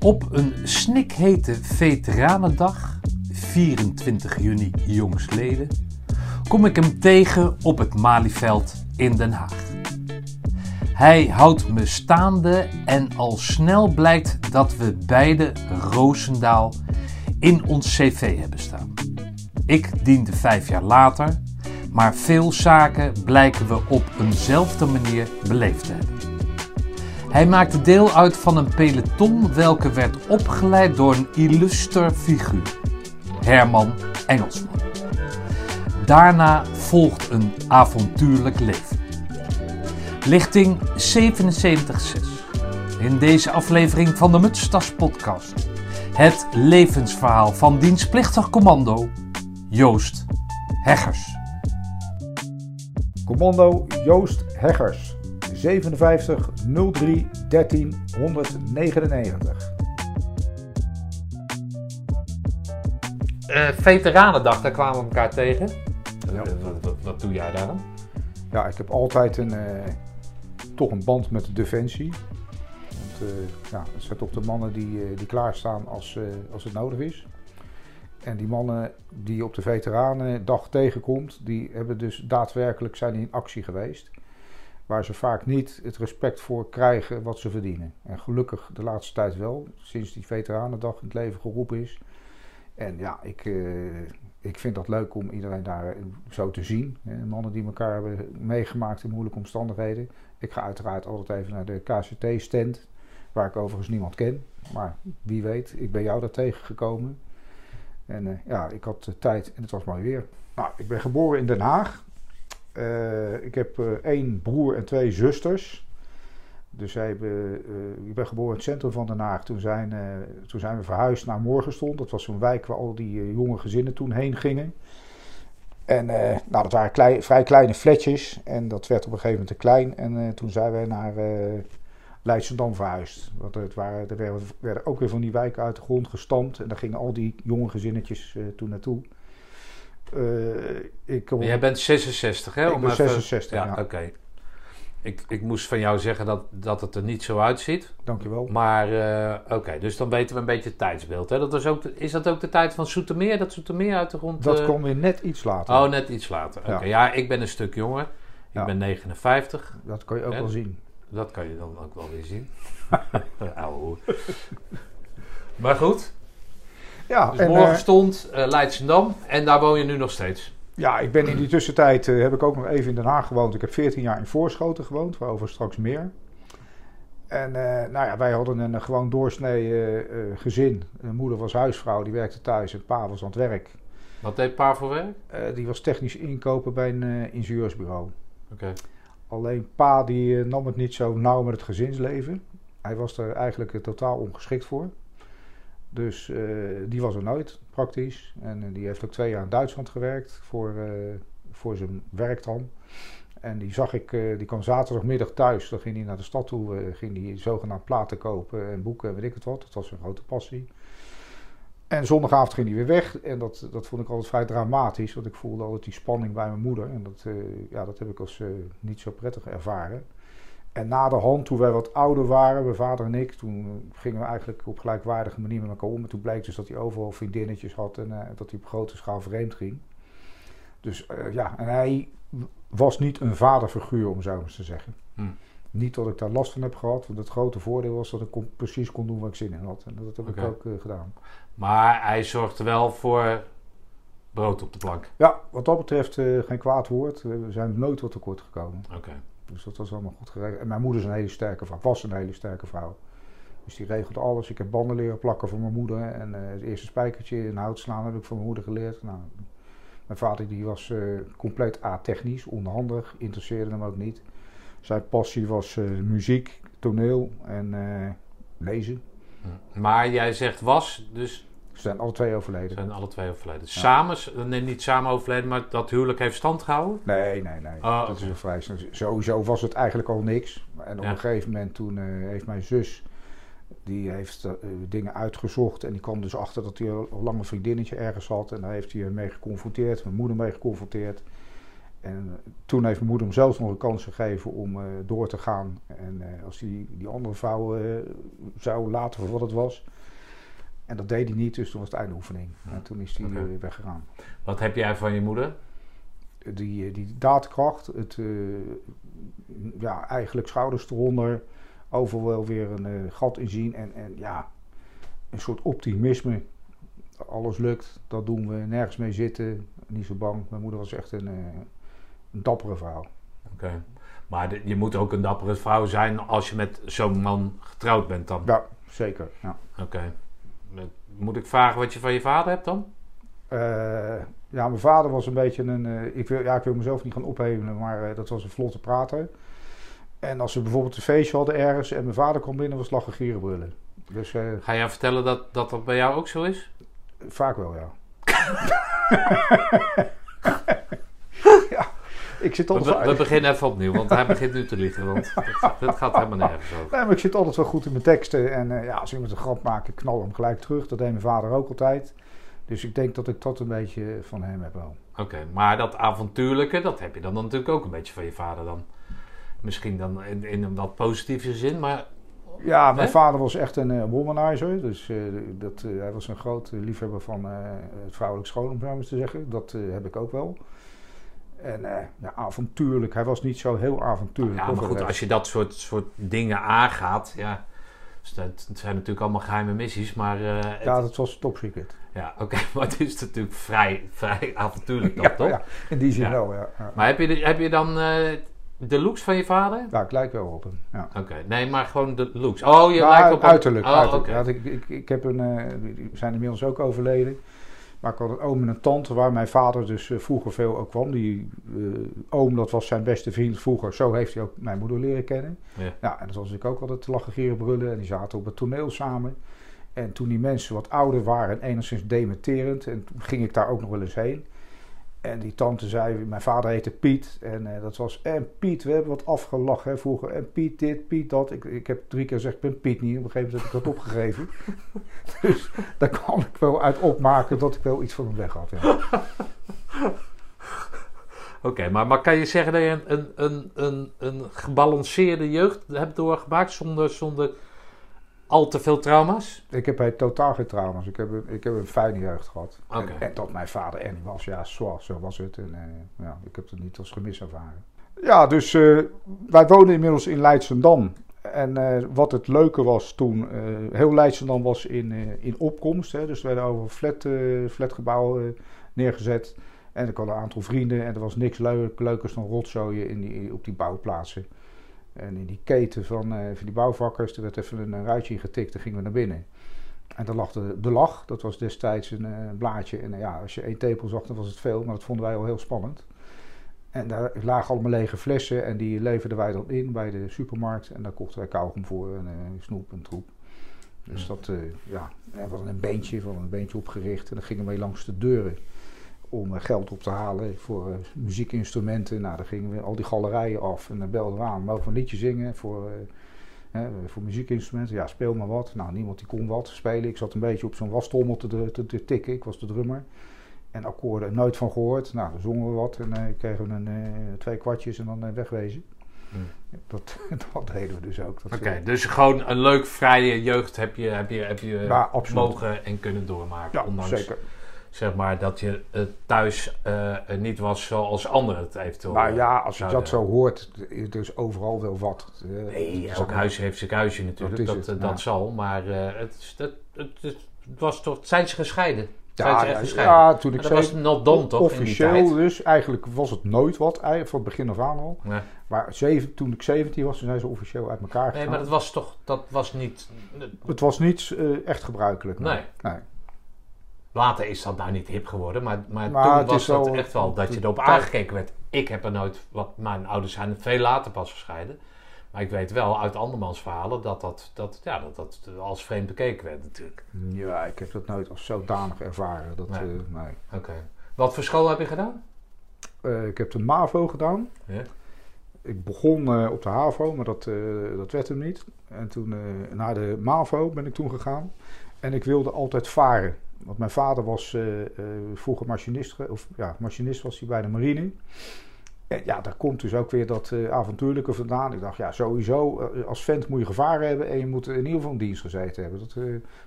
Op een snikhete veteranendag, 24 juni jongsleden, kom ik hem tegen op het Malieveld in Den Haag. Hij houdt me staande en al snel blijkt dat we beide Roosendaal in ons cv hebben staan. Ik diende vijf jaar later, maar veel zaken blijken we op eenzelfde manier beleefd te hebben. Hij maakte deel uit van een peloton welke werd opgeleid door een illuster figuur, Herman Engelsman. Daarna volgt een avontuurlijk leven. Lichting 77.6. In deze aflevering van de Mutstas podcast. Het levensverhaal van dienstplichtig commando Joost Heggers. Commando Joost Heggers, 57 03 13 199. Uh, Veteranendag, daar kwamen we elkaar tegen. Ja. Eh, wat, wat, wat doe jij daar dan? Ja, ik heb altijd een, eh, toch een band met de defensie. Want eh, ja, het zet op de mannen die, die klaarstaan als, als het nodig is. En die mannen die je op de Veteranendag tegenkomt, die hebben dus daadwerkelijk zijn in actie geweest. Waar ze vaak niet het respect voor krijgen wat ze verdienen. En gelukkig de laatste tijd wel, sinds die Veteranendag in het leven geroepen is. En ja, ik, eh, ik vind dat leuk om iedereen daar eh, zo te zien. Mannen die elkaar hebben meegemaakt in moeilijke omstandigheden. Ik ga uiteraard altijd even naar de KCT-stand, waar ik overigens niemand ken. Maar wie weet, ik ben jou daar tegengekomen. En eh, ja, ik had tijd en het was mooi weer. Nou, ik ben geboren in Den Haag. Eh, ik heb eh, één broer en twee zusters. Dus hebben, eh, ik ben geboren in het centrum van Den Haag. Toen zijn, toen zijn we verhuisd naar Morgenstond. Dat was zo'n wijk waar al die jonge gezinnen toen heen gingen. En nou, dat waren vrij kleine flatjes. En dat werd op een gegeven moment te klein. En toen zijn wij naar Leidschendam verhuisd. Want het waren, er werden, werden ook weer van die wijken uit de grond gestampt. En daar gingen al die jonge gezinnetjes toen naartoe. Eh, ik Jij bent 66, hè? Ik Om ben even- 66, Ja, ja. oké. Ik, ik moest van jou zeggen dat, dat het er niet zo uitziet. Dankjewel. Maar eh, oké, dus dan weten we een beetje het tijdsbeeld. Hè? Dat was ook de- is dat ook de tijd van Soetermeer? Dat Soetermeer uit de grond... Dat eh, kwam weer net iets later. Oh, net iets later. Oké, Ja. ja. ik ben een stuk jonger. Ik Ja. ben 59. Dat kan je ook En? wel zien. Dat kan je dan ook wel weer zien. Maar goed, Ja, dus en, morgen eh, stond eh Leidsendam en daar woon je nu nog steeds. ja, ik ben in die tussentijd eh, heb ik ook nog even in Den Haag gewoond. Ik heb 14 jaar in Voorschoten gewoond, waarover straks meer. En nou ja, wij hadden een gewoon doorsnee gezin. Mijn moeder was huisvrouw, die werkte thuis en pa was aan het werk. Wat deed pa voor werk? Die was technisch inkoper bij een ingenieursbureau. Oké. Alleen pa die nam het niet zo nauw met het gezinsleven. Hij was er eigenlijk totaal ongeschikt voor. Dus eh, die was er nooit, praktisch. En eh, die heeft ook twee jaar in Duitsland gewerkt voor, eh, voor zijn werk dan. En die zag ik, die kwam zaterdagmiddag thuis. Dan ging hij naar de stad toe, ging hij zogenaamd platen kopen en boeken en weet ik het wat. Dat was zijn grote passie. En zondagavond ging hij weer weg. En dat, dat vond ik altijd vrij dramatisch. Want ik voelde altijd die spanning bij mijn moeder. En dat, ja, dat heb ik als niet zo prettig ervaren. En na de hand, toen wij wat ouder waren, mijn vader en ik, toen gingen we eigenlijk op gelijkwaardige manier met elkaar om. En toen bleek dus dat hij overal vriendinnetjes had en eh, dat hij op grote schaal vreemd ging. Dus eh, ja, en hij was niet een vaderfiguur, om zo maar eens te zeggen. Hm. Niet dat ik daar last van heb gehad, want het grote voordeel was dat ik kon- precies kon doen waar ik zin in had. En dat heb ik ook eh, gedaan. Maar hij zorgde wel voor brood op de plank. Ja, wat dat betreft geen kwaad woord. We zijn nooit wat tekort gekomen. Oké. Dus dat was allemaal goed geregeld. En mijn moeder is een hele sterke vrouw. Was een hele sterke vrouw. Dus die regelde alles. Ik heb banden leren plakken van mijn moeder. En eh, het eerste spijkertje in hout slaan heb ik van mijn moeder geleerd. Nou, mijn vader die was eh, compleet atechnisch, onhandig. Interesseerde hem ook niet. Zijn passie was eh, muziek, toneel en lezen. Hm. Maar jij zegt was, dus Ze zijn alle twee overleden. zijn alle twee overleden. Samen, nee, niet samen overleden, maar dat huwelijk heeft stand gehouden? Nee, nee, nee. Oh, dat is een vrij snel. Sowieso was het eigenlijk al niks. En op een gegeven moment toen eh, heeft mijn zus... Die heeft eh, dingen uitgezocht en die kwam dus achter dat hij al lang een vriendinnetje ergens had. En daar heeft hij mee geconfronteerd, mijn moeder mee geconfronteerd. En toen heeft mijn moeder hem zelfs nog een kans gegeven om door te gaan. En als die, die andere vrouw zou laten voor wat het was. En dat deed hij niet, dus toen was het einde oefening. En toen is hij okay. weggegaan. Wat heb jij van je moeder? Die, die daadkracht, het, ja, eigenlijk schouders eronder, overal wel weer een gat in zien. En, en ja, een soort optimisme. Alles lukt, dat doen we, nergens mee zitten, niet zo bang. Mijn moeder was echt een, een dappere vrouw. Oké. Maar je moet ook een dappere vrouw zijn als je met zo'n man getrouwd bent dan? Ja, zeker. Ja. Oké. Moet ik vragen wat je van je vader hebt dan? Uh, ja, mijn vader was een beetje een. Uh, ik, wil, ja, ik wil mezelf niet gaan opheven, maar uh, dat was een vlotte prater. En als we bijvoorbeeld een feestje hadden ergens en mijn vader kwam binnen, was lachen gieren brullen. Dus, Ga jij vertellen dat, dat dat bij jou ook zo is? Vaak wel, ja. ja. Ik zit altijd we, we, beginnen even opnieuw, want hij begint nu te liegen. Want dat, gaat helemaal nergens over. Nee, maar ik zit altijd wel goed in mijn teksten. En uh, ja, als iemand een grap maakt, ik knal hem gelijk terug. Dat deed mijn vader ook altijd. Dus ik denk dat ik dat een beetje van hem heb wel. Oké, maar dat avontuurlijke, dat heb je dan natuurlijk ook een beetje van je vader dan. Misschien dan in, in een wat positieve zin, maar... Ja, mijn vader was echt een uh, womanizer. Dus uh, dat, hij was een groot liefhebber van het vrouwelijk schoon, om zo maar te zeggen. Dat heb ik ook wel. En uh, ja, avontuurlijk. Hij was niet zo heel avontuurlijk. Ja, maar goed, als je dat soort, soort dingen aangaat, ja. Dus het zijn natuurlijk allemaal geheime missies, maar... Uh, ja, dat was top secret. Ja, oké, maar het is natuurlijk vrij, vrij avontuurlijk dan, ja, toch? Ja, in die zin wel, ja. Maar heb je, heb je dan uh, de looks van je vader? Ja, ik lijk wel op hem, ja. Oké, nee, maar gewoon de looks. Oh, je nou, lijkt op uiterlijk, Oh, uiterlijk. Ja, ik, ik, ik heb een... die zijn inmiddels ook overleden. Maar ik had een oom en een tante waar mijn vader dus uh, vroeger veel ook kwam. Die uh, oom, dat was zijn beste vriend vroeger. Zo heeft hij ook mijn moeder leren kennen. Ja. ja en dat was ik ook altijd te lachen, gieren, brullen. En die zaten op het toneel samen. En toen die mensen wat ouder waren en enigszins dementerend. En toen ging ik daar ook nog wel eens heen. En die tante zei, mijn vader heette Piet. En uh, dat was, en Piet, we hebben wat afgelachen hè, vroeger. En Piet dit, Piet dat. Ik, ik heb drie keer gezegd, ik ben Piet niet. Op een gegeven moment heb ik dat opgegeven. dus daar kan ik wel uit opmaken dat ik wel iets van hem weg had. Ja. Oké, maar, maar kan je zeggen dat je een, een, een, een gebalanceerde jeugd hebt doorgemaakt zonder, zonder al te veel trauma's? Ik heb totaal geen trauma's. Ik heb, ik heb een fijne jeugd gehad. En, en, dat mijn vader Ernie was, ja, zo, zo was het. En uh, ja, ik heb het niet als gemis ervaren. Ja, dus uh, wij wonen inmiddels in Leidsendam. En uh, wat het leuke was toen, heel Leidsendam was in, in opkomst. Hè, dus er werden over flat, flatgebouwen neergezet. En ik had een aantal vrienden en er was niks leuk, leukers dan rotzooien in die, op die bouwplaatsen. En in die keten van, uh, van die bouwvakkers, er werd even een, een ruitje in getikt, dan gingen we naar binnen. En dan lag de, de lach, dat was destijds een uh, blaadje. En uh, ja, als je één tepel zag, dan was het veel, maar dat vonden wij al heel spannend. En daar lagen allemaal lege flessen en die leverden wij dan in bij de supermarkt. En daar kochten wij kauwgom voor en snoep en troep. Dus dat, ja, we hadden een beentje, we een beentje opgericht en dan gingen wij langs de deuren om eh, geld op te halen voor uh, muziekinstrumenten. Nou, dan gingen we al die galerijen af en dan belden we aan. Mogen we een liedje zingen voor, uh, voor muziekinstrumenten? Ja, speel maar wat. Nou, niemand die kon wat spelen. Ik zat een beetje op zo'n wasstommel te, te, te, tikken. Ik was de drummer. En akkoorden nooit van gehoord. Nou, dan zongen we wat en kregen we een, twee kwartjes en dan wegwezen. Hmm. Dat, dat deden we dus ook. Oké, dus gewoon een leuk vrije jeugd heb je, heb je, heb je ja, mogen en kunnen doormaken. Ja, ondanks zeker zeg maar, dat je thuis uh, niet was zoals anderen het eventueel. Nou ja, als je dat zo hoort, is dus overal wel wat. Nee, elk huis heeft zijn huisje natuurlijk, dat, dat, dat zal. Maar uh, het, het, het, het, was toch, zijn ze gescheiden? Ja, ja, ja, toen ik dat was not done, toch? Officieel dus, eigenlijk was het nooit wat, van het begin af aan al. Maar zeven, toen ik 17 was, zijn ze officieel uit elkaar gegaan. Nee, maar dat was toch, dat was niet... Het was niet echt gebruikelijk. Nee. nee. Later is dat nou niet hip geworden, maar, maar, toen was het echt wel dat je erop aangekeken werd. Ik heb er nooit, wat mijn ouders zijn veel later pas gescheiden. Maar ik weet wel uit andermans verhalen dat dat, dat, ja, dat, dat als vreemd bekeken werd natuurlijk. Ja, ik heb dat nooit als zodanig ervaren. Dat, nee. Uh, nee. Oké. Wat voor school heb je gedaan? Uh, ik heb de MAVO gedaan. Ja. Ik begon uh, op de HAVO, maar dat, dat werd hem niet. En toen naar de MAVO ben ik toen gegaan. En ik wilde altijd varen. Want mijn vader was uh, uh, vroeger machinist, of ja, machinist was hij bij de marine. En ja, daar komt dus ook weer dat uh, avontuurlijke vandaan. Ik dacht, ja, sowieso, als vent moet je gevaren hebben en je moet in ieder geval een dienst gezeten hebben. Dat,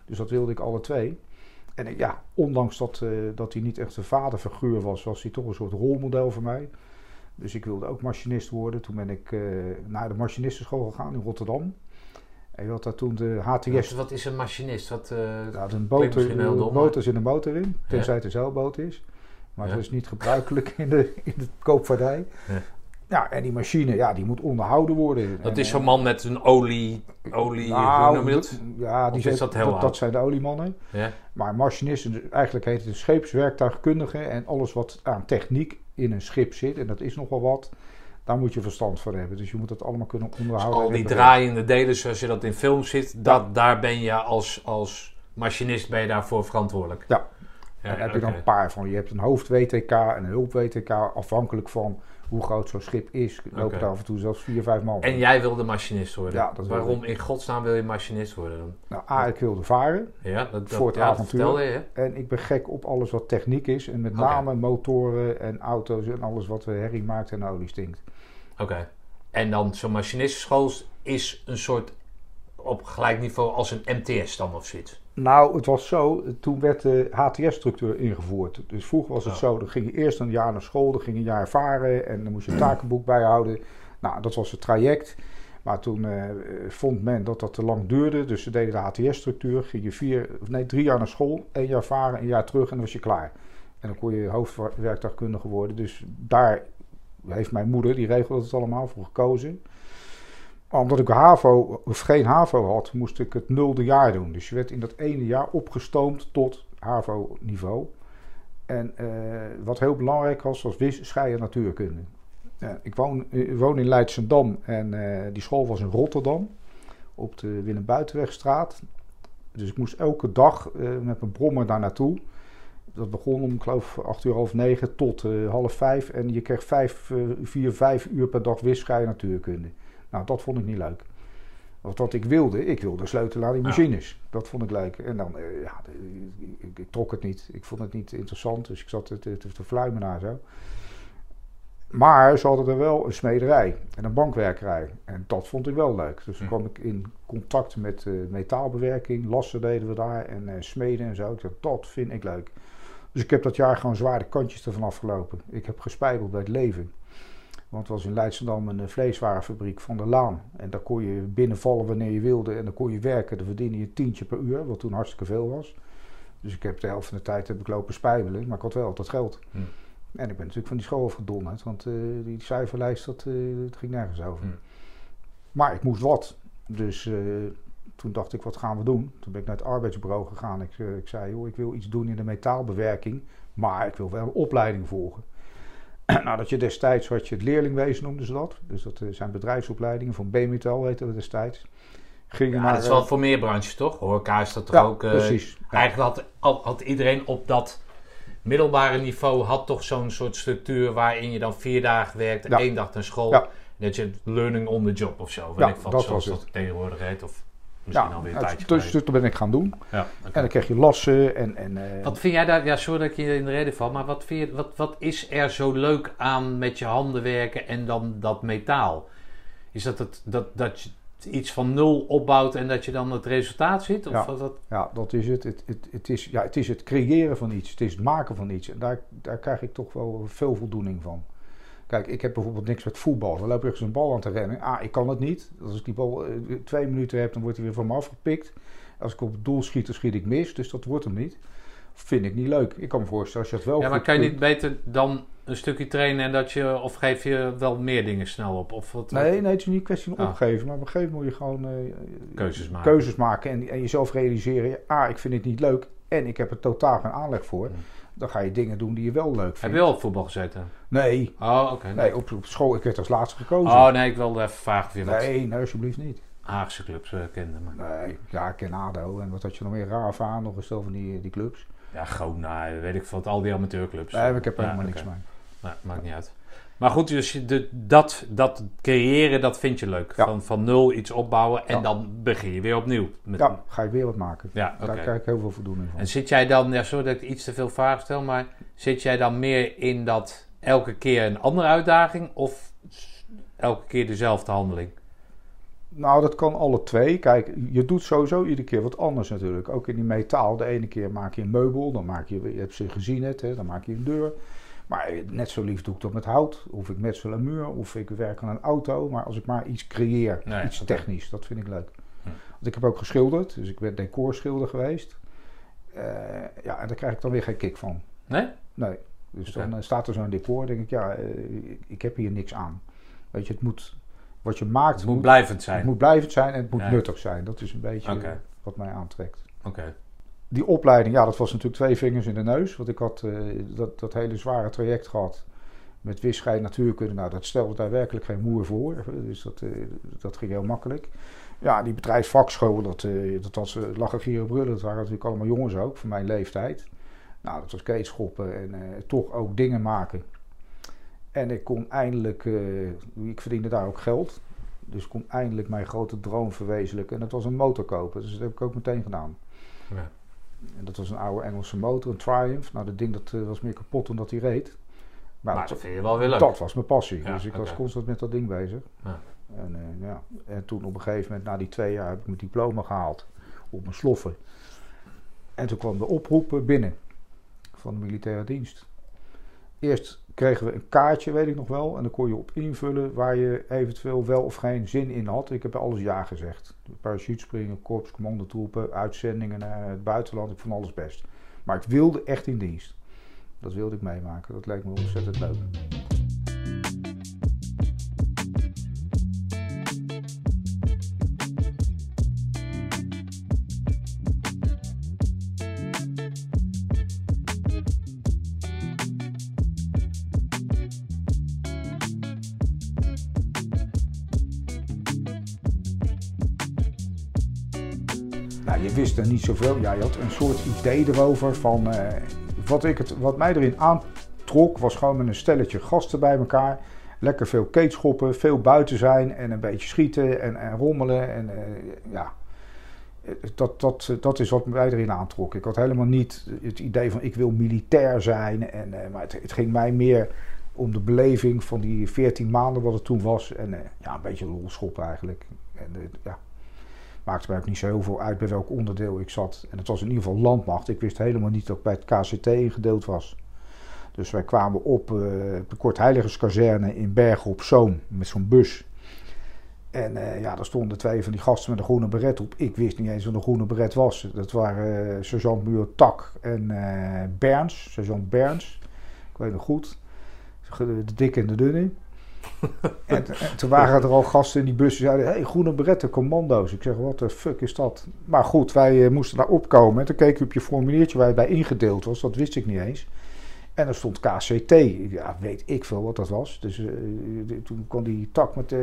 dus dat wilde ik alle twee. En ja, ondanks dat, dat hij niet echt een vaderfiguur was, was hij toch een soort rolmodel voor mij. Dus ik wilde ook machinist worden. Toen ben ik naar de machinistenschool gegaan in Rotterdam. Had daar toen de HTS... Wat, wat is een machinist? Wat, nou, een boter, een motor zit een motor in, tenzij het een zeilboot is. Maar ja. dat is niet gebruikelijk in de, in de koopvaardij. Ja. ja. en die machine, ja, die moet onderhouden worden. Dat is zo'n man met een olie, olie nou, dat? Ja, die zijn, dat, dat, dat, zijn de oliemannen. Ja. Maar machinisten, eigenlijk heet het scheepswerktuigkundige. En alles wat aan techniek in een schip zit, en dat is nogal wat, daar moet je verstand van hebben. Dus je moet dat allemaal kunnen onderhouden. Dus al die draaiende delen zoals je dat in films ziet, dat, daar ben je als, als machinist ben je daarvoor verantwoordelijk. Ja, en dan heb je dan een paar van. Je hebt een hoofd-WTK en een hulp-WTK, afhankelijk van hoe groot zo'n schip is. Lopen okay. er af en toe zelfs vier, vijf man. En jij wilde machinist worden? Ja, dat Waarom in godsnaam wil je machinist worden dan? Nou, A, ik wilde varen. Ja, dat, voor het ja, avontuur. Je, en ik ben gek op alles wat techniek is. En met name motoren en auto's en alles wat herrie maakt en olie stinkt. Oké. En dan zo'n machinistenschool is een soort op gelijk niveau als een MTS dan of zoiets? Nou, het was zo, toen werd de HTS-structuur ingevoerd. Dus vroeger was het zo, dan ging je eerst een jaar naar school, dan ging je een jaar varen en dan moest je een takenboek bijhouden. Nou, dat was het traject. Maar toen uh, vond men dat dat te lang duurde, dus ze deden de HTS-structuur. Ging je vier, nee, drie jaar naar school, één jaar varen, een jaar terug en dan was je klaar. En dan kon je hoofdwerktuigkundige worden. Dus daar heeft mijn moeder, die regelde het allemaal, voor gekozen omdat ik HAVO geen HAVO had, moest ik het nulde jaar doen. Dus je werd in dat ene jaar opgestoomd tot HAVO-niveau. En uh, wat heel belangrijk was, was wis, scheier natuurkunde. Ik woon, ik woon in Leidsendam en uh, die school was in Rotterdam. Op de Willem Buitenwegstraat. Dus ik moest elke dag met mijn brommer daar naartoe. Dat begon om, ik geloof, acht uur half negen tot half vijf. En je kreeg vijf, vier, vijf uur per dag wis, scheier natuurkunde. Nou, dat vond ik niet leuk. Want wat ik wilde, ik wilde sleutelen aan die machines. Dat vond ik leuk. En dan, uh, ja, ik, ik, trok het niet. Ik vond het niet interessant, dus ik zat te, te, te fluimen naar zo. Maar ze hadden er wel een smederij en een bankwerkerij. En dat vond ik wel leuk. Dus toen kwam ik in contact met uh, metaalbewerking. Lassen deden we daar en uh, smeden en zo. Ik dacht, dat vind ik leuk. Dus ik heb dat jaar gewoon zwaar de kantjes ervan afgelopen. Ik heb gespijbeld bij het leven. Want het was in Leidschendam een eh, vleeswarenfabriek van de Laan. En daar kon je binnenvallen wanneer je wilde. En dan kon je werken. Dan verdiende je tientje per uur, wat toen hartstikke veel was. Dus ik heb de helft van de tijd heb ik lopen spijbelen. Maar ik had wel altijd geld. Hm. En ik ben natuurlijk van die school afgedonderd. Want uh, die cijferlijst, dat, uh, dat, ging nergens over. Hm. Maar ik moest wat. Dus uh, toen dacht ik, wat gaan we doen? Toen ben ik naar het arbeidsbureau gegaan. Ik, ik zei, joh, ik wil iets doen in de metaalbewerking. Maar ik wil wel een opleiding volgen. nou, dat je destijds had je het leerlingwezen, noemden ze dat. Dus dat eh, zijn bedrijfsopleidingen, van B-metal heette dat destijds. Ging ja, dat is wel voor meer branches, toch? Horeca is dat toch ook... Uh, precies. Eigenlijk had, had iedereen op dat middelbare niveau... had toch zo'n soort structuur waarin je dan vier dagen werkt... en één dag naar school. Ja. Dat je learning on the job of zo. Weet ik dat zoals was dat tegenwoordig heet. Of Misschien ja, alweer een tijdje dus, dus dat ben ik gaan doen. Ja, En dan krijg je lassen en... en uh... Wat vind jij daar... Ja, sorry dat ik je in de reden val. Maar wat, vind je, wat, wat is er zo leuk aan met je handen werken en dan dat metaal? Is dat, het, dat, dat je iets van nul opbouwt en dat je dan het resultaat ziet? Of ja, dat... ja, dat is het. Het, het, het, is, ja, het is het creëren van iets. Het is het maken van iets. En daar, daar krijg ik toch wel veel voldoening van. Kijk, ik heb bijvoorbeeld niks met voetbal. Dan loop ik ergens een bal aan te rennen. Ah, ik kan het niet. Als ik die bal uh, twee minuten heb, dan wordt hij weer van me afgepikt. Als ik op het doel schiet, dan schiet ik mis. Dus dat wordt hem niet. Vind ik niet leuk. Ik kan me voorstellen als je het wel. Ja, maar kan je niet beter dan een stukje trainen en dat je. Of geef je wel meer dingen snel op? Of wat, nee, nee, het is niet een kwestie van ah. opgeven. Maar op een gegeven moment moet je gewoon. Uh, keuzes maken. Keuzes maken en, en jezelf realiseren. Ah, ik vind het niet leuk. En ik heb er totaal geen aanleg voor. Hmm dan ga je dingen doen die je wel leuk vindt. Heb je wel op voetbal gezeten? Nee. Oh, oké. nee, op, op, school, ik werd als laatste gekozen. Oh nee, ik wilde even vragen of je Nee, nee, alsjeblieft niet. Haagse clubs uh, kende. Maar... Nee, ja, ik ken ADO. En wat had je nog meer raar aan, nog een stel van die, die clubs? Ja, gewoon, nou, weet ik wat, al die amateurclubs. Nee, ik heb er helemaal niks mee. Nee, maakt niet uit. Maar goed, dus de, dat, dat creëren, dat vind je leuk. Van, van nul iets opbouwen en dan begin je weer opnieuw. Met... Ja, ga je weer wat maken. Ja, Daar krijg ik heel veel voldoening van. En zit jij dan, ja, sorry dat ik iets te veel vragen stel, maar zit jij dan meer in dat elke keer een andere uitdaging of elke keer dezelfde handeling? Nou, dat kan alle twee. Kijk, je doet sowieso iedere keer wat anders natuurlijk. Ook in die metaal. De ene keer maak je een meubel, dan maak je, je hebt ze gezien het, hè, dan maak je een deur. Maar net zo lief doe ik dat met hout, of ik metsel een muur, of ik werk aan een auto. Maar als ik maar iets creëer, iets technisch, dat vind ik leuk. Hm. Want ik heb ook geschilderd, dus ik ben decorschilder geweest. Uh, ja, en daar krijg ik dan weer geen kick van. Nee? Nee. Dus dan eh, staat er zo'n decor, denk ik, ja, uh, ik heb hier niks aan. Weet je, het moet, wat je maakt... Het moet, blijvend zijn. Het moet blijvend zijn en het moet nuttig zijn. Dat is een beetje wat mij aantrekt. Oké die opleiding, ja, dat was natuurlijk twee vingers in de neus. Want ik had uh, dat, dat hele zware traject gehad met wisschijn natuurkunde. Nou, dat stelde daar werkelijk geen moer voor. Dus dat, uh, dat ging heel makkelijk. Ja, die bedrijfsvakschool, dat, uh, dat was lachen, gieren, brullen. Dat waren natuurlijk allemaal jongens ook, van mijn leeftijd. Nou, dat was keetschoppen en toch ook dingen maken. En ik kon eindelijk, ik verdiende daar ook geld. Dus ik kon eindelijk mijn grote droom verwezenlijken. En dat was een motor kopen. Dus dat heb ik ook meteen gedaan. Ja. En dat was een oude Engelse motor, een Triumph. Nou, dat ding dat, eh, was meer kapot omdat hij reed. Maar, maar dat vind je wel weer leuk. Dat was mijn passie. dus ik was constant met dat ding bezig. Ja. En, uh, ja. en toen op een gegeven moment, na die twee jaar, heb ik mijn diploma gehaald. Op mijn sloffen. En toen kwam de oproep binnen van de militaire dienst. Eerst kregen we een kaartje, weet ik nog wel. En dan kon je op invullen waar je eventueel wel of geen zin in had. Ik heb alles ja gezegd. Parachutespringen, korps, commandotroepen, uitzendingen naar het buitenland. Ik vond alles best. Maar ik wilde echt in dienst. Dat wilde ik meemaken. Dat leek me ontzettend leuk. Wist er niet zoveel. Ja, je had een soort idee erover van... Uh, wat, ik het, wat mij erin aantrok was gewoon met een stelletje gasten bij elkaar. Lekker veel keetschoppen, veel buiten zijn en een beetje schieten en, en rommelen. En, uh, ja, dat, dat, dat is wat mij erin aantrok. Ik had helemaal niet het idee van ik wil militair zijn. En, uh, maar het, het, ging mij meer om de beleving van die 14 maanden wat het toen was. En ja, een beetje lolschop eigenlijk. En, ja, maakte mij ook niet zo heel veel uit bij welk onderdeel ik zat. En het was in ieder geval landmacht. Ik wist helemaal niet dat ik bij het KCT ingedeeld was. Dus wij kwamen op uh, de Kortheiligerskazerne in Bergen op Zoom met zo'n bus. En uh, ja, daar stonden twee van die gasten met een groene beret op. Ik wist niet eens wat een groene beret was. Dat waren uh, sergeant Muur Tak en uh, Berns, sergeant Berns. Ik weet nog goed. De dikke en de dunne en, toen waren er al gasten in die bus die zeiden: hey, groene beretten, commando's. Ik zeg: wat de fuck is dat? Maar goed, wij uh, moesten daar opkomen. En toen keek ik op je formuliertje waar je bij ingedeeld was. Dat wist ik niet eens. En er stond KCT. Ja, weet ik veel wat dat was. Dus uh, toen kon die tak met.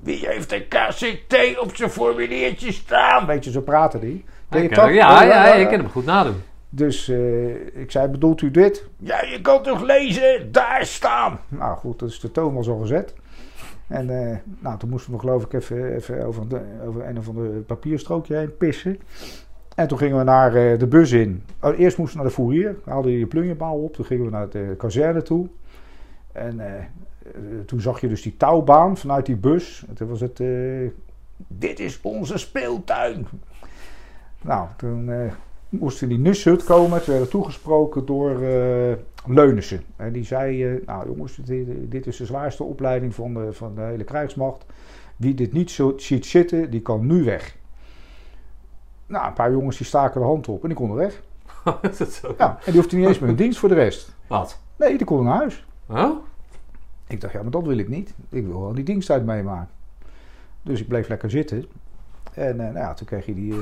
Wie heeft een KCT op zijn formuliertje staan? Weet je, zo praten die. Ja, ja, ja, ja, ik ken hem goed nadoen. Dus uh, ik zei, bedoelt u dit? Ja, je kan toch lezen? Daar staan! Nou goed, dus de toon al gezet. En uh, nou, toen moesten we geloof ik even, even over, de, over een of ander papierstrookje heen pissen. En toen gingen we naar uh, de bus in. Oh, eerst moesten we naar de fourier. We hadden je plunjebaal op. Toen gingen we naar de kazerne toe. En toen zag je dus die touwbaan vanuit die bus. En toen was het... dit is onze speeltuin. Nou, toen moesten die Nushut komen. Ze werden toegesproken door uh, Leunissen. En die zei, uh, nou jongens, dit, is de zwaarste opleiding van de, van de hele krijgsmacht. Wie dit niet zo, ziet zitten, die kan nu weg. Nou, een paar jongens die staken de hand op en die konden weg. is dat zo? Ja, en die hoefde niet eens meer een dienst voor de rest. Wat? Nee, die konden naar huis. Huh? Ik dacht, ja, maar dat wil ik niet. Ik wil wel die diensttijd meemaken. Dus ik bleef lekker zitten. En uh, nou ja, toen kreeg je die...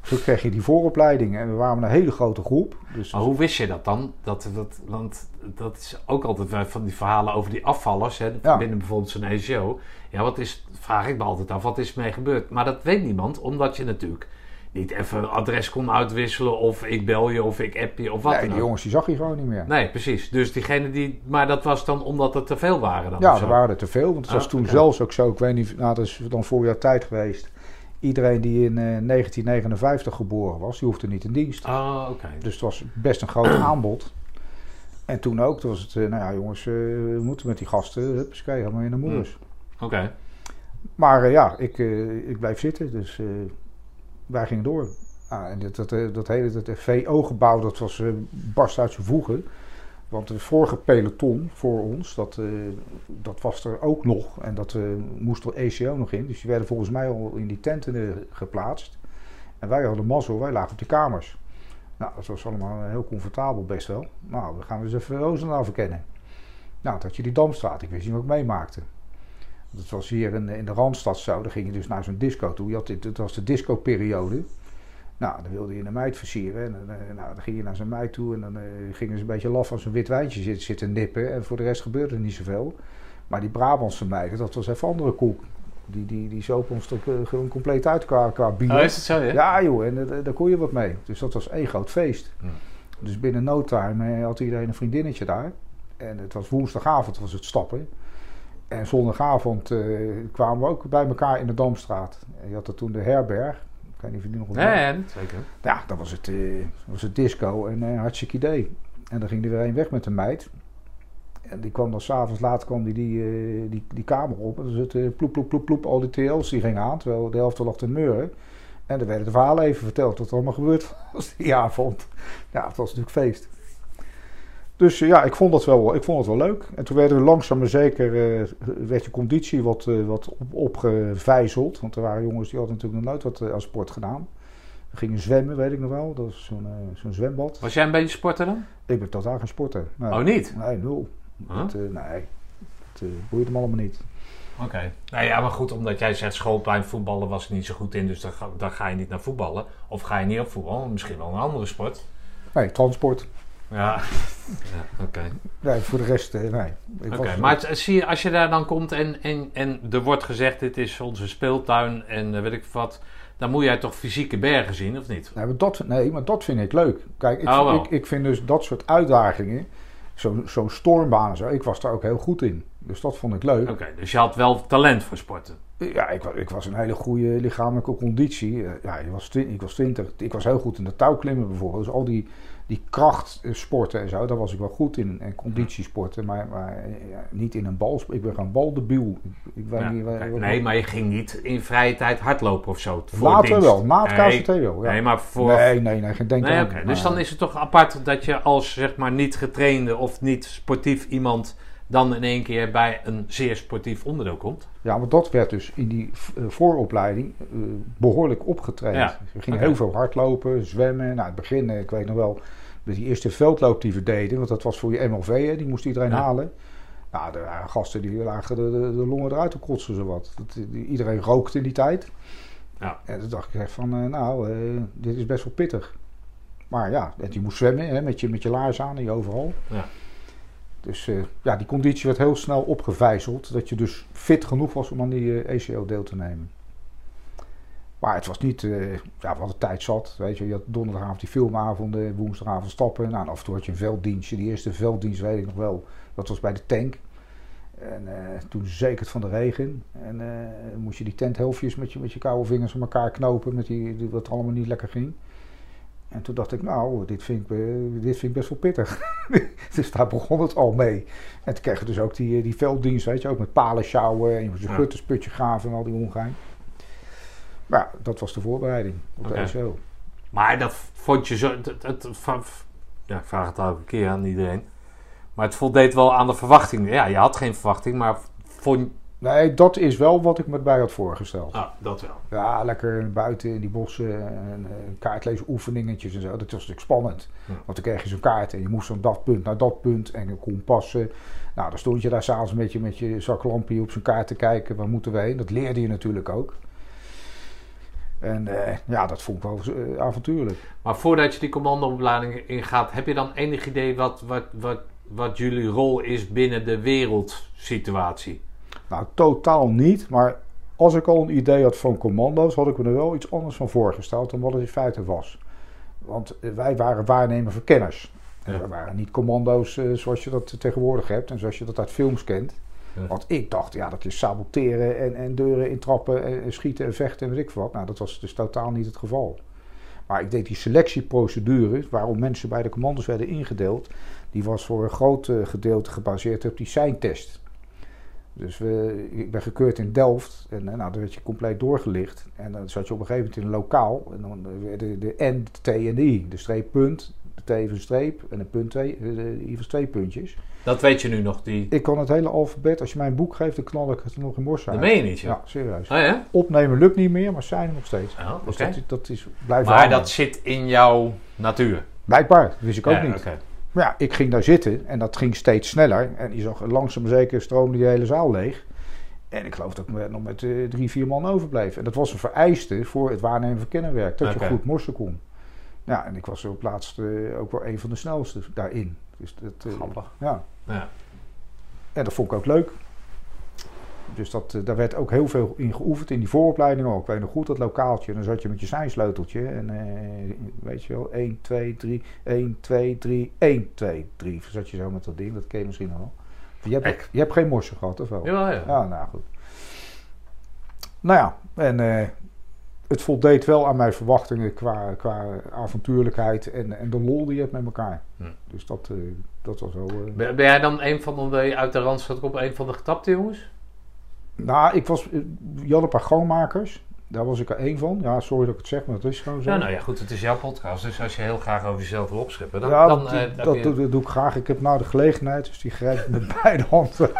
Toen kreeg je die vooropleiding en we waren een hele grote groep. Dus maar hoe wist je dat dan? Dat, dat, want dat is ook altijd van die verhalen over die afvallers hè, binnen bijvoorbeeld zo'n ECO. Ja, wat is, vraag ik me altijd af, wat is mee gebeurd? Maar dat weet niemand, omdat je natuurlijk niet even adres kon uitwisselen of ik bel je of ik app je of wat nee, die jongens die zag je gewoon niet meer. Nee, precies. Dus diegene die... Maar dat was dan omdat er te veel waren dan? Ja, er waren er te veel. Want het was toen zelfs ook zo, ik weet niet, nou dat is dan voor jouw tijd geweest Iedereen die in 1959 eh, geboren was, die hoefde niet in dienst. Ah, oké. Dus het was best een groot aanbod. En toen ook, toen was het, nou ja jongens, we moeten met die gasten, huppakee, helemaal in de moeders. Hm. Oké. Maar ja, ik, ik blijf zitten, dus wij gingen door. Ah, en dat, dat, dat hele dat VO-gebouw, dat was barst uit zijn voegen. Want de vorige peloton voor ons, dat, uh, dat was er ook nog. En dat uh, moest er ECO nog in. Dus die werden volgens mij al in die tenten uh, geplaatst. En wij hadden mazzel, wij lagen op de kamers. Nou, dat was allemaal heel comfortabel best wel. Nou, we gaan dus even Roosendaal verkennen. Nou, dat je die Damstraat. Ik wist niet wat ik meemaakte. Dat was hier in, in de Randstad zo. Dan ging je dus naar zo'n disco toe. Je had dat was de disco-periode. Nou, dan wilde je een meid versieren. En dan, eh, nou, dan ging je naar zijn meid toe en dan uh, gingen ze een beetje laf van zijn wit wijntje zitten, zitten nippen. En voor de rest gebeurde er niet zoveel. Maar die Brabantse meiden, dat was even andere koek. Die, die, die zopen ons toch gewoon compleet uit qua, qua bier. Oh, is het zo, ja? Ja, joh, en uh, daar kon je wat mee. Dus dat was één groot feest. Dus binnen no time had iedereen een vriendinnetje daar. En het was woensdagavond, was het stappen. En zondagavond kwamen we ook bij elkaar in de Damstraat. En je had er toen de herberg. Ik weet niet of je die nog Nee, nee, zeker. Ja, dat was het, uh, was het disco en uh, hartstikke idee. En dan ging er weer een weg met een meid. En die kwam dan s'avonds laat kwam die, die, uh, die, die kamer op. En dan zit uh, ploep, ploep, ploep, ploep. Al die TL's die gingen aan, terwijl de helft lag te meuren. En dan werden de verhalen even verteld wat er allemaal gebeurd was die avond. Ja, het was natuurlijk feest. Dus ja, ik vond, dat wel, ik vond het wel leuk. En toen werden we langzaam maar zeker, uh, werd je conditie wat, uh, wat op, opgevijzeld. Want er waren jongens die hadden natuurlijk nog nooit wat uh, aan sport gedaan. We gingen zwemmen, weet ik nog wel. Dat was zo'n zo'n zwembad. Was jij een beetje sporter dan? Ik ben totaal geen sporter. Nee. Oh, niet? Nee, nul. Huh? Dat, nee, dat boeide me allemaal niet. Oké. Okay. Nou ja, maar goed, omdat jij zegt schoolplein voetballen was er niet zo goed in. Dus dan ga, dan ga je niet naar voetballen. Of ga je niet op voetballen. Misschien wel een andere sport. Nee, transport. Ja, ja oké. Okay. Nee, voor de rest, nee. Oké, okay, maar zie je, als je daar dan komt en, en, en er wordt gezegd: dit is onze speeltuin en uh, weet ik wat. Dan moet jij toch fysieke bergen zien, of niet? Nee, maar dat, nee, maar dat vind ik leuk. Kijk, ik, oh, ik, ik, vind dus dat soort uitdagingen, zo'n zo stormbaan en zo, ik was daar ook heel goed in. Dus dat vond ik leuk. Oké, okay, dus je had wel talent voor sporten? Ja, ik, ik was een hele goede lichamelijke conditie. Ja, ik was, ik was 20. Ik was heel goed in de touwklimmen bijvoorbeeld. Dus al die die krachtsporten en zo, daar was ik wel goed in. En conditiesporten, maar, maar ja, niet in een bal. Ik ben gewoon baldebiel. Ik, ik weet ja, niet, kijk, nee, maar je ging niet in vrije tijd hardlopen of zo. Later wel, maat KCT wel. Ja. Nee, maar voor... Nee, nee, nee, geen denk nee, okay. Dus dan is het toch apart dat je als zeg maar niet getrainde of niet sportief iemand dan in één keer bij een zeer sportief onderdeel komt. Ja, maar dat werd dus in die uh, vooropleiding uh, behoorlijk opgetraind. Ja. We gingen okay. heel veel hardlopen, zwemmen. Nou, het begin, ik weet nog wel, met die eerste veldloop die we deden, want dat was voor je MLV, hè, die moest iedereen ja. halen. Nou, waren gasten die lagen de, de, de longen eruit te kotsen, zowat. Dat, iedereen rookte in die tijd. Ja. En toen dacht ik echt van, uh, nou, dit is best wel pittig. Maar ja, je moest zwemmen hè, met, je, met je laars aan en je overal. Ja. Dus uh, ja, die conditie werd heel snel opgevijzeld. Dat je dus fit genoeg was om aan die uh, ECO deel te nemen. Maar het was niet, uh, ja, wat de tijd zat. Weet je, je had donderdagavond die filmavonden, woensdagavond stappen. Nou, en af en toe had je een velddienstje. Die eerste velddienst weet ik nog wel. Dat was bij de tank. En toen zeker het van de regen. En moest je die tenthelftjes met je, met je koude vingers aan elkaar knopen. Met die, wat allemaal niet lekker ging. En toen dacht ik, nou, dit vind ik, dit vind ik best wel pittig. dus daar begon het al mee. En toen kreeg je dus ook die, die velddienst, weet je, ook met palen sjouwen. En je moest een ja. guttersputje graven en al die ongein. Maar ja, dat was de voorbereiding op okay. de. Maar dat vond je zo... Het, het, ja, ik vraag het elke keer aan iedereen. Maar het voldeed wel aan de verwachting. Ja, je had geen verwachting, maar vond, Nee, dat is wel wat ik me bij had voorgesteld. Ah, dat wel. Ja, lekker buiten in die bossen en uh, kaartlezen oefeningetjes en zo. Dat was natuurlijk spannend. Ja. Want dan kreeg je zo'n kaart en je moest van dat punt naar dat punt en kompassen. Nou, dan stond je daar s'avonds met je, met je zaklampje op zo'n kaart te kijken. Waar moeten we heen? Dat leerde je natuurlijk ook. En uh, ja, dat vond ik wel uh, avontuurlijk. Maar voordat je die commandoopleiding ingaat, heb je dan enig idee wat, wat, wat, wat jullie rol is binnen de wereldsituatie? Nou, totaal niet. Maar als ik al een idee had van commando's, had ik me er wel iets anders van voorgesteld dan wat het in feite was. Want wij waren waarnemer van kenners. Ja. we waren niet commando's uh, zoals je dat tegenwoordig hebt en zoals je dat uit films kent. Ja. Want ik dacht, ja, dat is saboteren en, en deuren intrappen en, en schieten en vechten en weet ik wat. Nou, dat was dus totaal niet het geval. Maar ik deed die selectieprocedure, waarom mensen bij de commando's werden ingedeeld, die was voor een groot eh, gedeelte gebaseerd op die seinttest. Dus we, ik ben gekeurd in Delft en eh, nou, dan werd je compleet doorgelicht. En dan zat je op een gegeven moment in een lokaal. En dan werden de N, de T en de I. De streeppunt, de T even een streep en een punt twee, de I twee puntjes. Dat weet je nu nog, die... Ik kan het hele alfabet, als je mij een boek geeft, dan knal ik het er nog in mors uit. Dat meen je niet, joh. Ja, serieus. Oh, ja? Opnemen lukt niet meer, maar zijn er nog steeds. Oh, dus dat, dat, is, blijft Maar dat zit in jouw natuur? Blijkbaar, dat wist ik ook niet. Okay. Maar ja, ik ging daar zitten en dat ging steeds sneller. En je zag langzaam zeker stroomde die hele zaal leeg. En ik geloof dat ik nog met uh, drie, vier man overbleef. En dat was een vereiste voor het waarnemen van kennenwerk. Dat je goed morsen kon. Ja, en ik was op laatst uh, ook wel een van de snelste daarin. Dus dat, uh, Grappig. Ja. ja. En dat vond ik ook leuk. Dus dat, daar werd ook heel veel in geoefend in die vooropleiding ook. Ik weet nog goed dat lokaaltje. Dan zat je met je seinsleuteltje. En weet je wel, 1, 2, 3, 1, 2, 3, 1, 2, 3. Zat je zo met dat ding, dat ken je misschien al. Je hebt, je hebt geen morsen gehad, of wel? Ja, ja. Ja, nou goed. Nou ja, en uh, het voldeed wel aan mijn verwachtingen qua, qua avontuurlijkheid en, en de lol die je hebt met elkaar. Hm. Dus dat, uh, dat was wel... Uh, ben, ben, jij dan een van de, uit de Randstad op een van de getapte jongens? Nou, ik was... Je had een paar schoonmakers. Daar was ik er één van. Ja, sorry dat ik het zeg, maar dat is gewoon zo. Ja, nou ja, goed, het is jouw podcast. Dus als je heel graag over jezelf wil opscheppen, dan... Ja, dan, dat, uh, dat, je... doe, ik graag. Ik heb nou de gelegenheid, dus die grijp ik met beide handen.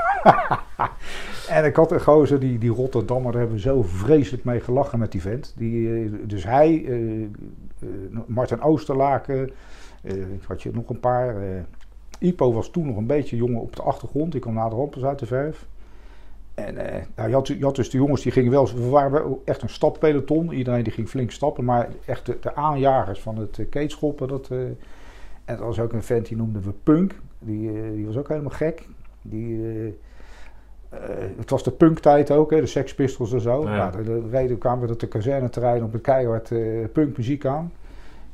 en ik had een gozer, die, die Rotterdammer, daar hebben we zo vreselijk mee gelachen met die vent. Die, dus hij, uh, Martin Oosterlaken, had je nog een paar... Ipo was toen nog een beetje jongen op de achtergrond. Die kwam na de pas uit de verf. En uh, nou, je, had, je, had, dus de jongens die gingen wel, we waren echt een stappeloton. Iedereen die ging flink stappen, maar echt de, de aanjagers van het uh, keetschoppen. Dat, uh, en dat was ook een vent die noemden we Punk. Die, die was ook helemaal gek. Die, het was de punktijd ook, hè, de Sex Pistols en zo. Ja. Nou, de, de reden kwamen we dat de kazerneterrein op het keihard punkmuziek aan.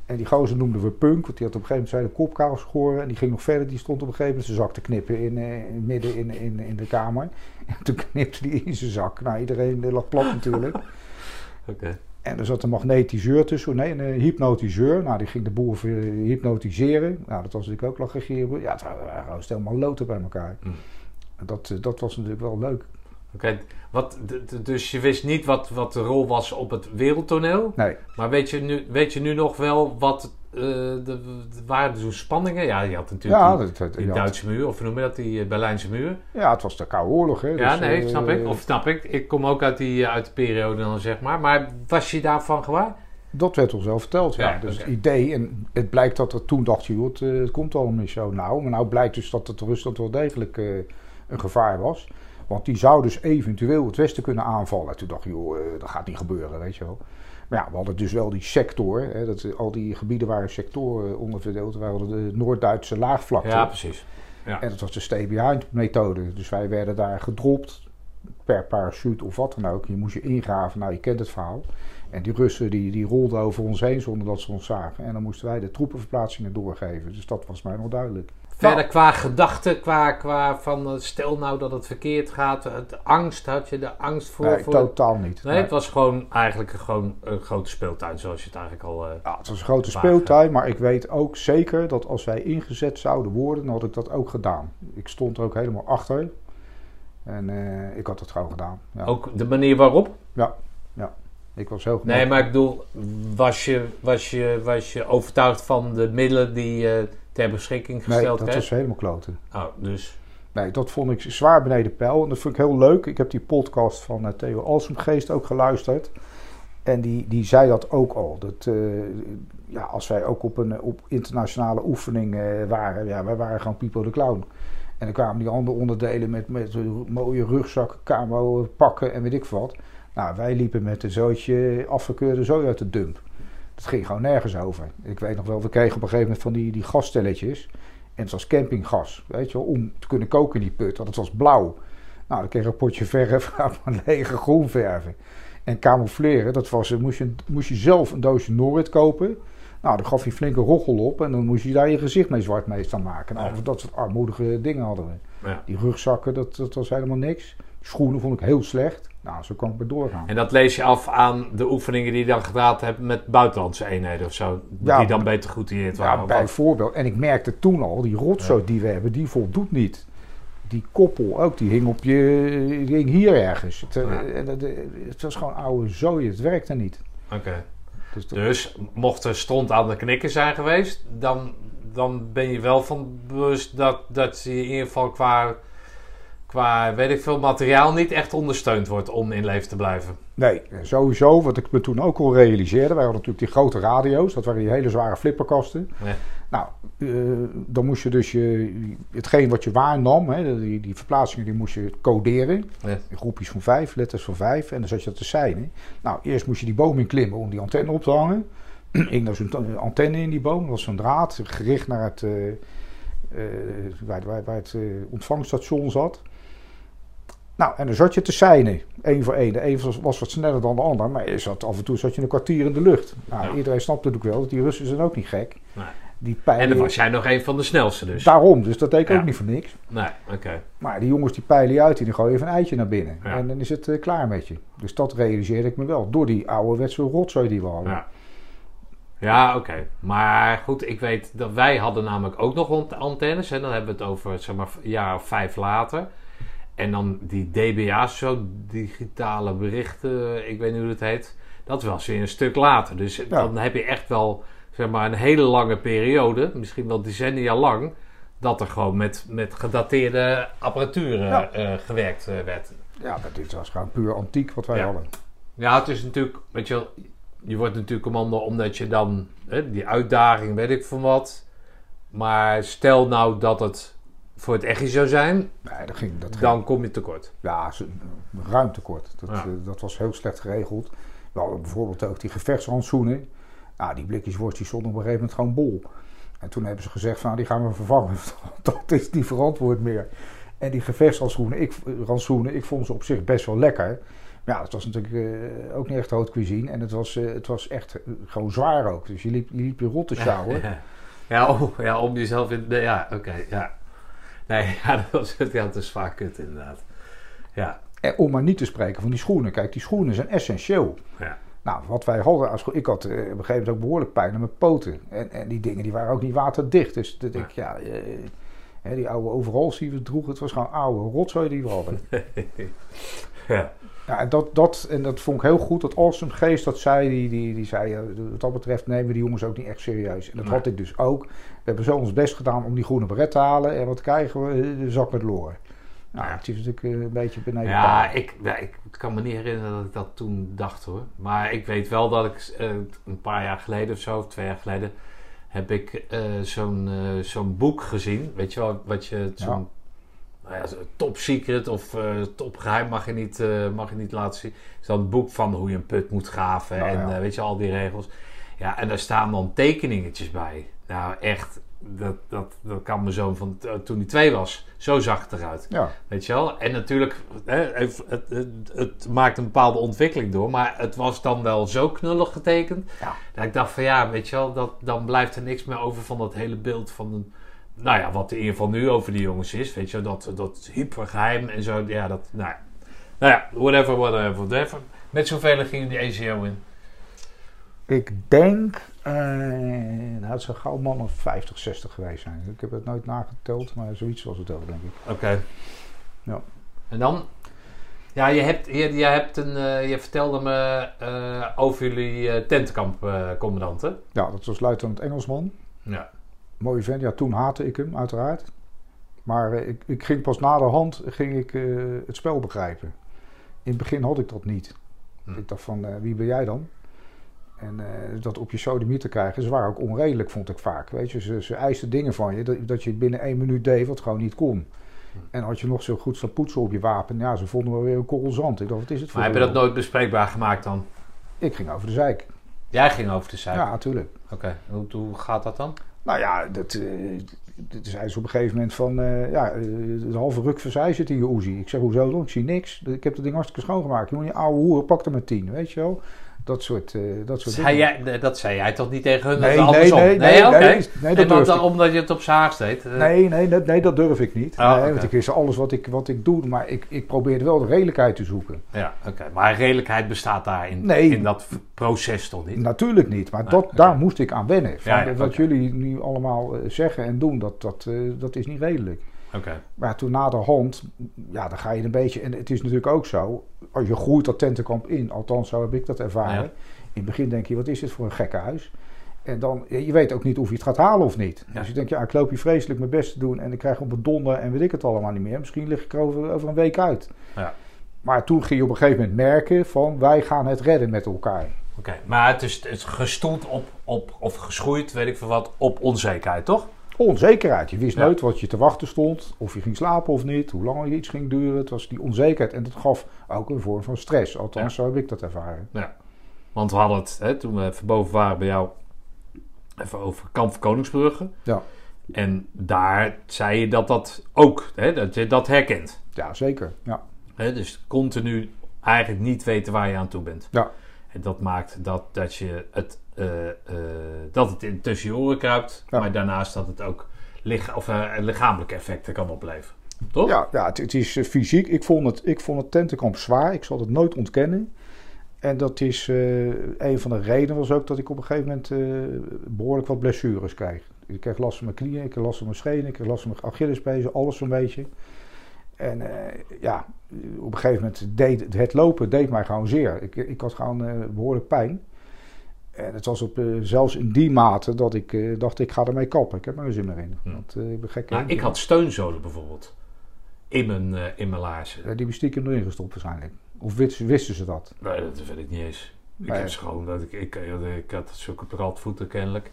En die gozer noemden we Punk, want die had op een gegeven moment zijn kopkaal geschoren. En die ging nog verder, die stond op een gegeven moment zijn zak te knippen in, in midden in, in, in de kamer. En toen knipte hij in zijn zak. Nou, iedereen lag plat natuurlijk. Oké. En er zat een magnetiseur tussen, nee, een hypnotiseur. Nou, die ging de boel hypnotiseren. Nou, dat was natuurlijk ook lachgegeven. Ja, het gewoon helemaal loten bij elkaar. Mm. Dat, dat was natuurlijk wel leuk. Oké, wat, dus je wist niet wat, wat de rol was op het wereldtoneel. Nee. Maar weet je nu, weet je nu nog wel wat uh, de, de, waren zo'n spanningen? Ja, je had natuurlijk ja, die, dat, die Duitse muur, of noem je dat, die uh, Berlijnse muur. Ja, het was de Koude Oorlog. Hè, ja, dus, nee, uh, snap ik. Of snap ik. Ik kom ook uit, die, uit de periode dan, zeg maar. Maar was je daarvan gewaar? Dat werd ons wel verteld, ja. ja dus het idee, en het blijkt dat er toen dacht je, het, het komt allemaal niet zo nauw. Maar nou blijkt dus dat het Rusland wel degelijk een gevaar was. Want die zou dus eventueel het Westen kunnen aanvallen. Toen dacht je, joh, dat gaat niet gebeuren, weet je wel. Maar ja, we hadden dus wel die sector. Hè, dat, al die gebieden waren sectoren onderverdeeld. We hadden de Noord-Duitse laagvlakte. Ja, precies. Ja. En dat was de stay-behind-methode. Dus wij werden daar gedropt per parachute of wat dan ook. Je moest je ingraven. Nou, je kent het verhaal. En die Russen die, die rolden over ons heen zonder dat ze ons zagen. En dan moesten wij de troepenverplaatsingen doorgeven. Dus dat was mij nog duidelijk. Verder nou. qua gedachten, qua, qua van eh, stel nou dat het verkeerd gaat, het angst had je, de angst voor... Nee, voor... totaal niet. Nee, het was gewoon eigenlijk gewoon een grote speeltuin zoals je het eigenlijk al... Uh, ja, het was een grote speeltuin, maar ik weet ook zeker dat als wij ingezet zouden worden, dan had ik dat ook gedaan. Ik stond er ook helemaal achter en uh, ik had het gewoon gedaan. Ja. Ook de manier waarop? Ja, ja. Ik was heel Nee, maar ik bedoel, was je, was je, was je overtuigd van de middelen die ter beschikking gesteld Nee, dat was helemaal kloten. Oh, dus... Nee, dat vond ik zwaar beneden peil. En dat vond ik heel leuk. Ik heb die podcast van uh, Theo Alsemgeest ook geluisterd. En die, die zei dat ook al. Dat, uh, ja, als wij ook op een op internationale oefening uh, waren, ja, wij waren gewoon Pipo de Clown. En dan kwamen die andere onderdelen met, met mooie rugzakken, camo pakken en weet ik wat. Nou, wij liepen met een zootje afgekeurde zooi uit de dump. Dat ging gewoon nergens over. Ik weet nog wel, we kregen op een gegeven moment van die, die gasstelletjes. En het was campinggas, weet je wel, om te kunnen koken in die put. Want het was blauw. Nou, dan kreeg je een potje verf van lege groen verven. En camoufleren, dat was, moest je, moest je zelf een doosje Norrit kopen. Nou, dan gaf hij flinke roggel op en dan moest je daar je gezicht mee zwart mee staan maken. Nou, ja. dat soort armoedige dingen hadden we. Ja. Die rugzakken, dat, dat was helemaal niks. Schoenen vond ik heel slecht. Nou, zo kan ik maar doorgaan. En dat lees je af aan de oefeningen die je dan gedaan hebt met buitenlandse eenheden of zo? die dan beter geoutilleerd waren? Ja, bijvoorbeeld. En ik merkte toen al, die rotzooi die we hebben, die voldoet niet. Die koppel ook, die hing op je, hing hier ergens. Het, eh, het, was gewoon oude zooi, het werkte niet. Oké. Dus, dus, mocht er stond aan de knikken zijn geweest, dan, dan ben je wel van bewust dat, dat je in ieder geval qua qua, weet ik veel, materiaal niet echt ondersteund wordt om in leven te blijven. Nee, sowieso. Wat ik me toen ook al realiseerde. Wij hadden natuurlijk die grote radio's. Dat waren die hele zware flipperkasten. Nou, uh, dan moest je dus je, hetgeen wat je waarnam, hè, die, die verplaatsingen, die moest je coderen. Ja. In groepjes van vijf, letters van vijf. En dan zat je dat te zijn. Nou, eerst moest je die boom in klimmen om die antenne op te hangen. Ik nou zo'n antenne in die boom. Dat was zo'n draad gericht naar het, uh, uh, waar, waar, waar, het ontvangststation zat. Nou, en dan zat je te seinen, één voor één. De een was, wat sneller dan de ander, maar je zat, af en toe zat je een kwartier in de lucht. Nou, Iedereen snapt natuurlijk wel dat die Russen zijn ook niet gek. Nee. Die pijlen, en dan was jij nog een van de snelste dus. Daarom, dus dat deed ik ook niet voor niks. Nee, oké. Maar die jongens die pijlen je uit die gooien even een eitje naar binnen. En dan is het uh, klaar met je. Dus dat realiseerde ik me wel, door die ouderwetse rotzooi die we hadden. Ja. Ja, oké. Maar goed, ik weet dat wij hadden namelijk ook nog antennes. En dan hebben we het over zeg maar, een jaar of vijf later. En dan die DBA's, zo digitale berichten, ik weet niet hoe het heet. Dat was weer een stuk later. Dus dan heb je echt wel zeg maar, een hele lange periode, misschien wel decennia lang, dat er gewoon met, met gedateerde apparatuur eh, gewerkt uh, werd. Ja, dit was gewoon puur antiek wat wij hadden. Ja, het is natuurlijk, weet je je wordt natuurlijk commando omdat je dan hè, die uitdaging, weet ik van wat. Maar stel nou dat het voor het echt zou zijn, nee, dat ging, dat dan kom je tekort. Ja, ruim tekort. Dat, eh, dat was heel slecht geregeld. We hadden bijvoorbeeld ook die gevechtshandschoenen. Nou, die blikjes worst die stonden op een gegeven moment gewoon bol. En toen hebben ze gezegd van, nou, die gaan we vervangen. dat is niet verantwoord meer. En die gevechtshandschoenen, ik, rantsoenen, ik vond ze op zich best wel lekker. Maar ja, het was natuurlijk uh, ook niet echt haute cuisine. En het was, uh, het was echt gewoon zwaar ook. Dus je liep je, liep je rot te sjouwen. Ja, ja. oh, ja, om jezelf in... Ja, oké, ja. Nee, ja, dat, was, ja, dat is vaak kut inderdaad. Ja. En om maar niet te spreken van die schoenen. Kijk, die schoenen zijn essentieel. Ja. Nou, wat wij hadden als ik had uh, op een gegeven moment ook behoorlijk pijn aan mijn poten. En, en die dingen die waren ook niet waterdicht. Dus dat ik, ja, uh, die oude overals die we droegen, het was gewoon oude rotzooi die we hadden. ja. Ja, en dat, dat, en dat vond ik heel goed. Dat Awesome Geest, dat zei, die, die, die zei, wat dat betreft nemen we die jongens ook niet echt serieus. En dat had ik dus ook. We hebben zo ons best gedaan om die groene beret te halen. En wat krijgen we? De zak met loren. Nou, het is natuurlijk eh, een beetje beneden. Ja, ik, ja, ik kan me niet herinneren dat ik dat toen dacht hoor. Maar ik weet wel dat ik uh, een paar jaar geleden of zo, of twee jaar geleden, heb ik uh, zo'n zo'n boek gezien. Weet je wel, wat je, zo'n nou ja, top secret of uh, top geheim mag je, niet, uh, mag je niet laten zien. is dan het boek van hoe je een put moet graven nou en uh, weet je, al die regels. Ja, en daar staan dan tekeningetjes bij. Nou, echt, dat, dat, dat kan mijn zoon van toen hij twee was. Zo zag het eruit. Ja. Weet je wel? En natuurlijk, hè, het, het, het, maakt een bepaalde ontwikkeling door. Maar het was dan wel zo knullig getekend. Ja. Dat ik dacht van ja, weet je wel, dat, dan blijft er niks meer over van dat hele beeld van een nou ja, wat in ieder geval nu over die jongens is, weet je, dat, dat hypergeheim en zo, ja, dat, nou, nou ja, whatever, whatever, whatever. Met zoveel gingen die ACO in? Ik denk, uh, nou, het zou gauw man of 50, 60 geweest zijn. Ik heb het nooit nageteld, maar zoiets was het ook, denk ik. Oké. Ja. En dan? Ja, je, hebt, je, je, hebt een, uh, je vertelde me uh, over jullie uh, tentkampcommandanten. ja, dat was luitenant Engelsman. Ja mooie vent. Ja, toen haatte ik hem, uiteraard. Maar uh, ik, ik, ging pas na de hand ging ik, uh, het spel begrijpen. In het begin had ik dat niet. Hm. Ik dacht van, uh, wie ben jij dan? En dat op je sodemie te krijgen, ze waren ook onredelijk, vond ik vaak. Weet je, ze, ze eisten dingen van je, dat, dat je het binnen één minuut deed wat gewoon niet kon. Hm. En had je nog zo goed staan poetsen op je wapen, ja, ze vonden wel weer een korrel zand. Ik dacht, wat is het voor Maar heb je dat nooit bespreekbaar gemaakt dan? Ik ging over de zeik. Jij ging over de zeik? Ja, natuurlijk. Oké, hoe, hoe gaat dat dan? Nou ja, dat, het is op een gegeven moment van, uh, ja, de halve ruk van zij zit in je Uzi. Ik zeg, hoezo dan? Ik zie niks. Ik heb het ding hartstikke schoongemaakt. Je moet je oude hoer, pak er maar tien, weet je wel. Dat soort, uh, dat soort zei jij, dat zei jij toch niet tegen hun? Nee, nee, nee, nee. Nee, nee, dat durf ik. Omdat je het op zaag deed? Uh. Nee, nee, dat, nee, dat durf ik niet. Oh, nee, Want ik is alles wat ik, wat ik doe, maar ik, ik probeer wel de redelijkheid te zoeken. Ja, oké. Maar redelijkheid bestaat daar in, nee, in dat proces toch niet? Natuurlijk niet, maar dat, daar moest ik aan wennen. Van, ja, ja, wat jullie nu allemaal zeggen en doen, dat, dat, uh, dat is niet redelijk. Maar toen na de hand, ja, dan ga je een beetje. En het is natuurlijk ook zo, als je groeit dat tentenkamp in, althans zo heb ik dat ervaren. In het begin denk je, wat is dit voor een gekke huis? En dan, je weet ook niet of je het gaat halen of niet. Dus je denkt, ja, ik loop hier vreselijk mijn best te doen en ik krijg op een donder en weet ik het allemaal niet meer. Misschien lig ik er over, over een week uit. Ja. Maar toen ging je op een gegeven moment merken van, wij gaan het redden met elkaar. Oké, maar het is, het is gestoeld op, op, of geschoeid, weet ik veel wat, op onzekerheid, toch? Onzekerheid. Je wist nooit wat je te wachten stond, of je ging slapen of niet, hoe lang iets ging duren. Het was die onzekerheid en dat gaf ook een vorm van stress. Althans, zo heb ik dat ervaren. Ja. Want we hadden het, hè, toen we even boven waren bij jou, even over Kamp van Koningsbrugge. Ja. En daar zei je dat dat ook, hè, dat je dat herkent. Ja, zeker. Ja. Hè, dus continu eigenlijk niet weten waar je aan toe bent. Ja. Dat maakt dat, dat je het uh, dat het in tussen je oren kruipt. Maar daarnaast dat het ook lich of, uh, lichamelijke effecten kan opleveren. Toch? Ja, ja het, het is fysiek. Ik vond het, ik vond het tentenkamp zwaar. Ik zal het nooit ontkennen. En dat is een van de redenen was ook dat ik op een gegeven moment behoorlijk wat blessures kreeg. Ik kreeg last van mijn knieën, ik kreeg last van mijn schenen, ik kreeg last van mijn Achillespezen, alles zo'n beetje. En ja, op een gegeven moment deed het lopen deed mij gewoon zeer. Ik, ik had gewoon behoorlijk pijn. En het was op, uh, zelfs in die mate dat ik dacht, ik ga ermee kappen. Ik heb er geen zin meer in. Want, ik ben gek nou, ik had steunzolen bijvoorbeeld. In mijn, in mijn laarzen. die hebben stiekem erin gestopt waarschijnlijk. Of wisten, wisten ze dat? Nee, dat weet ik niet eens. Ik heb gewoon dat ik, ik, ik had zulke voeten kennelijk.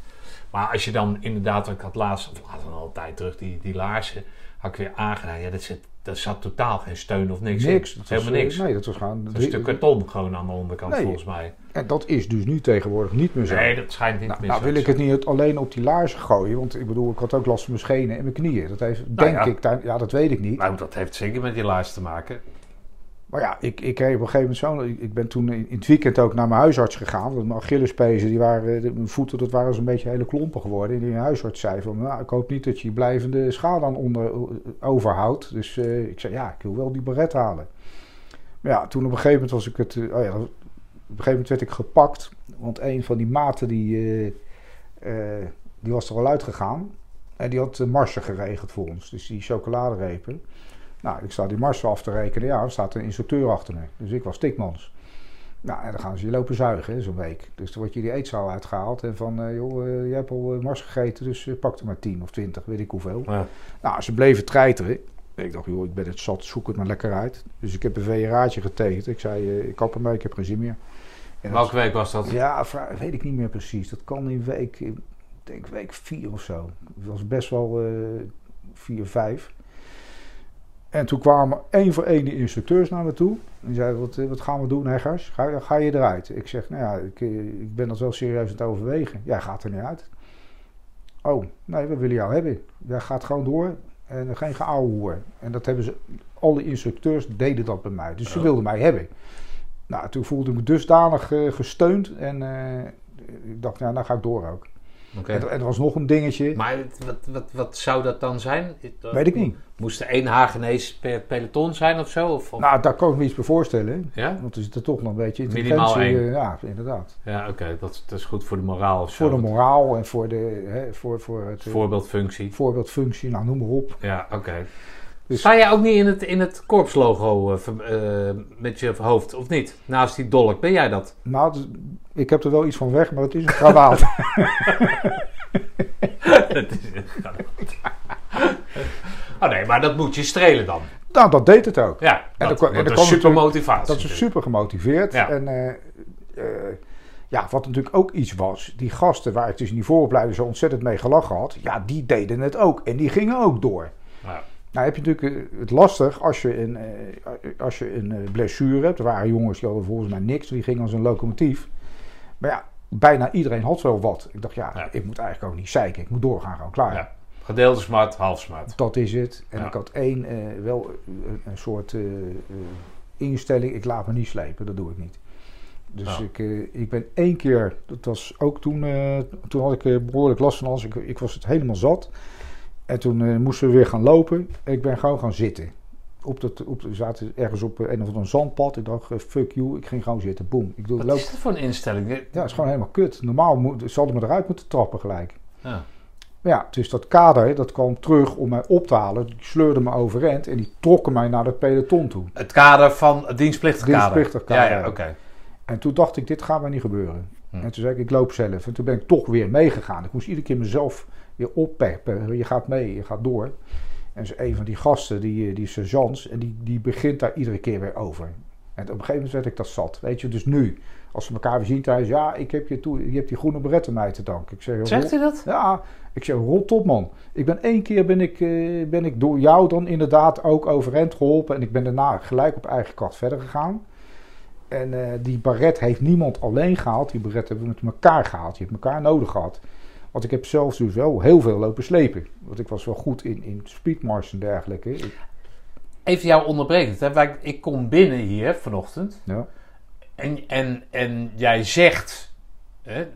Maar als je dan inderdaad, ik had laatst, of later al een tijd terug, die, die laarzen, had ik weer aangedaan. Ja, dat zit daar zat totaal geen steun of niks Niks. Helemaal was, niks. Nee, dat was gewoon... Een stuk karton gewoon aan de onderkant volgens mij. En dat is dus nu tegenwoordig niet meer zo. Nee, dat schijnt niet nou, meer nou zo wil ik het niet alleen op die laarzen gooien. Want ik bedoel, ik had ook last van mijn schenen en mijn knieën. Dat heeft, nou denk ik, ja, dat weet ik niet. Nou, dat heeft zeker met die laars te maken. Maar ja, ik, ik kreeg op een gegeven moment zo. Ik ben toen in het weekend ook naar mijn huisarts gegaan. Want mijn Achillespezen, die waren, mijn voeten, dat waren zo'n beetje hele klompen geworden. En die huisarts zei van, nou, ik hoop niet dat je blijvende schade aan onder, overhoudt. Dus uh, ik zei, ja, ik wil wel die beret halen. Maar ja, toen op een gegeven moment was ik het, oh ja, op een gegeven moment werd ik gepakt. Want een van die maten, die, uh, die was er al uitgegaan. En die had de marsen geregeld voor ons. Dus die chocoladerepen. Nou, ik sta die mars af te rekenen. Ja, er staat een instructeur achter me. Dus ik was stikmans. Nou, en dan gaan ze je lopen zuigen, zo'n week. Dus dan word je die eetzaal uitgehaald. En van, uh, joh, uh, jij hebt al mars gegeten, dus pak er maar 10 of 20, weet ik hoeveel. Ja. Nou, ze bleven treiteren. Ik dacht, joh, ik ben het zat, zoek het maar lekker uit. Dus ik heb een VRA'tje getekend. Ik zei, ik kap ermee, ik heb geen zin meer. En Welke week was dat? Ja, weet ik niet meer precies. Dat kan in week, ik denk week 4 of zo. Het was best wel 4, 5. En toen kwamen één voor één die instructeurs naar me toe. Die zeiden, wat, wat gaan we doen, Heggers? Ga, ga je eruit? Ik zeg, nou ja, ik, ik ben dat wel serieus aan het overwegen. Jij gaat er niet uit. Oh, nee, we willen jou hebben. Jij gaat gewoon door en geen geouwe En dat hebben ze, alle instructeurs deden dat bij mij. Dus ze wilden mij hebben. Nou, toen voelde ik me dusdanig uh, gesteund en uh, ik dacht, nou, dan ga ik door ook. Okay. En, er was nog een dingetje. Maar wat, wat, wat zou dat dan zijn? Weet ik niet. Moest er één Hagenees per peloton zijn of zo? Of, Nou, daar kan ik me iets bij voorstellen. Ja? Want er zit er toch nog een beetje intelligentie. Uh, ja, inderdaad. Ja, oké. Dat, dat, is goed voor de moraal. Voor de moraal en voor, de, hè, voor, voor het... Eh, voorbeeldfunctie. Voorbeeldfunctie, nou noem maar op. Ja, oké. Dus, Sta jij ook niet in het, in het korpslogo uh, uh, met je hoofd, of niet? Naast die dolk, ben jij dat? Nou, ik heb er wel iets van weg, maar het is een krawaat. het is een krawaat. oh nee, maar dat moet je strelen dan. Nou, dat deed het ook. Ja, en dat, en dat is super motivatie. Dat is super gemotiveerd. Ja. En uh, uh, ja, wat natuurlijk ook iets was, die gasten waar ik dus in die vooropleiding zo ontzettend mee gelachen had, ja, die deden het ook. En die gingen ook door. Ja. Nou heb je natuurlijk het lastig als je een, als je een blessure hebt. Er waren jongens die hadden volgens mij niks, die gingen als een locomotief. Maar ja, bijna iedereen had wel wat. Ik dacht, ja, ik moet eigenlijk ook niet zeiken. Ik moet doorgaan, gewoon klaar. Ja. Gedeelde smart, half smart. Dat is het. En ik had één, wel een soort instelling. Ik laat me niet slepen, dat doe ik niet. Dus ik, ik ben één keer, dat was ook toen, toen had ik behoorlijk last van alles. Ik, ik was het helemaal zat. En toen moesten we weer gaan lopen. Ik ben gewoon gaan zitten op dat, op, we zaten ergens op een of een zandpad. Ik dacht, eh, fuck you, ik ging gewoon zitten. Boom. Ik doe, Wat loop. is dat voor een instelling? Ja, het is gewoon helemaal kut. Normaal moet, zouden me eruit moeten trappen gelijk. Ja. Ja, dus dat kader, dat kwam terug om mij op te halen. Die sleurde me overend en die trokken mij naar het peloton toe. Het kader van het dienstplichtig kader? Dienstplichtig kader. Ja, ja oké. En toen dacht ik, dit gaat maar niet gebeuren. Hm. En toen zei ik, ik loop zelf. En toen ben ik toch weer meegegaan. Ik moest iedere keer mezelf weer oppeppen. Je gaat mee, je gaat door. En een van die gasten, die, eh, die sergeants, en die, die begint daar iedere keer weer over. En op een gegeven moment werd ik dat zat. Weet je, dus nu, als we elkaar weer zien thuis, ja, ik heb je, toe, je hebt die groene beret mij te danken. Ik zeg, Zegt hij dat? Ja, ik zeg, rot op man. Ik ben één keer ben ik, uh, ben ik door jou dan inderdaad ook overend geholpen. En ik ben daarna gelijk op eigen kracht verder gegaan. En uh, die baret heeft niemand alleen gehaald. Die baret hebben we met elkaar gehaald. Je hebt elkaar nodig gehad. Want ik heb zelfs dus wel heel veel lopen slepen. Want ik was wel goed in, in speedmars en dergelijke. Even jou onderbrekend. Hè? Ik kom binnen hier vanochtend. Ja. En, en, en jij zegt... Hè,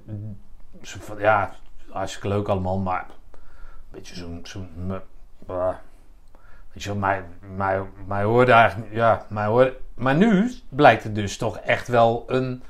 van, ja, hartstikke leuk allemaal, maar... Een beetje zo'n... Zo weet je mij, mij, mij hoorde eigenlijk... Ja, mij hoorde... Maar nu blijkt het dus toch echt wel een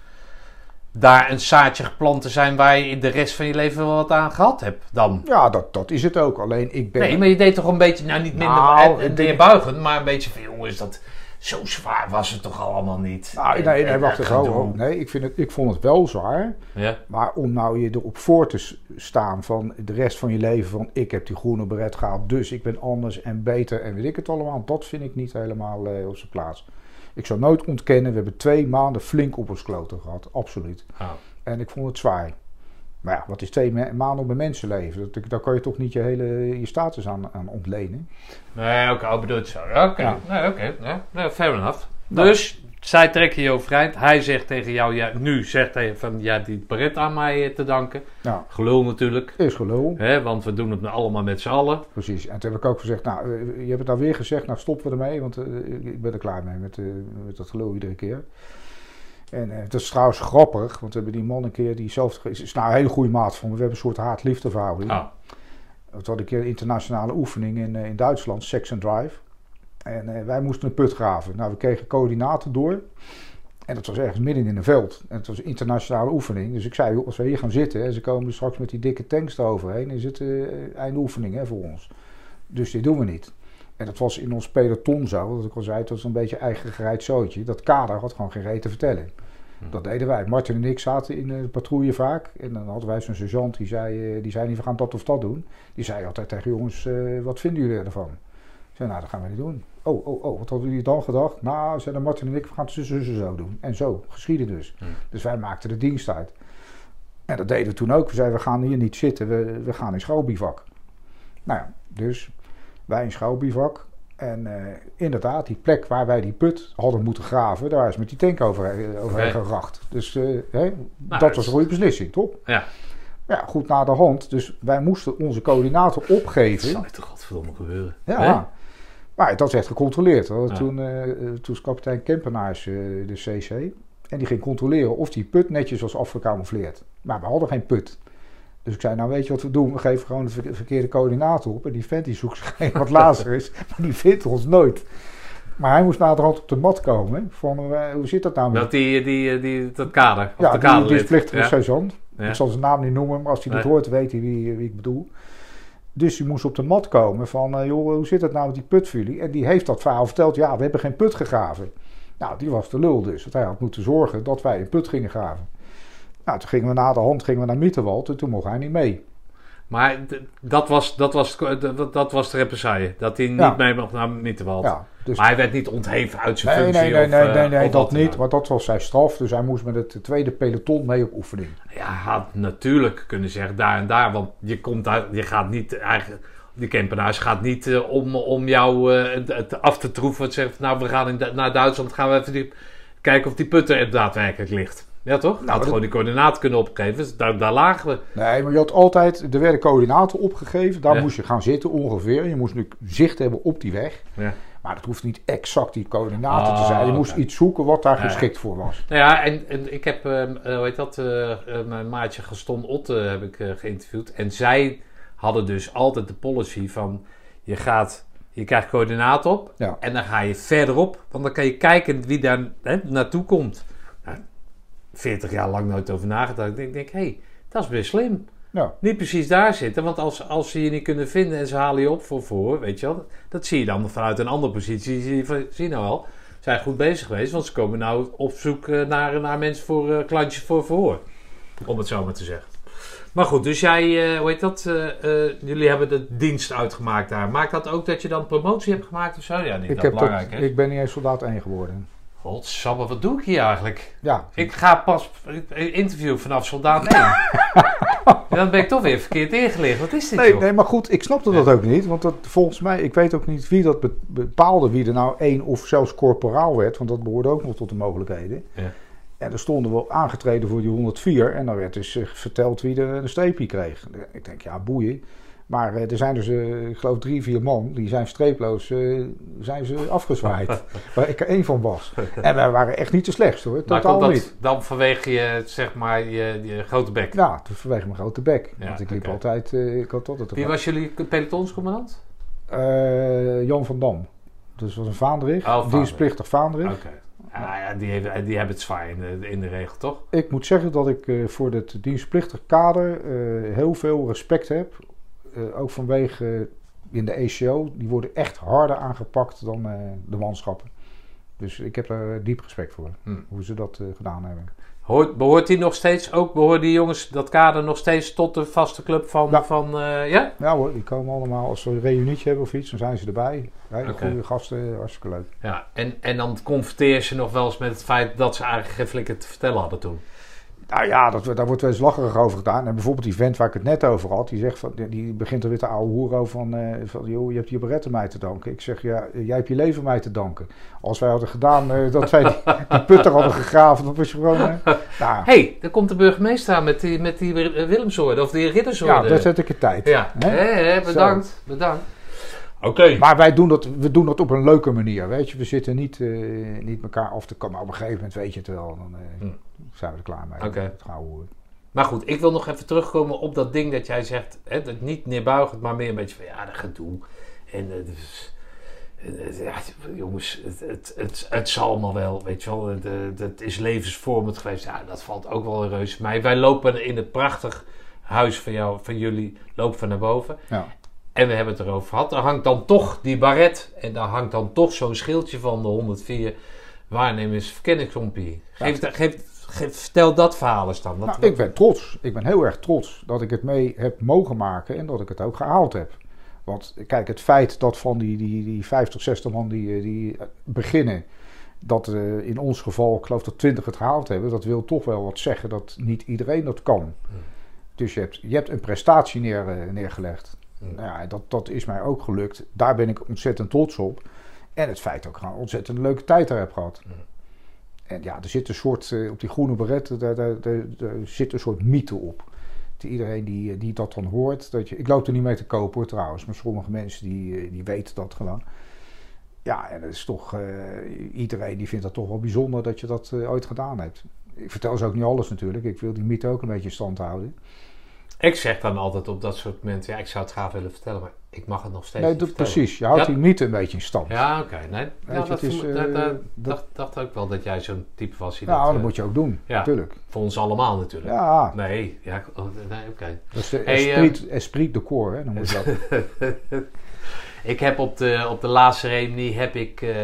daar een zaadje geplant te zijn waar je in de rest van je leven wel wat aan gehad hebt dan. Ja, dat, dat is het ook. Alleen ik ben... Nee, maar je deed toch een beetje, nou niet minder nou, en, neerbuigend, maar een beetje van jongens, dat, zo zwaar was het toch allemaal niet. Nou, nee, nee, wacht even. Nee, ik, vind het, ik vond het wel zwaar. Ja. Maar om nou je erop voor te staan van de rest van je leven van ik heb die groene beret gehaald, dus ik ben anders en beter en weet ik het allemaal. Dat vind ik niet helemaal uh, op zijn plaats. Ik zou nooit ontkennen, we hebben twee maanden flink op ons kloten gehad. Absoluut. Ah. En ik vond het zwaar. Maar ja, wat is twee maanden op een mensenleven? Dat, daar kan je toch niet je hele je status aan, aan ontlenen? Nee, oké, okay, bedoel het zo. Oké, ja. nee, oké. Nee, fair enough. Nou. Dus, zij trekken je overeind. Hij zegt tegen jou, ja, nu zegt hij van, ja, die beret aan mij eh, te danken. Ja. Gelul natuurlijk. Is gelul. Hè, want we doen het nu allemaal met z'n allen. Precies. En toen heb ik ook gezegd, nou, eh, je hebt het nou weer gezegd, nou stoppen we ermee. Want uh, ik ben er klaar mee met, uh, met dat gelul iedere keer. En uh, dat is trouwens grappig, want we hebben die man een keer die zelf... is nou een hele goede maat van We hebben een soort haat-liefde verhouding. Ah. We hadden een keer een internationale oefening in, in Duitsland, Sex and Drive. En uh, wij moesten een put graven. Nou, we kregen coördinaten door. En dat was ergens midden in een veld. En het was een internationale oefening. Dus ik zei, joh, als we hier gaan zitten... en ze komen straks met die dikke tanks eroverheen... is het uh, einde oefening hè, voor ons. Dus dit doen we niet. En dat was in ons peloton zo. Dat ik al zei, het was een beetje eigen gereid zootje. Dat kader had gewoon geen reet te vertellen. Hm. Dat deden wij. Martin en ik zaten in de patrouille vaak. En dan hadden wij zo'n sergeant die zei, die zei niet, we gaan dat of dat doen. Die zei altijd tegen jongens, wat vinden jullie ervan? Zei, nou, dat gaan we niet doen. Oh, oh, oh, wat hadden jullie dan gedacht? Nou, zeiden Martin en ik, we gaan het zo, zo, zo doen. En zo, geschieden dus. Hmm. Dus wij maakten de dienst uit. En dat deden we toen ook. We zeiden, we gaan hier niet zitten, we, we gaan in schoolbivak. Nou ja, dus wij in schoolbivak. En uh, inderdaad, die plek waar wij die put hadden moeten graven, daar is met die tank over, eh, overheen geracht. Dus uh, hè, nou, dat was een goede beslissing, toch? Ja. Ja, goed naar de hand. Dus wij moesten onze coördinator opgeven. Dat zou toch godverdomme gebeuren? Ja. Maar dat werd gecontroleerd. Toen, uh, toen was kapitein Kempenaars uh, de CC. En die ging controleren of die put netjes was afgecamoufleerd. Maar we hadden geen put. Dus ik zei, nou weet je wat we doen? We geven gewoon de verkeerde coördinator op. En die vent die zoekt zich wat lazer is. Maar die vindt ons nooit. Maar hij moest naderhand op de mat komen. Van, uh, hoe zit dat nou? Dat, die, die, die, dat kader. Ja, de die, die is plichtige ja. sergeant. Ik zal zijn naam niet noemen, maar als hij dat hoort, weet hij wie, wie ik bedoel. Dus die moest op de mat komen van, uh, joh, hoe zit het nou met die put voor jullie? En die heeft dat verhaal verteld, ja, we hebben geen put gegraven. Nou, die was de lul dus, hij had moeten zorgen dat wij een put gingen graven. Nou, toen gingen we na de hand gingen we naar Mieterwald en toen mocht hij niet mee. Maar dat was, dat, was, dat, dat was de represaille. Dat hij niet mee mocht naar Mittenwald. Ja, dus maar hij werd niet ontheven uit zijn nee, functie? Nee, nee, nee, nee, nee, dat niet. Maar dat was zijn straf. Dus hij moest met het tweede peloton mee op oefening. Ja, hij had natuurlijk kunnen zeggen daar en daar. Want je, komt daar, je gaat niet eigenlijk... Die campenaars gaat niet uh, om, om jou uh, af te troeven. Zegt, nou, we gaan in, naar Duitsland. Gaan we even die, kijken of die putter er daadwerkelijk ligt. Ja, toch? Nou, had gewoon die coördinaten kunnen opgeven. Dus daar, daar lagen we. Nee, maar je had altijd... Er werden coördinaten opgegeven. Daar moest je gaan zitten ongeveer. Je moest nu zicht hebben op die weg. Ja. Maar dat hoeft niet exact die coördinaten te zijn. Je ah, moest iets zoeken wat daar geschikt voor was. Nou ja, en, en ik heb, uh, hoe heet dat, uh, mijn maatje Gaston Otte heb ik geïnterviewd. En zij hadden dus altijd de policy van... Je gaat je krijgt coördinaten op en dan ga je verderop. Want dan kan je kijken wie daar hè, naartoe komt. Nou, 40 jaar lang nooit over nagedacht. Ik denk, denk hé, hey, dat is best slim. Ja. Niet precies daar zitten, want als, als ze je niet kunnen vinden en ze halen je op voor voor, weet je wel, dat zie je dan vanuit een andere positie. Zie je, zie nou wel, zijn goed bezig geweest, want ze komen nou op zoek eh, naar, naar mensen voor uh, klantjes voor voor. Om het zo maar te zeggen. Maar goed, dus jij, uh, hoe heet dat? jullie hebben de dienst uitgemaakt daar. Maakt dat ook dat je dan promotie hebt gemaakt of zo? Ja, niet ik dat belangrijk Ik ben niet eens soldaat 1 geworden. Godsamme, wat doe ik hier eigenlijk? Ja. Ik ga pas interviewen vanaf soldaat 1. dan ben ik toch weer verkeerd ingelicht. Wat is dit, nee, nee, maar goed, ik snapte dat ook niet. Want dat, volgens mij, ik weet ook niet wie dat bepaalde, wie er nou één of zelfs corporaal werd. Want dat behoorde ook nog tot de mogelijkheden. Ja. En er stonden we aangetreden voor die 104. En dan werd dus eh, verteld wie de, een streepje kreeg. Ik denk, ja, boeien. Maar uh, er zijn dus, uh, ik geloof, drie, vier man, die zijn streeploos, uh, zijn ze afgezwaaid. waar ik er één van was. En wij waren echt niet te slecht hoor, totaal dat, niet. Dan vanwege je, zeg maar, je, je grote bek? Ja, vanwege mijn grote bek. want ik liep altijd, ik had altijd... Wie was jullie pelotonscommandant? Jan van Dam. Dus was een vaandrig, oh, dienstplichtig vaandrig. Oké. ja, die, hebben, die hebben het zwaar in de, in de regel, toch? Ik moet zeggen dat ik voor het dienstplichtig kader heel veel respect heb uh, ook vanwege in de ECO, die worden echt harder aangepakt dan uh, de manschappen. Dus ik heb daar diep respect voor, hm. hoe ze dat gedaan hebben. Hoort, behoort die nog steeds, ook behoort die jongens, dat kader nog steeds tot de vaste club van, ja. van ja? Ja hoor, die komen allemaal, als ze een reunietje hebben of iets, dan zijn ze erbij. Wij, okay. goede gasten, hartstikke leuk. Ja, en, en dan confronteer je nog wel eens met het feit dat ze eigenlijk geen flikker te vertellen hadden toen. Nou ja, dat, daar wordt wel eens lacherig over gedaan. En bijvoorbeeld die vent waar ik het net over had, die, zegt van, die begint er weer te ouwe hoer over van, uh, van joh, je hebt je beretten mij te danken. Ik zeg, ja, jij hebt je leven mij te danken. Als wij hadden gedaan uh, dat wij die, die, putter hadden gegraven, dan was je gewoon... Uh, nou. hey, daar komt de burgemeester aan met die, met die Willemsoorde, of die Riddersoorde. Ja, daar zet ik het tijd. Ja, hè? bedankt, bedankt. Oké. Maar wij doen dat, we doen dat op een leuke manier, weet je. We zitten niet, niet elkaar af te komen. Maar op een gegeven moment weet je het wel. Dan, hm zijn we er klaar mee. Oké. Maar goed, ik wil nog even terugkomen op dat ding dat jij zegt. Hè, dat niet neerbuigend, maar meer een beetje van ja, dat gedoe. En uh, dus, ja, jongens, het, het, het, het, zal allemaal wel, weet je wel. Het, is levensvormend geweest. Ja, dat valt ook wel reuze mee. Wij lopen in het prachtig huis van, jou, van jullie, lopen van naar boven. Ja. En we hebben het erover gehad. Er hangt dan toch die baret. En daar hangt dan toch zo'n schildje van de 104 waarnemers verkenningsompie. Geef, ja. geef, Vertel dat verhaal eens dan. Nou, ik ben trots. Ik ben heel erg trots dat ik het mee heb mogen maken en dat ik het ook gehaald heb. Want kijk, het feit dat van die, die, die 50, 60 man die, eh, die beginnen, dat uh, in ons geval, ik geloof dat 20 het gehaald hebben, dat wil toch wel wat zeggen dat niet iedereen dat kan. Dus je hebt, je hebt een prestatie neer, uh, neergelegd. Nou ja, dat, dat is mij ook gelukt. Daar ben ik ontzettend trots op. En het feit dat ik gewoon een ontzettend leuke tijd daar heb gehad. En ja, er zit een soort, uh, op die groene beret, daar, daar, daar, zit een soort mythe op. iedereen die, eh, die dat dan hoort, dat je, ik loop er niet mee te kopen hoor trouwens, maar sommige mensen die, eh, die weten dat gewoon. Ja, en het is toch, uh, iedereen die vindt dat toch wel bijzonder dat je dat ooit gedaan hebt. Ik vertel ze ook niet alles natuurlijk, ik wil die mythe ook een beetje in stand houden. Ik zeg dan altijd op dat soort momenten, ja, ik zou het graag willen vertellen, maar ik mag het nog steeds nee, Precies, je houdt die niet een beetje in stand. Ja, oké. Nee, ja, dat, is, uh, dat, dacht, dacht ook wel dat jij zo'n type was. Nou, dat, dat uh, moet je ook doen, ja, natuurlijk. Voor ons allemaal natuurlijk. Ja. Nee, ja, oh, nee oké. Okay. Dat is de hey, esprit, uh, esprit de corps, hè, dan moet je dat. Ik heb op de, op de laatste reunie heb ik uh, uh,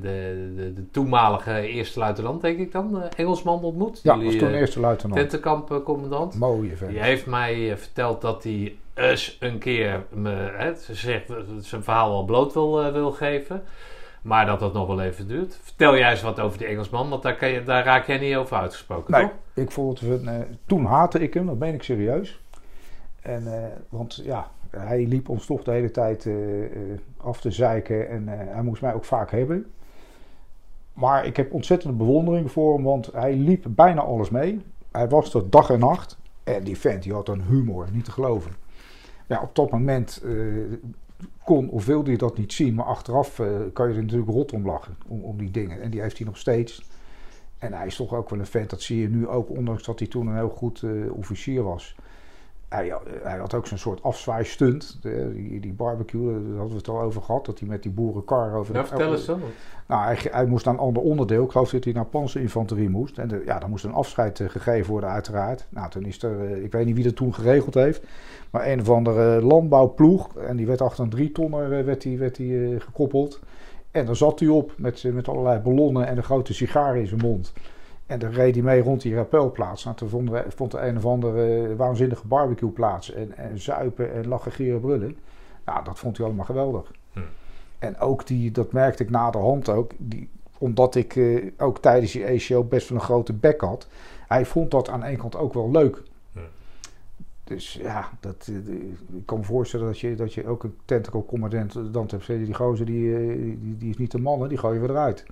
de, de, de, toenmalige eerste luitenant, denk ik dan, uh, Engelsman ontmoet. Ja, was toen eerste luitenant. Tentenkampcommandant. Mooie vent. Die heeft mij verteld dat hij eens een keer me, hè, ze zegt, zijn verhaal al bloot wil, wil geven. Maar dat dat nog wel even duurt. Vertel jij eens wat over die Engelsman, want daar, kan je, daar raak jij niet over uitgesproken, nee, toch? ik vond het... toen haatte ik hem, dat ben ik serieus. En, want ja, hij liep ons toch de hele tijd uh, af te zeiken en uh, hij moest mij ook vaak hebben. Maar ik heb ontzettende bewondering voor hem, want hij liep bijna alles mee. Hij was er dag en nacht. En die vent die had een humor, niet te geloven. Ja, op dat moment kon of wilde je dat niet zien, maar achteraf uh, kan je er natuurlijk rot om lachen, om, om die dingen. En die heeft hij nog steeds. En hij is toch ook wel een vent, dat zie je nu ook, ondanks dat hij toen een heel goed officier was hij, hij, had ook zo'n soort afzwaaistunt. Die, die barbecue, daar hadden we het al over gehad. Dat hij met die boerenkar over... Ja, vertel eens zo. Nou, hij, hij, moest naar een ander onderdeel. Ik geloof dat hij naar panzerinfanterie moest. En de, ja, dan moest een afscheid uh, gegeven worden uiteraard. Nou, toen is er... Uh, ik weet niet wie dat toen geregeld heeft. Maar een of andere landbouwploeg. En die werd achter een drietonner uh, werd die, werd die, gekoppeld. En daar zat hij op met, met allerlei ballonnen en een grote sigaar in zijn mond. En dan reed hij mee rond die rappelplaats. Nou, toen vonden we, vond er een of andere waanzinnige barbecue plaats. En, en zuipen en lachen, gieren, brullen. Nou, dat vond hij allemaal geweldig. Hm. En ook die, dat merkte ik na de hand ook. Die, omdat ik uh, ook tijdens die A-show best wel een grote bek had. Hij vond dat aan één kant ook wel leuk. Hm. Dus ja, dat, uh, ik kan me voorstellen dat je, dat je ook een tentacle commandant hebt. Die gozer die, die, die, is niet de mannen, die gooien we eruit.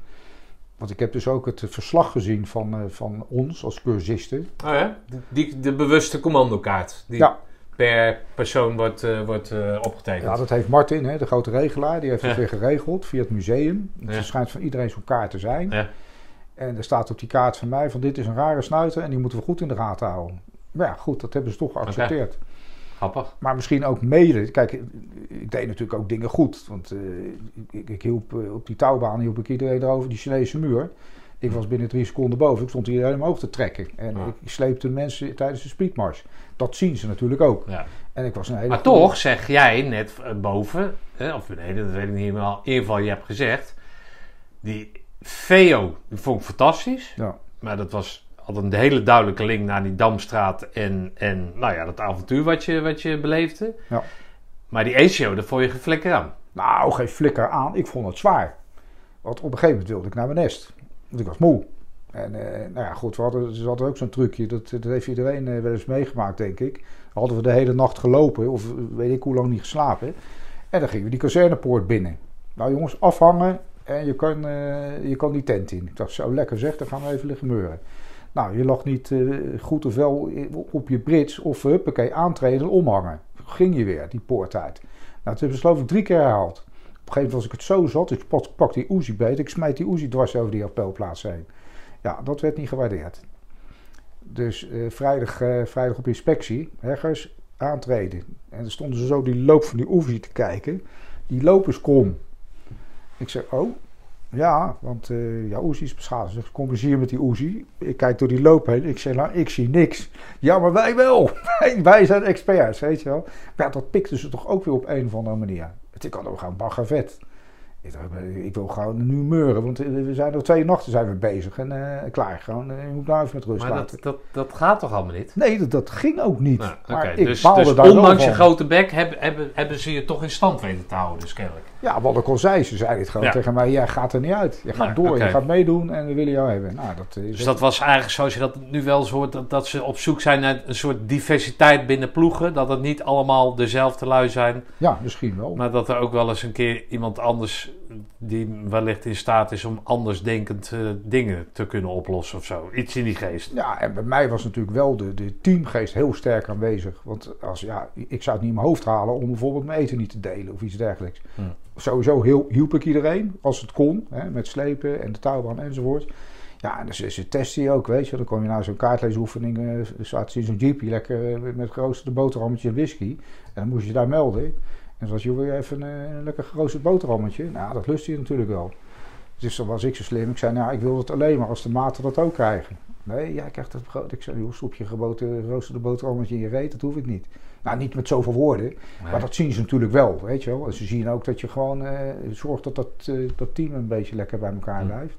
Want ik heb dus ook het verslag gezien van, uh, van ons als cursisten. Oh ja? Die, de bewuste commandokaart. Die ja. per persoon wordt, uh, wordt uh, opgetekend. Ja, dat heeft Martin, hè, de grote regelaar. Die heeft het weer geregeld via het museum. Het ja. schijnt van iedereen zo'n kaart te zijn. Ja. En er staat op die kaart van mij van dit is een rare snuiter en die moeten we goed in de gaten houden. Maar ja, goed, dat hebben ze toch geaccepteerd. Okay. Maar misschien ook mede. Kijk, ik deed natuurlijk ook dingen goed. Want uh, ik, ik, hielp uh, op die touwbaan hielp ik iedereen erover die Chinese muur. Ik was binnen drie seconden boven. Ik stond iedereen omhoog te trekken. En ja. ik sleepte mensen tijdens de speedmars. Dat zien ze natuurlijk ook. Ja. En ik was een hele maar toch zeg jij net eh, boven, of beneden, dat weet ik niet helemaal. In ieder geval, je hebt gezegd. Die VO, die vond ik fantastisch. Ja. Maar dat was had een hele duidelijke link naar die Damstraat en, en nou ja, dat avontuur wat je, wat je beleefde. Ja. Maar die ACO, daar vond je geen flikker aan. Nou, geen flikker aan. Ik vond het zwaar. Want op een gegeven moment wilde ik naar mijn nest. Want ik was moe. En uh, nou ja, goed, we hadden, ze hadden ook zo'n trucje. Dat, dat heeft iedereen uh, wel eens meegemaakt, denk ik. Hadden we de hele nacht gelopen, of weet ik hoe lang niet geslapen. En dan gingen we die kazernepoort binnen. Nou jongens, afhangen en je kan, uh, je kan die tent in. Ik dacht, zo lekker zeg, dan gaan we even liggen meuren. Nou, je lag niet uh, goed of wel op je brits of huppakee aantreden en omhangen. Ging je weer die poort uit. Nou, het hebben ze geloof ik drie keer herhaald. Op een gegeven moment was ik het zo zat, ik pak, die Uzi beet, ik smijt die Uzi dwars over die appelplaats heen. Ja, dat werd niet gewaardeerd. Dus uh, vrijdag, vrijdag op inspectie, heggers, aantreden. En dan stonden ze zo die loop van die Uzi te kijken. Die loop is krom. Ik zeg, oh, ja, want uh, ja, is beschadigd. Dus kom eens hier met die Uzi. Ik kijk door die loop heen. Ik zeg, nou, ik zie niks. Ja, maar wij wel. wij, wij zijn experts, weet je wel. Maar ja, dat pikten ze toch ook weer op een of andere manier. Het kan ook gewoon baggervet. Ik, ik wil gewoon nu meuren, want we zijn er twee nachten zijn we bezig en uh, klaar. Gewoon, uh, je moet nou even met rust maar laten. Dat, dat, dat gaat toch allemaal niet? Nee, dat, dat ging ook niet. Nou, maar ik dus, dus ondanks je grote bek hebben, hebben, hebben ze je toch in stand weten te houden, dus kennelijk. Ja, wat ik al zei, ze zei het gewoon ja. tegen mij, jij gaat er niet uit. Je gaat door, je gaat meedoen en we willen jou hebben. Nou, dat, dus dat was eigenlijk zoals je dat nu wel eens hoort, dat, dat ze op zoek zijn naar een soort diversiteit binnen ploegen. Dat het niet allemaal dezelfde lui zijn. Ja, misschien wel. Maar dat er ook wel eens een keer iemand anders die wellicht in staat is om anders denkend uh, dingen te kunnen oplossen of zo. Iets in die geest. Ja, en bij mij was natuurlijk wel de, de teamgeest heel sterk aanwezig. Want als, ja, ik zou het niet in mijn hoofd halen om bijvoorbeeld mijn eten niet te delen of iets dergelijks. Hm. Sowieso heel, hielp ik iedereen als het kon, hè, met slepen en de touwbaan enzovoort. Ja, en dus, ze testen je ook, weet je. Dan kom je naar zo'n kaartleesoefening, uh, zat in zo'n jeepje lekker uh, met geroosterde boterhammetje en whisky. En dan moest je daar melden. En zoals je weer even een, een lekker geroosterd boterhammetje. Nou, dat lust je natuurlijk wel. Dus dan was ik zo slim. Ik zei, nou, ik wil het alleen maar als de maten dat ook krijgen. Nee, jij krijgt het brood. Ik zei, joh, stop je geroosterde boterhammetje in je reet, dat hoef ik niet. Nou, niet met zoveel woorden, maar dat zien ze natuurlijk wel, weet je wel. En ze zien ook dat je gewoon uh, zorgt dat dat, uh, dat team een beetje lekker bij elkaar blijft.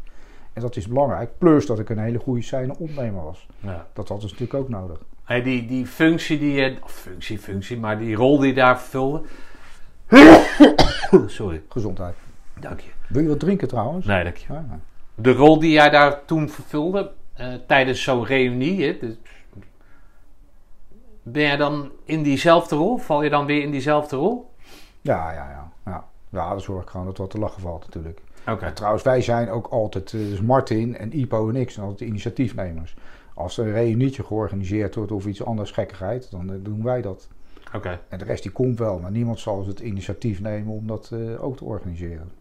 En dat is belangrijk. Plus dat ik een hele goede zijne ondernemer was. Ja. Dat hadden ze natuurlijk ook nodig. Hey, die, die functie die je, functie, functie, maar die rol die je daar vervulde. Sorry. Gezondheid. Dank je. Wil je wat drinken trouwens? Nee, dank je. Ah, de rol die jij daar toen vervulde, uh, tijdens zo'n reunie, hè, dus ben jij dan in diezelfde rol? Val je dan weer in diezelfde rol? Ja, ja, ja. Ja, ja dat zorg ik gewoon dat wat te lachen valt natuurlijk. Oké. Trouwens, wij zijn ook altijd, dus Martin en Ipo en ik zijn altijd initiatiefnemers. Als er een reunietje georganiseerd wordt of iets anders gekkigheid, dan doen wij dat. Oké. En de rest die komt wel, maar niemand zal het initiatief nemen om dat ook te organiseren.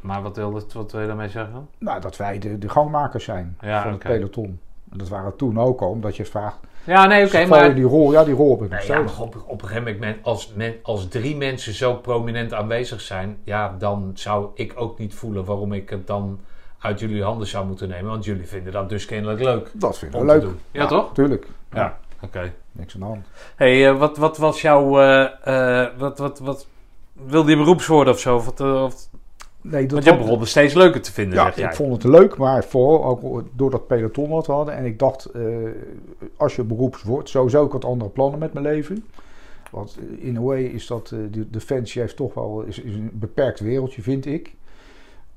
Maar wat wil, het, wat wil je daarmee zeggen? Nou, dat wij de, de gangmakers zijn van het peloton. En dat waren toen ook al, omdat je vraagt... Ja, nee, oké, maar... Die rol, ja, die rol heb ik nog ja, op, op, een gegeven moment, als, men, als drie mensen zo prominent aanwezig zijn... Ja, dan zou ik ook niet voelen waarom ik het dan uit jullie handen zou moeten nemen. Want jullie vinden dat dus kennelijk leuk. Dat vinden we leuk. Ja, ja, toch? Tuurlijk. Ja, oké. Niks aan de hand. hey, uh, wat, wat was jouw... Uh, wat, wat, wat, wilde je beroepswoorden of zo? Of, of Nee, dat Want je begon het steeds leuker te vinden, ja, ik vond het leuk, maar vooral ook door dat peloton wat we hadden. En ik dacht, uh, als je beroeps wordt, sowieso ik wat andere plannen met mijn leven. Want in a way is dat, uh, de Defensie heeft toch wel is, is een beperkt wereldje, vind ik.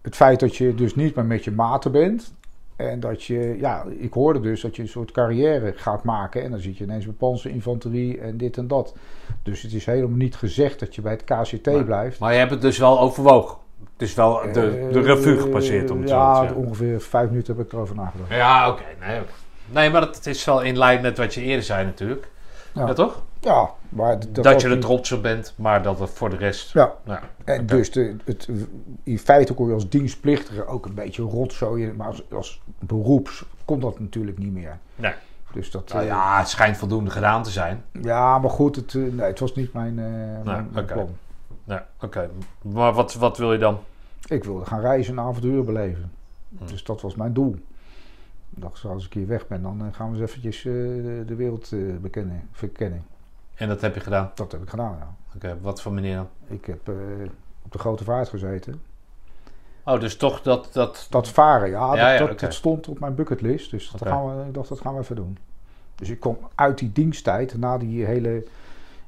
Het feit dat je dus niet meer met je maten bent. En dat je, ja, ik hoorde dus dat je een soort carrière gaat maken. En dan zit je ineens bij panzerinfanterie en dit en dat. Dus het is helemaal niet gezegd dat je bij het KCT blijft. Maar je hebt het dus wel overwogen? Het is wel de, de revue gepasseerd om het ja, zo te zeggen. ongeveer vijf minuten heb ik erover nagedacht. Ja, oké. Nee, nee, maar het is wel in lijn met wat je eerder zei natuurlijk. Ja, toch? Ja, maar dat, dat je er trots op bent, maar dat het voor de rest... Ja, en dus de, het, in feite kon je als dienstplichtige ook een beetje rotzooien. Maar als, als beroeps komt dat natuurlijk niet meer. Nee. Dus dat, nou, ja, het schijnt voldoende gedaan te zijn. Ja, maar goed, het, nee, het was niet mijn, uh, mijn, mijn plan. Ja, oké. Maar wat, wat wil je dan? Ik wilde gaan reizen en avonturen beleven. Hm. Dus dat was mijn doel. Ik dacht, als ik hier weg ben, dan eh, gaan we eens eventjes uh, de, wereld uh, bekennen, verkennen. En dat heb je gedaan? Dat heb ik gedaan, ja. Oké, wat voor manier dan? Ik heb op de grote vaart gezeten. Oh, dus toch dat... Dat, dat varen, ja. ja, dat, dat, stond op mijn bucketlist. Dus dat gaan we, ik dacht, dat gaan we even doen. Dus ik kom uit die diensttijd, na die hele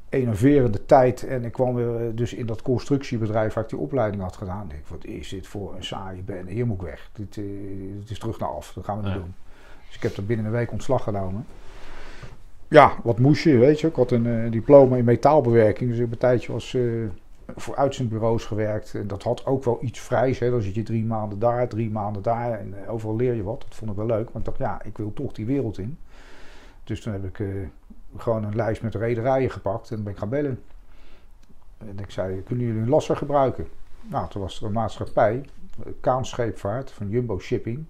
enerverende tijd. En ik kwam weer eh, dus in dat constructiebedrijf waar ik die opleiding had gedaan. Ik denk, wat is dit voor een saaie bende? Hier moet ik weg. Dit, uh, dit is terug naar af. Dat gaan we niet doen. Dus ik heb er binnen een week ontslag genomen. Ja, wat moest je, weet je. Ik had een uh, diploma in metaalbewerking. Dus ik heb een tijdje was, uh, voor uitzendbureaus gewerkt. En dat had ook wel iets vrijs. Hè. Dan zit je drie maanden daar, drie maanden daar. En overal leer je wat. Dat vond ik wel leuk. Maar ik dacht, ja, ik wil toch die wereld in. Dus toen heb ik gewoon een lijst met rederijen gepakt en ben ik gaan bellen. En ik zei, kunnen jullie een lasser gebruiken? Nou, toen was er een maatschappij, Kaanscheepvaart van Jumbo Shipping.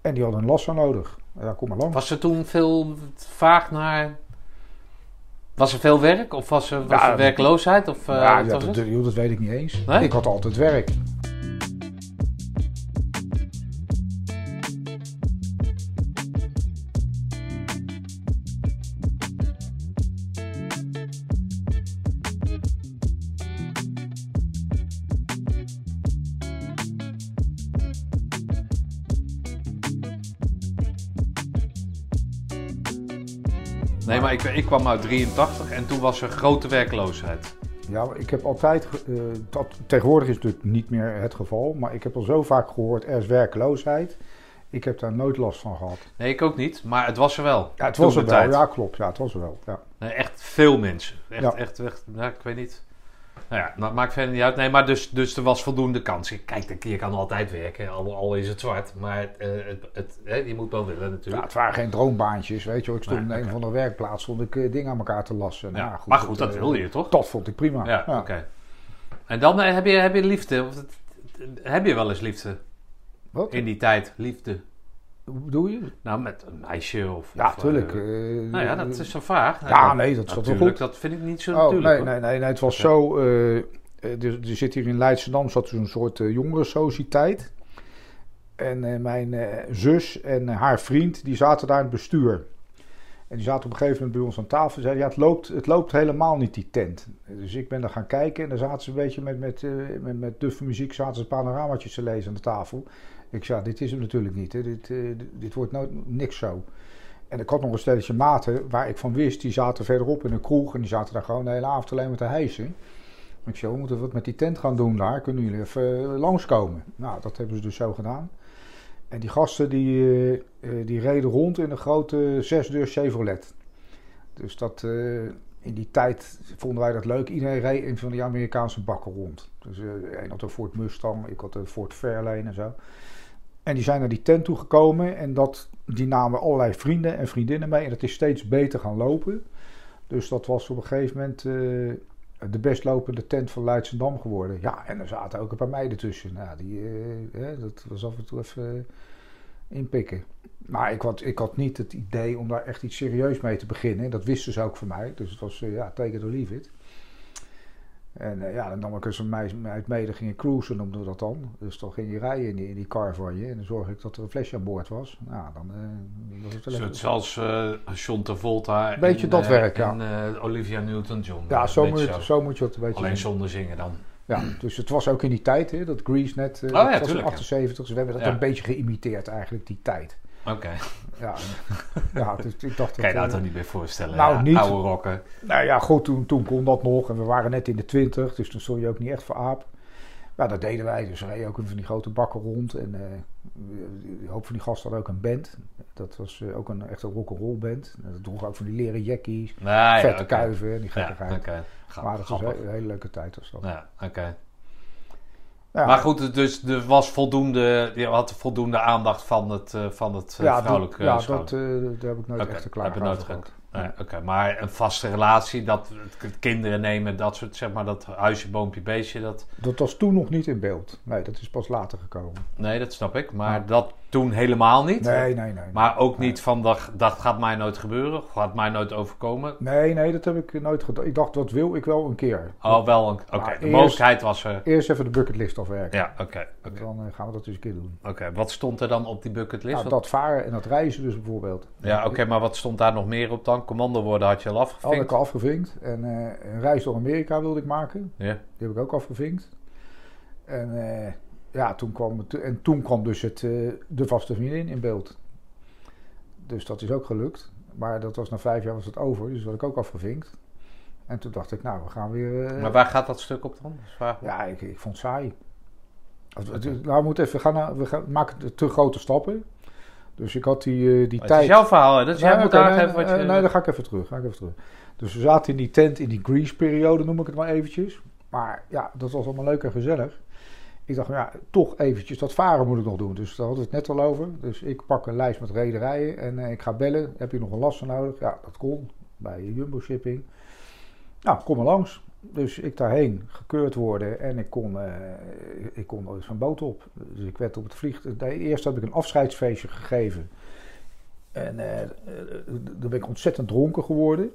En die hadden een lasser nodig. Ja, kom maar lang. Was er toen veel vaag naar... Was er veel werk? Of was er, was er werkloosheid? Of, uh, ja, dat, dat, dat, weet ik niet eens. Ik had altijd werk. Maar ik, ik kwam uit 83 en toen was er grote werkloosheid. Ja, ik heb altijd, uh, dat, tegenwoordig is het natuurlijk niet meer het geval, maar ik heb al zo vaak gehoord, er is werkloosheid. Ik heb daar nooit last van gehad. Nee, ik ook niet, maar het was er wel. Ja, het was er wel, ja klopt, ja, het was er wel. Ja. Nee, echt veel mensen. Echt, ja. echt, echt, nou, ik weet niet. Nou ja, dat maakt verder niet uit. Nee, maar dus, dus er was voldoende kans. Kijk, je kan altijd werken, al, al is het zwart. Maar uh, het, het, hè, je moet wel willen natuurlijk. Ja, het waren geen droombaantjes, weet je Ik stond in een van de werkplaats, stond ik uh, dingen aan elkaar te lassen. Ja. Nou, goed, maar goed, dat, dat wilde je toch? Dat vond ik prima. Ja, oké. En dan heb, je, heb je liefde? Of, heb je wel eens liefde? Wat? In die tijd, liefde. Hoe bedoel je? Nou, met een meisje of... Ja, tuurlijk. Uh, nou ja, dat is zo vaag. Ja, nee, dat is goed. Dat vind ik niet zo oh, natuurlijk. Nee, nee, nee, nee, het was zo... Uh, er, er, zit hier in Leidschendam zat zo'n soort uh, jongerensociëteit. En mijn zus en haar vriend, die zaten daar in het bestuur. En die zaten op een gegeven moment bij ons aan tafel en zeiden, ja, het loopt, het loopt helemaal niet, die tent. Dus ik ben daar gaan kijken en dan zaten ze een beetje met, met, met, met duffe muziek, zaten ze panoramaatjes te lezen aan de tafel. Ik zei, dit is het natuurlijk niet. Hè. Dit, uh, dit wordt nou niks zo. En ik had nog een stelletje maten waar ik van wist, die zaten verderop in een kroeg en die zaten daar gewoon de hele avond alleen maar te hijsen. Ik zei, we moeten wat met die tent gaan doen daar, kunnen jullie even uh, langskomen? Nou, dat hebben ze dus zo gedaan. En die gasten die, uh, die reden rond in een grote zesdeur Chevrolet. Dus dat, in die tijd vonden wij dat leuk. Iedereen reed in van die Amerikaanse bakken rond. Dus uh, een had een Ford Mustang, ik had een Ford Fairlane en zo. En die zijn naar die tent toegekomen en dat, die namen allerlei vrienden en vriendinnen mee. En dat is steeds beter gaan lopen. Dus dat was op een gegeven moment uh, de best lopende tent van Leidsendam geworden. Ja, en er zaten ook een paar meiden tussen. Nou, die, uh, dat was af en toe even inpikken. Maar ik had, ik had niet het idee om daar echt iets serieus mee te beginnen. Dat wisten ze ook van mij. Dus het was, ja, take it or leave it. En uh, ja, dan nam ik eens een meid mee, dan ging ik cruisen, noemden we dat dan. Dus dan ging je rijden in die, in die car van je. En dan zorg ik dat er een flesje aan boord was. Nou, dan uh, was het wel Zoals uh, John Travolta beetje dat werk, en Olivia Newton-John. Ja, zo moet, zo. zo moet je het een beetje Alleen zonder zingen dan. Ja, dus het was ook in die tijd, hè, dat Grease net, oh, ja, was in 78, dus we hebben dat een beetje geïmiteerd eigenlijk, die tijd. Oké. Ja, ja dus ik dacht... Kan je daar toch niet meer voorstellen? Nou, ja, niet. Oude rokken. Nou ja, goed, toen, toen kon dat nog en we waren net in de 20, dus toen stond je ook niet echt voor aap. Maar dat deden wij, dus we reden ook van die grote bakken rond en uh, een hoop van die gasten hadden ook een band. Dat was uh, ook een echte rock'n'roll band. Dat droeg ook van die leren jackies, nou, vette ja, okay. kuiven en die gekkigheid. Ja, okay. Maar dat was een, hele leuke tijd. Was dat. Ja, oké. Ja. Maar goed, dus er was voldoende, je had voldoende aandacht van het, uh, van het uh, ja, vrouwelijke Ja, dat, uh, daar heb ik nooit okay, echt een klaar nooit gehad. Nee, Oké, maar een vaste relatie, dat kinderen nemen, dat soort, zeg maar, dat huisje, boompje, beestje, dat... Dat was toen nog niet in beeld. Nee, dat is pas later gekomen. Nee, dat snap ik. Maar dat toen helemaal niet? Nee, nee, nee. Maar ook niet van, dat, dat gaat mij nooit gebeuren, gaat mij nooit overkomen? Nee, nee, dat heb ik nooit gedaan. Ik dacht, dat wil ik wel een keer. Oh, wel een Oké, de mogelijkheid was er... Eerst even de bucketlist afwerken. Ja, oké. Okay, Dan uh, gaan we dat dus een keer doen. Oké, wat stond er dan op die bucketlist? Nou, dat varen en dat reizen dus bijvoorbeeld. Ja, oké, maar wat stond daar nog meer op dan? Commando worden had je al afgevinkt? Had ik al afgevinkt. En uh, een reis door Amerika wilde ik maken. Ja. Die heb ik ook afgevinkt. En uh, ja, toen kwam, en toen kwam dus het, uh, de vaste vriendin in beeld. Dus dat is ook gelukt. Maar dat was na vijf jaar was het over. Dus dat had ik ook afgevinkt. En toen dacht ik, nou, we gaan weer... maar waar gaat dat stuk op dan? Ja, ik, ik vond het saai. Nou, we moeten even gaan, naar, we gaan, maken te grote stappen. Dus ik had die, uh, die tijd... Het is jouw verhaal, hè? Dus jij moet okay, nee, wat je... Nee, dan ga ik even terug, ga ik even terug. Dus we zaten in die tent, in die Grease-periode noem ik het maar eventjes. Maar ja, dat was allemaal leuk en gezellig. Ik dacht, ja, toch eventjes dat varen moet ik nog doen. Dus daar hadden we het net al over. Dus ik pak een lijst met rederijen en uh, ik ga bellen. Heb je nog een lasten nodig? Ja, dat kon bij Jumbo Shipping. Nou, kom maar langs. Dus ik daarheen gekeurd worden en ik kon, uh, ik kon dus van boot op. Dus ik werd op het vliegtuig. Eerst heb ik een afscheidsfeestje gegeven. En uh, dan ben ik ontzettend dronken geworden.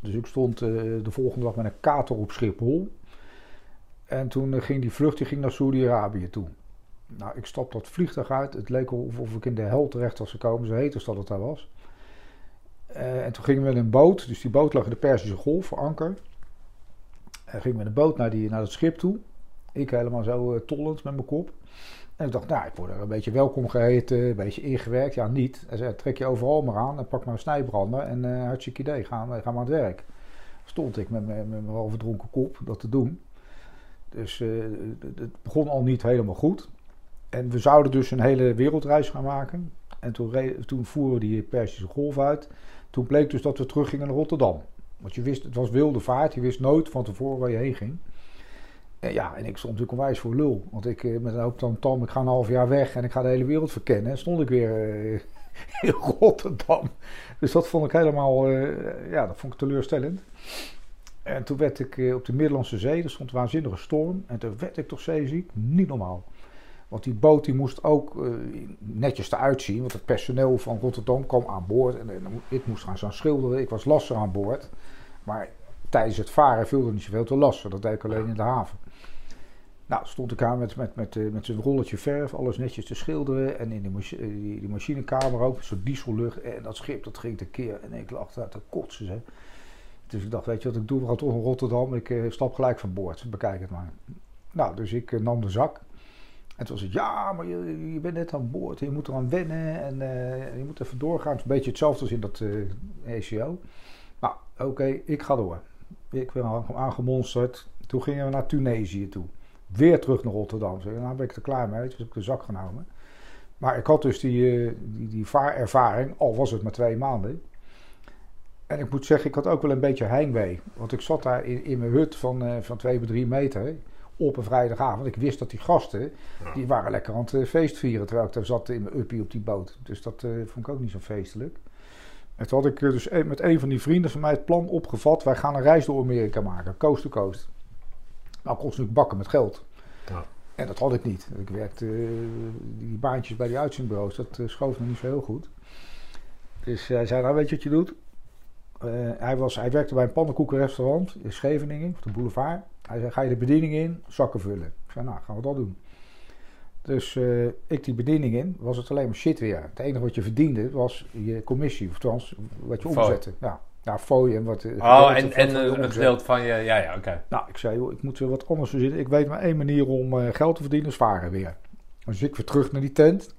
Dus ik stond de volgende dag met een kater op Schiphol. En toen ging die vlucht die ging naar Saudi-Arabië toe. Nou, ik stap dat vliegtuig uit. Het leek of, of ik in de hel terecht was gekomen, zo heet als dat het daar was. en toen gingen we met een boot, dus die boot lag in de Persische Golf voor anker. Hij ging met een boot naar, die, naar het schip toe. Ik helemaal zo uh, tollend met mijn kop. En ik dacht, nou, ik word er een beetje welkom geheten, een beetje ingewerkt. Ja, niet. Hij zei, trek je overal maar aan en pak maar een snijbrander en uh, hartstikke idee, gaan we gaan aan het werk. Stond ik met, met, met mijn overdronken kop dat te doen. Dus uh, het begon al niet helemaal goed. En we zouden dus een hele wereldreis gaan maken. En toen, toen voeren we die Persische golf uit. Toen bleek dus dat we teruggingen naar Rotterdam. Want je wist, het was wilde vaart. Je wist nooit van tevoren waar je heen ging. En ja, en ik stond natuurlijk onwijs voor lul. Want ik eh, met een hoop tam, tam ik ga een half jaar weg en ik ga de hele wereld verkennen. En stond ik weer uh, in Rotterdam. Dus dat vond ik helemaal, ja, dat vond ik teleurstellend. En toen werd ik op de Middellandse Zee, er stond een waanzinnige storm. En toen werd ik toch zeeziek. Niet normaal. Want die boot die moest ook uh, netjes eruit zien. Want het personeel van Rotterdam kwam aan boord. En, en ik moest gaan schilderen. Ik was lasser aan boord. Maar tijdens het varen viel er niet zoveel te lassen. Dat deed ik alleen in de haven. Nou, stond ik aan met, met, met, eh, met zijn rolletje verf, alles netjes te schilderen. En in eh, die, machinekamer ook, zo'n diesellucht. En dat schip, dat ging keer En ik lag daar te kotsen. Dus ik dacht, weet je wat ik doe? We gaan Rotterdam. Ik stap gelijk van boord. Bekijk het maar. Nou, dus ik nam de zak. En toen was het, ja, maar je, je bent net aan boord. Je moet eraan wennen. En je moet even doorgaan. Het is een beetje hetzelfde als in dat ECO. Nou, oké, ik ga door. Ik ben aangemonsterd. Toen gingen we naar Tunesië toe. Weer terug naar Rotterdam. Zeg, nou ben ik er klaar mee. Dus heb ik de zak genomen. Maar ik had dus die, die, die vaarervaring, al was het maar twee maanden. En ik moet zeggen, ik had ook wel een beetje heimwee. Want ik zat daar in, in mijn hut van, uh, van 2 bij 3 meter op een vrijdagavond. Ik wist dat die gasten, die waren lekker aan het uh, feestvieren. Terwijl ik daar zat in mijn uppie op die boot. Dus dat uh, vond ik ook niet zo feestelijk. En toen had ik dus met een van die vrienden van mij het plan opgevat. Wij gaan een reis door Amerika maken, coast to coast. Nou, kost natuurlijk bakken met geld. Ja. En dat had ik niet. Ik werkte, die baantjes bij die uitzendbureaus, dat schoof nog niet zo heel goed. Dus hij zei, nou weet je wat je doet? Uh, hij, was, hij werkte bij een pannenkoekenrestaurant in Scheveningen, op de boulevard. Hij zei, ga je de bediening in, zakken vullen. Ik zei, nou, gaan we dat doen. Dus uh, ik die bediening in, was het alleen maar shit weer. Het enige wat je verdiende was je commissie, of althans wat je omzette. Ja, ja fooi en wat... Oh, en, en een gedeelte van je... Ja, ja, oké. Nou, ik zei, joh, ik moet weer wat anders verzinnen. Ik weet maar één manier om uh, geld te verdienen, is varen weer. Dus ik weer terug naar die tent.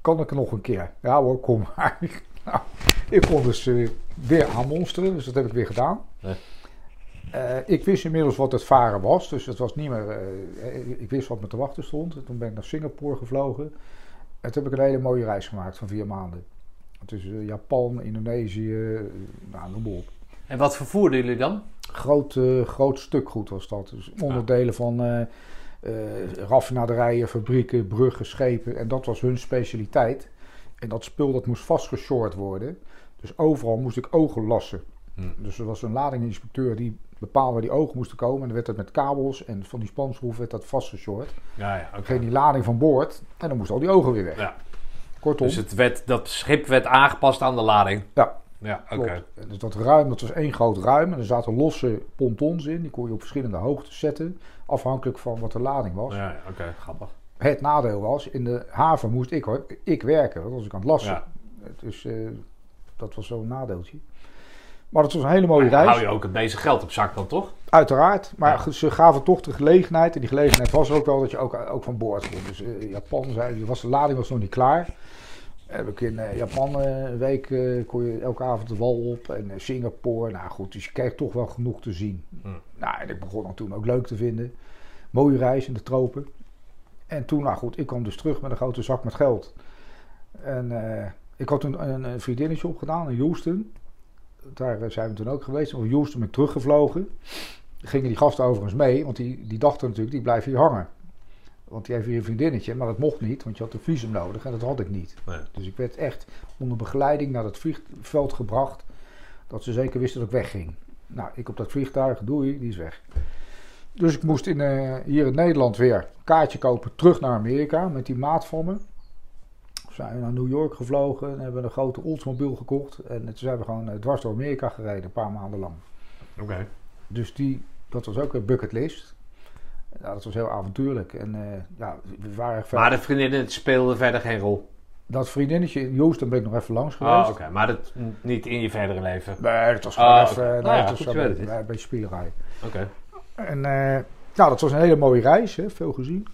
Kan ik nog een keer? Ja hoor, kom maar. nou, ik kon dus uh, weer aanmonsteren, dus dat heb ik weer gedaan. Nee. Uh, ik wist inmiddels wat het varen was, dus het was niet meer. Uh, ik wist wat me te wachten stond. Toen ben ik naar Singapore gevlogen. En toen heb ik een hele mooie reis gemaakt van vier maanden. Tussen Japan, Indonesië, nou, noem maar op. En wat vervoerden jullie dan? Groot, groot stukgoed was dat. Dus onderdelen van raffinaderijen, fabrieken, bruggen, schepen. En dat was hun specialiteit. En dat spul dat moest vastgeshort worden. Dus overal moest ik ogen lassen. Hmm. Dus er was een ladinginspecteur die bepaalde waar die ogen moesten komen. En dan werd dat met kabels en van die spanschroef werd dat vastgeshort. Ja, ja, okay. Die lading van boord en dan moesten al die ogen weer weg. Ja. Kortom. Dus het werd, dat schip werd aangepast aan de lading? Ja. Ja, oké. Dus dat ruim, dat was één groot ruim. En er zaten losse pontons in. Die kon je op verschillende hoogtes zetten. Afhankelijk van wat de lading was. Ja, oké, grappig. Het nadeel was, in de haven moest ik, hoor, ik werken. Dat was ik aan het lassen. Ja. Dus uh, dat was zo'n nadeeltje. Maar het was een hele mooie reis. hou je ook het meeste geld op zak dan, toch? Uiteraard. Maar ze gaven toch de gelegenheid. En die gelegenheid was ook wel dat je ook, ook van boord kon. Dus uh, Japan zei, was, de lading was nog niet klaar. Heb ik in uh, Japan uh, een week kon je elke avond de wal op. En Singapore. Nou goed, dus je kijkt toch wel genoeg te zien. Hmm. Nou, en ik begon dan toen ook leuk te vinden. Mooie reis in de tropen. En toen, nou goed, ik kwam dus terug met een grote zak met geld. En ik had toen een, een vriendinnetje opgedaan in Houston. Daar zijn we toen ook geweest. Van Houston ben ik teruggevlogen. Gingen die gasten overigens mee, want die, die dachten natuurlijk, die blijven hier hangen. Want die heeft hier een vriendinnetje, maar dat mocht niet, want je had een visum nodig en dat had ik niet. Dus ik werd echt onder begeleiding naar het vliegveld gebracht, dat ze zeker wisten dat ik wegging. Nou, ik op dat vliegtuig, doei, die is weg. Dus ik moest in, uh, hier in Nederland weer een kaartje kopen terug naar Amerika met die maat van me zijn we naar New York gevlogen en hebben een grote Oldsmobile gekocht. En toen zijn we gewoon eh, dwars door Amerika gereden, een paar maanden lang. Oké. Dus die, dat was ook een bucketlist. Ja, dat was heel avontuurlijk. En uh, ja, we waren Maar de vriendinnen speelden verder geen rol? Dat vriendinnetje in Houston ben ik nog even langs ah, geweest. Oh, oké. Maar dat niet in je verdere leven? Nee, dat was gewoon oh, even... Okay. Nou, ja, dat was een, een beetje spielerij. Oké. En uh, nou, dat was een hele mooie reis, hè, veel gezien.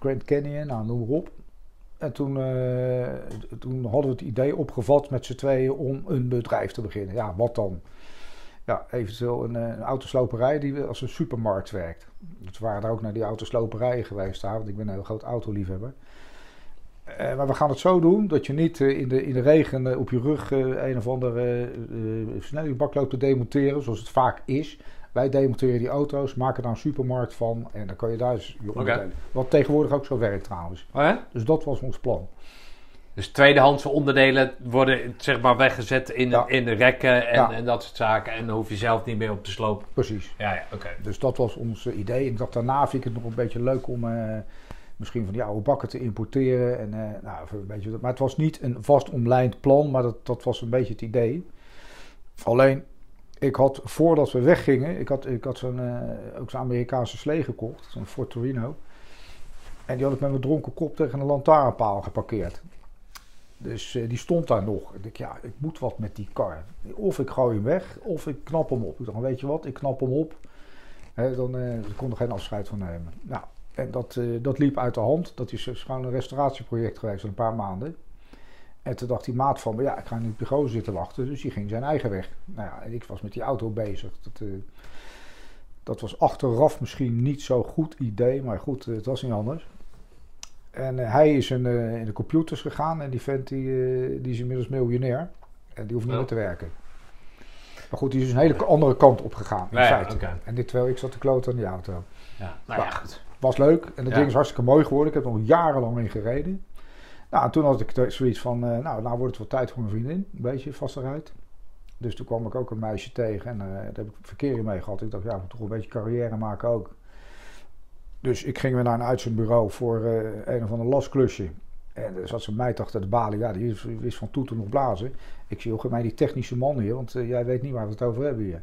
Grand Canyon, nou, noem maar op. En toen, uh, toen hadden we het idee opgevat met z'n tweeën om een bedrijf te beginnen. Ja, wat dan? Ja, eventueel een, een autosloperij die als een supermarkt werkt. Dus we waren ook naar die autosloperijen geweest daar, want ik ben een heel groot autoliefhebber. Uh, maar we gaan het zo doen dat je niet uh, in, de, in de regen op je rug een of andere versnellingsbak loopt te demonteren, zoals het vaak is. Wij demonteren die auto's, maken daar een supermarkt van en dan kan je daar dus je onderdelen. Wat tegenwoordig ook zo werkt trouwens. Oh ja? Dus dat was ons plan. Dus tweedehandse onderdelen worden zeg maar weggezet in, de, in de rekken en, en, dat soort zaken. En dan hoef je zelf niet meer op te slopen. Precies. Ja, ja oké. Dus dat was ons idee. Ik dacht daarna vind ik het nog een beetje leuk om uh, misschien van die oude bakken te importeren. En, uh, nou, een beetje, maar het was niet een vast omlijnd plan, maar dat, dat was een beetje het idee. Alleen ik had voordat we weggingen, ik had, ik had zo'n, uh, ook zo'n Amerikaanse slee gekocht, zo'n Ford Torino. En die had ik met mijn dronken kop tegen een lantaarnpaal geparkeerd. Dus uh, die stond daar nog. Ik dacht, ja, ik moet wat met die kar. Of ik gooi hem weg, of ik knap hem op. Ik dacht, weet je wat, ik knap hem op. He, dan uh, ik kon er geen afscheid van nemen. Nou, en dat, dat liep uit de hand. Dat is gewoon een restauratieproject geweest een paar maanden. En toen dacht die maat van ja, ik ga niet op de gozer zitten wachten. Dus die ging zijn eigen weg. Nou ja, en ik was met die auto bezig. Dat, uh, dat was achteraf misschien niet zo'n goed idee, maar goed, het was niet anders. En uh, hij is in, uh, in, de computers gegaan en die vent die, die is inmiddels miljonair. En die hoeft niet meer te werken. Maar goed, die is een hele andere kant op gegaan, in feite. En dit terwijl ik zat te kloten aan die auto. Ja, nou ja, goed. Was leuk en het ding is hartstikke mooi geworden. Ik heb er nog jarenlang in gereden. Nou, en toen had ik zoiets van, uh, nou, nou wordt het wel tijd voor mijn vriendin. Een beetje vasteruit. Dus toen kwam ik ook een meisje tegen en uh, daar heb ik verkeer mee gehad. Ik dacht, ja, moet toch een beetje carrière maken ook. Dus ik ging weer naar een uitzendbureau voor uh, een of ander lasklusje. En er zat ze mij achter de balie. Ja, die wist van toeten nog blazen. Ik zie ook mij die technische man hier, want jij weet niet waar we het over hebben hier.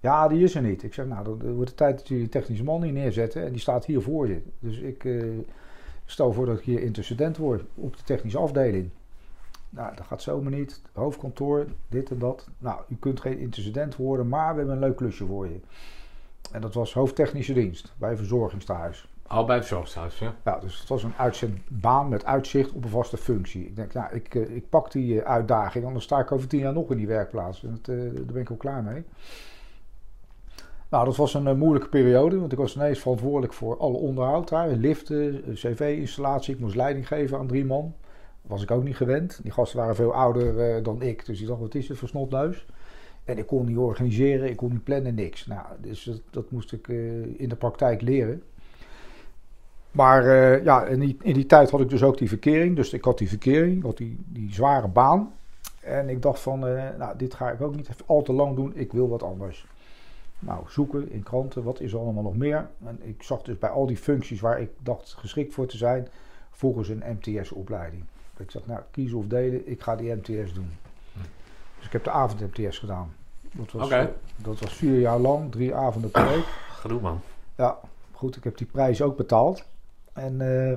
Ja, die is er niet. Ik zeg, nou, dan wordt het tijd dat jullie die technische man hier neerzetten. En die staat hier voor je. Dus ik stel voor dat ik hier intercedent word op de technische afdeling. Nou, dat gaat zomaar niet. Hoofdkantoor, dit en dat. Nou, u kunt geen intercedent worden, maar we hebben een leuk klusje voor je. En dat was hoofdtechnische dienst bij een verzorgingstehuis. Al bij het verzorgingstehuis, ja. Ja, dus het was een uitzendbaan met uitzicht op een vaste functie. Ik denk, nou, ik, ik pak die eh, uitdaging, anders sta ik over tien jaar nog in die werkplaats. En dat, uh, daar ben ik al klaar mee. Nou, dat was een uh, moeilijke periode, want ik was ineens verantwoordelijk voor alle onderhoud daar. Liften, cv-installatie, ik moest leiding geven aan drie man. Was ik ook niet gewend. Die gasten waren veel ouder uh, dan ik, dus ik dacht, wat is het voor snotneus? En ik kon niet organiseren, ik kon niet plannen, niks. Nou, dus dat, moest ik in de praktijk leren. Maar ja, in die, in die tijd had ik dus ook die verkering. Dus ik had die verkering, ik had die, die zware baan. En ik dacht van, nou, dit ga ik ook niet al te lang doen. Ik wil wat anders. Nou, zoeken in kranten, wat is er allemaal nog meer? En ik zag dus bij al die functies waar ik dacht geschikt voor te zijn, volgens een MTS-opleiding. Ik zag, nou, kiezen of delen, ik ga die MTS doen. Dus ik heb de avond-MTS gedaan. Dat was, okay. dat was vier jaar lang, drie avonden per week. Genoeg man. Ja, goed, ik heb die prijs ook betaald. En uh,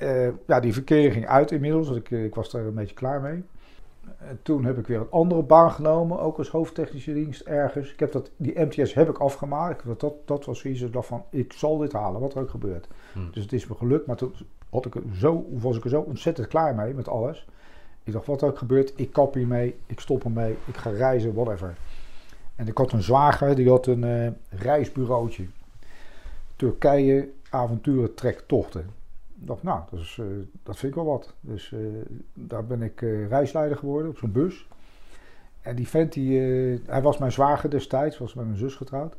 uh, ja, die verkering ging uit inmiddels, want ik, ik was daar een beetje klaar mee. En toen heb ik weer een andere baan genomen, ook als hoofdtechnische dienst ergens. Ik heb dat, die MTS heb ik afgemaakt. Dat, dat was zoiets, ik dacht van, ik zal dit halen, wat er ook gebeurt. Hmm. Dus het is me gelukt, maar toen had ik zo, was ik er zo ontzettend klaar mee met alles. Ik dacht, wat er ook gebeurt, ik kap hiermee, ik stop ermee, ik ga reizen, whatever. En ik had een zwager, die had een uh, reisbureautje. Turkije, avonturen, trektochten. Dacht, nou, dat, is, uh, dat vind ik wel wat. Dus uh, daar ben ik reisleider geworden op zo'n bus. En die vent, die, hij was mijn zwager destijds, was met mijn zus getrouwd.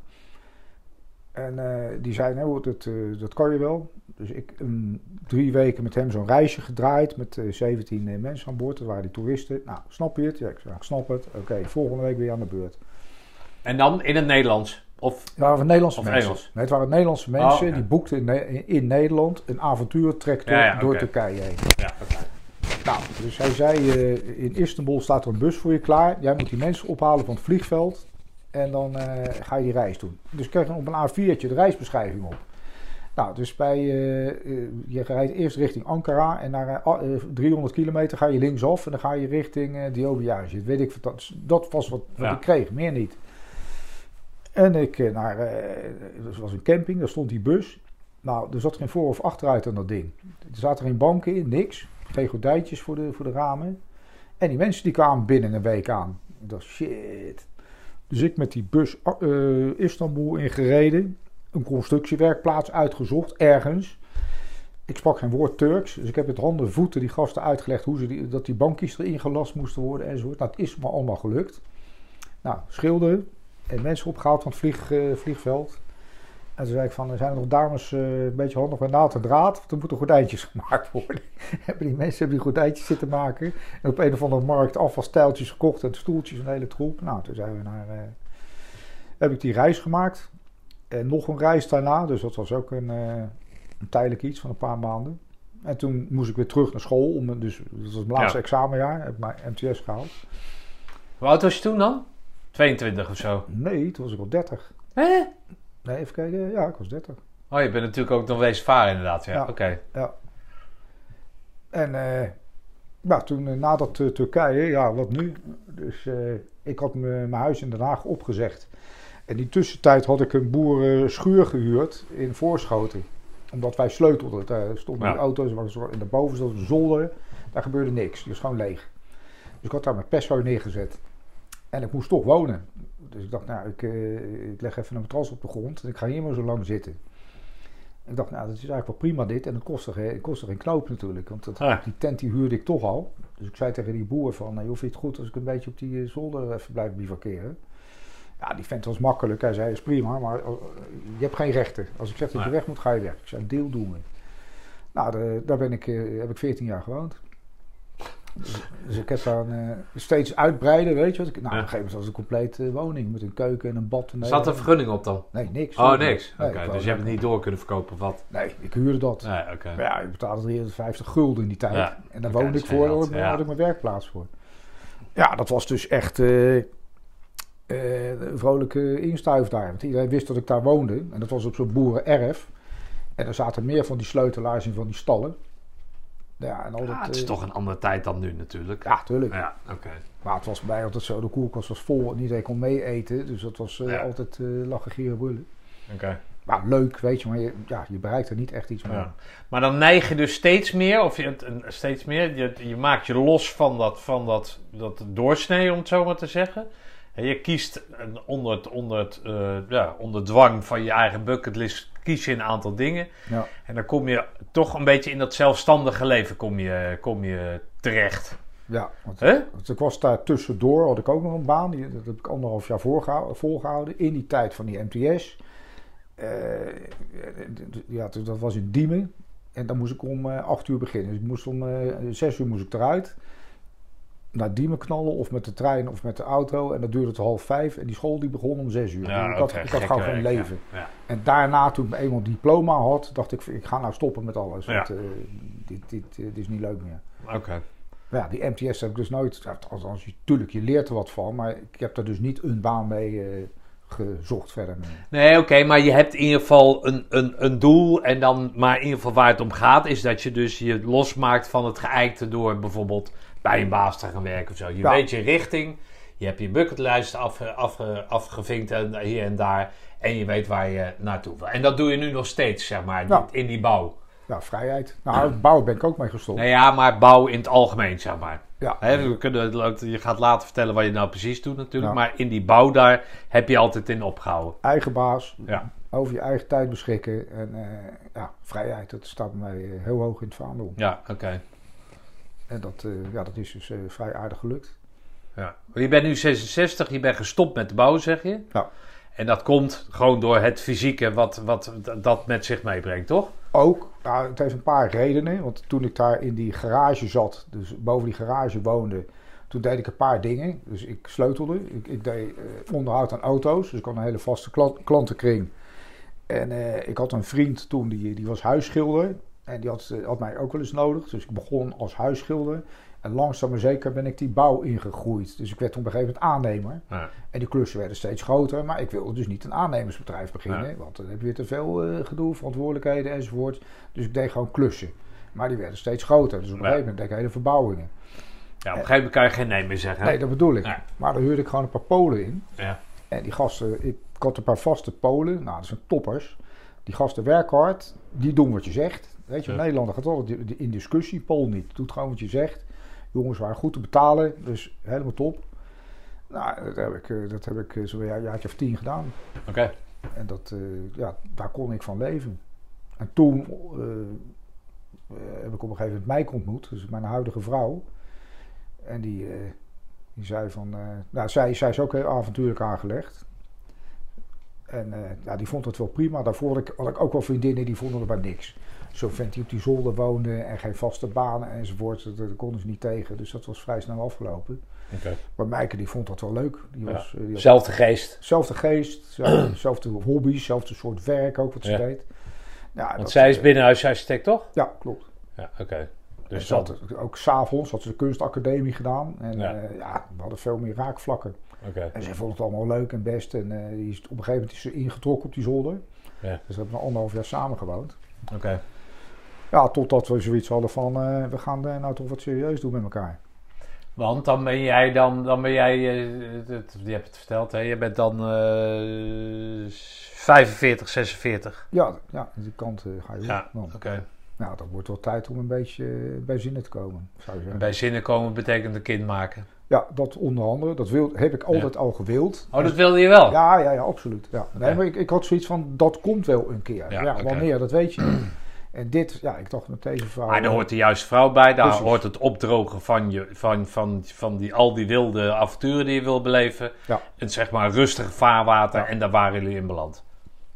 En die zei, nou, dat, dat kan je wel. Dus ik um, drie weken met hem zo'n reisje gedraaid met uh, 17 uh, mensen aan boord. Dat waren die toeristen. Nou, snap je het? Ja, ik zei, ik snap het. Oké, volgende week weer aan de beurt. En dan in het Nederlands? Of, het waren Nederlandse of mensen. Engels? Nee, het waren Nederlandse mensen. Oh, okay. Die boekten in, Nederland een avontuurtrek ja, ja, door okay. Turkije heen. Ja, okay. Nou, dus hij zei, uh, in Istanbul staat er een bus voor je klaar. Jij moet die mensen ophalen van het vliegveld. En dan uh, ga je die reis doen. Dus ik kreeg op een A4'tje de reisbeschrijving op. Nou, dus bij, uh, je rijdt eerst richting Ankara en naar uh, 300 kilometer ga je linksaf en dan ga je richting uh, Diobiage. Dat weet ik, dat, dat was wat, wat ik kreeg, meer niet. En ik naar, er was een camping, daar stond die bus. Nou, er zat geen voor- of achteruit aan dat ding. Er zaten geen banken in, niks. Geen gordijntjes voor de, voor de ramen. En die mensen die kwamen binnen een week aan. Dacht, shit. Dus ik met die bus Istanbul ingereden een constructiewerkplaats uitgezocht, ergens. Ik sprak geen woord Turks, dus ik heb met handen voeten die gasten uitgelegd hoe ze die, dat die bankjes erin gelast moesten worden enzovoort. Nou, het is me allemaal gelukt. Nou, schilderen en mensen opgehaald van het vlieg, uh, vliegveld. En toen zei ik van, zijn er nog dames uh, een beetje handig met naald en draad? Want er moeten gordijntjes gemaakt worden. hebben die mensen hebben die gordijntjes zitten maken. En op een of andere markt afvalstijltjes gekocht en stoeltjes en een hele troep. Nou, toen zijn we naar... Uh, heb ik die reis gemaakt. En nog een reis daarna, dus dat was ook een, uh, een tijdelijk iets van een paar maanden. En toen moest ik weer terug naar school. Om, dus dat was mijn laatste ja. examenjaar. Heb ik mijn MTS gehaald. Hoe oud was je toen dan? 22 of zo? Nee, toen was ik al 30. Hè? Nee, even kijken. Ja, ik was 30. Oh, je bent natuurlijk ook nog wezen varen inderdaad. Ja, ja oké. Okay. Ja. En uh, nou, toen uh, nadat uh, Turkije, ja, wat nu? Dus ik had mijn huis in Den Haag opgezegd. In die tussentijd had ik een boerenschuur gehuurd in Voorschoten. Omdat wij sleutelden. Daar stonden ja. auto's in de boven zat een zolder. Daar gebeurde niks. Die was gewoon leeg. Dus ik had daar mijn pesto neergezet. En ik moest toch wonen. Dus ik dacht, nou, ik, uh, ik leg even een matras op de grond. En ik ga hier maar zo lang zitten. Ik dacht, nou, dat is eigenlijk wel prima dit. En het kostte, het kostte geen knoop natuurlijk. Want dat, ah. die tent die huurde ik toch al. Dus ik zei tegen die boer van, nou, je vindt het goed als ik een beetje op die zolder even blijf bivakeren. Ja, die vent was makkelijk. Hij zei, is prima, maar je hebt geen rechten. Als ik zeg dat je weg moet, ga je weg. Ik zei, deel doen we. Nou, de, daar ben ik, heb ik 14 jaar gewoond. Dus ik heb dan uh, steeds uitbreiden, weet je wat. Ik, nou, op een gegeven moment was een complete woning met een keuken en een bad. En Zat er vergunning op dan? Nee, niks. Oh, niks. Oké, dus je hebt het niet door kunnen verkopen of wat? Nee, ik huurde dat. Nee, oké. Maar ja, ik betaalde 350 gulden in die tijd. Ja. En daar woonde ik voor, daar had, had ik mijn werkplaats voor. Ja, dat was dus echt uh, uh, een vrolijke instuif daar. Want iedereen wist dat ik daar woonde. En dat was op zo'n boerenerf. En er zaten meer van die sleutelaars in van die stallen. Ja, en altijd, het is toch een andere tijd dan nu natuurlijk. Ja, tuurlijk. Ja, oké. Maar het was bij altijd zo, de koelkast was vol en iedereen kon mee eten. Dus dat was uh, altijd uh, lachen, gieren, brullen. Oké. Maar leuk, weet je, maar je, ja, je bereikt er niet echt iets mee. Ja. Maar dan neig je dus steeds meer, of je, steeds meer, je, je maakt je los van dat, van dat, dat doorsnee, om het zo maar te zeggen. En je kiest onder, het, onder, het, uh, ja, onder dwang van je eigen bucketlist kies je een aantal dingen. Ja. En dan kom je toch een beetje in dat zelfstandige leven kom je, kom je terecht. Ja, want, ik was daar tussendoor, had ik ook nog een baan. Die, dat heb ik anderhalf jaar volgehouden. In die tijd van die MTS. Uh, ja, dat was in Diemen. En dan moest ik om uh, acht uur beginnen. Dus ik moest om uh, zes uur moest ik eruit naar Diemen knallen of met de trein of met de auto. En dat duurde tot half vijf. En die school die begon om zes uur. Ja, ik, had, ik had gewoon geen leven. Ja, En daarna, toen ik eenmaal diploma had, dacht ik, ik ga nou stoppen met alles. Want uh, dit, dit, dit, is niet leuk meer. Oké. Ja, die MTS heb ik dus nooit... Althans, natuurlijk, je leert er wat van. Maar ik heb er dus niet een baan mee... Uh, gezocht verder. Mee. Nee, oké, maar je hebt in ieder geval een, een, een doel. En dan, maar in ieder geval waar het om gaat, is dat je dus je losmaakt van het geëikte door bijvoorbeeld bij een baas te gaan werken of zo. Je weet je richting, je hebt je bucketlijst af, af, afgevinkt en, hier en daar. En je weet waar je naartoe wil. En dat doe je nu nog steeds, zeg maar, in die bouw. Ja, vrijheid. Nou, bouw ben ik ook mee gestopt. Nou ja, maar bouw in het algemeen, zeg maar. Ja. we kunnen, je gaat later vertellen wat je nou precies doet natuurlijk. Maar in die bouw daar heb je altijd in opgehouden. Eigen baas. Ja. Over je eigen tijd beschikken. En uh, ja, vrijheid, dat staat mij heel hoog in het vaandel. Ja, oké. En dat, uh, ja, dat is dus uh, vrij aardig gelukt. Ja. Je bent nu 66, je bent gestopt met de bouw, zeg je? Ja. En dat komt gewoon door het fysieke wat, wat dat met zich meebrengt, toch? Ook. Nou, het heeft een paar redenen. Want toen ik daar in die garage zat, dus boven die garage woonde, toen deed ik een paar dingen. Dus ik sleutelde. Ik, ik deed uh, onderhoud aan auto's. Dus ik had een hele vaste klant, klantenkring. En ik had een vriend toen, die, die was huisschilder. En die had, eh, had mij ook wel eens nodig. Dus ik begon als huisschilder. En langzaam maar zeker ben ik die bouw ingegroeid. Dus ik werd op een gegeven moment aannemer. Ja. En die klussen werden steeds groter. Maar ik wilde dus niet een aannemersbedrijf beginnen. Want dan heb je weer te veel uh, gedoe, verantwoordelijkheden enzovoort. Dus ik deed gewoon klussen. Maar die werden steeds groter. Dus op een gegeven moment deed ik hele verbouwingen. Ja, op een gegeven moment kan je geen nee meer zeggen. Nee, dat bedoel ik. Maar dan huurde ik gewoon een paar Polen in. Ja. En die gasten, ik, ik had een paar vaste Polen. Nou, dat zijn toppers. Die gasten werken hard. Die doen wat je zegt. Weet je, ja. Nederlander gaat altijd in discussie, Pool niet. Doet gewoon wat je zegt. Jongens waren goed te betalen, dus helemaal top. Nou, dat heb ik, eh, dat heb ik eh, zo'n jaartje of tien gedaan. Oké. En dat, uh, ja, daar kon ik van leven. En toen uh, heb ik op een gegeven moment Mike ontmoet, dus mijn huidige vrouw. En die, die zei van, nou, zij, zij is ook heel avontuurlijk aangelegd. En ja, die vond het wel prima. Daarvoor had ik, had ik ook wel vriendinnen die vonden er maar niks zo'n vent die op die zolder woonde en geen vaste banen enzovoort, daar konden ze niet tegen. Dus dat was vrij snel afgelopen. Okay. Maar Meike die vond dat wel leuk. Die was, ja. was, zelfde geest. Zelfde geest, zelfde hobby's, zelfde soort werk ook wat ze deed. Ja, Want zij is uh, binnenhuisarchitect, toch? Ja, klopt. Ja, oké. Dus dat... ook s'avonds had ze de kunstacademie gedaan. En ja. Uh, ja, we hadden veel meer raakvlakken. Okay. En ze vond het allemaal leuk en best. En uh, die is, op een gegeven moment is ze ingetrokken op die zolder. Dus we hebben een anderhalf jaar samen gewoond. Oké. Ja, totdat we zoiets hadden van uh, we gaan uh, nou toch wat serieus doen met elkaar. Want dan ben jij dan, dan ben jij, uh, het, je hebt het verteld, hè? je bent dan 45, 46. Ja, ja, die kant ga je Ja, oké. Okay. Nou, dat wordt wel tijd om een beetje bij zinnen te komen, zou je zeggen. Bij zinnen komen betekent een kind maken. Ja, dat onder andere. Dat wil, heb ik altijd ja. al gewild. Oh, dat wilde je wel? Ja, ja, ja absoluut. Ja. Nee, maar ik, ik had zoiets van, dat komt wel een keer. Ja, ja okay. Wanneer, dat weet je niet. En dit, ja, ik dacht met deze vrouw... Maar daar hoort de juiste vrouw bij. Daar hoort het opdrogen van, je, van, van, van die, al die wilde avonturen die je wil beleven. Ja. En zeg maar rustig vaarwater. En daar waren jullie in beland.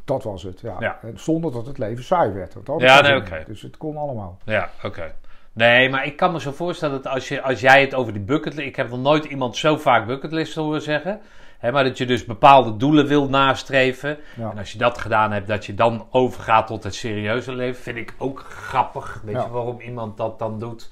Dat was het, ja. En zonder dat het leven saai werd. ja, nee, oké. Dus het kon allemaal. Ja, oké. Nee, maar ik kan me zo voorstellen dat als, je, als jij het over die bucketlist... Ik heb nog nooit iemand zo vaak bucketlist horen zeggen... Hè, maar dat je dus bepaalde doelen wil nastreven. En als je dat gedaan hebt, dat je dan overgaat tot het serieuze leven. Vind ik ook grappig. Weet je waarom iemand dat dan doet?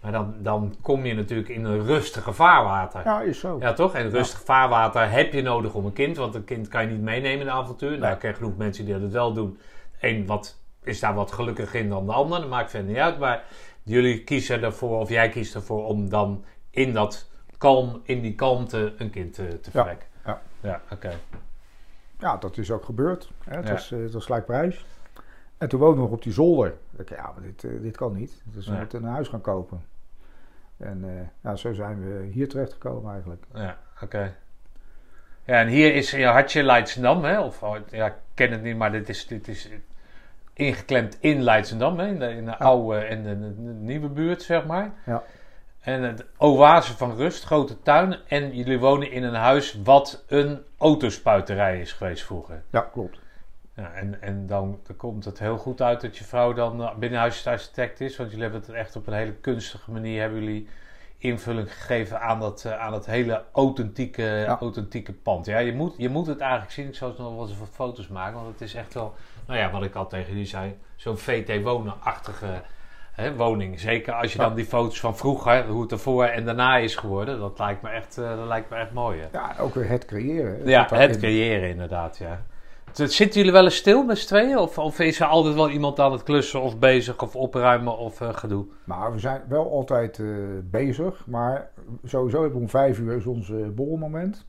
Maar dan, dan kom je natuurlijk in een rustige vaarwater. Ja, is zo. Ja, toch? En rustig vaarwater heb je nodig om een kind. Want een kind kan je niet meenemen in de avontuur. Nee. Nou, ik ken genoeg mensen die dat wel doen. Eén wat, is daar wat gelukkiger in dan de ander. Dat maakt verder niet uit. Maar jullie kiezen ervoor, of jij kiest ervoor om dan in dat kalm, in die kalmte een kind te, te verwekken. Ja, ja. oké. Ja, dat is ook gebeurd. Hè. Het, was, uh, het was. En toen woonde nog op die zolder. Ik ja, maar dit, uh, dit kan niet. Dus we moeten een huis gaan kopen. En uh, ja, zo zijn we hier terecht gekomen eigenlijk. Ja, oké. Ja, en hier is, ja, had je Leidsendam, hè? Of, oh, ja, ik ken het niet, maar dit is, dit is ingeklemd in Leidsendam, hè? In de, in de oude en de, de, nieuwe buurt, zeg maar. Ja. En het oase van rust, grote tuin. En jullie wonen in een huis wat een autospuiterij is geweest vroeger. Ja, klopt. Ja, en en dan, dan komt het heel goed uit dat je vrouw dan eh, binnenhuisarchitect is. Want jullie hebben het echt op een hele kunstige manier... hebben jullie invulling gegeven aan dat, uh, aan dat hele authentieke, authentieke pand. Ja, je moet, je moet het eigenlijk zien. Ik zou nog wel eens wat foto's maken. Want het is echt wel, nou ja, wat ik al tegen jullie zei... zo'n VT-wonen-achtige hè, woning. Zeker als je dan die foto's van vroeger, hoe het ervoor en daarna is geworden, dat lijkt me echt, uh, dat lijkt me echt mooi. Hè? Ja, ook weer het creëren. Ja, het creëren inderdaad, ja. Zitten jullie wel eens stil met z'n tweeën? Of, of, is er altijd wel iemand aan het klussen of bezig of opruimen of uh, gedoe? Nou, we zijn wel altijd uh, bezig. Maar sowieso om vijf uur is ons borrelmoment.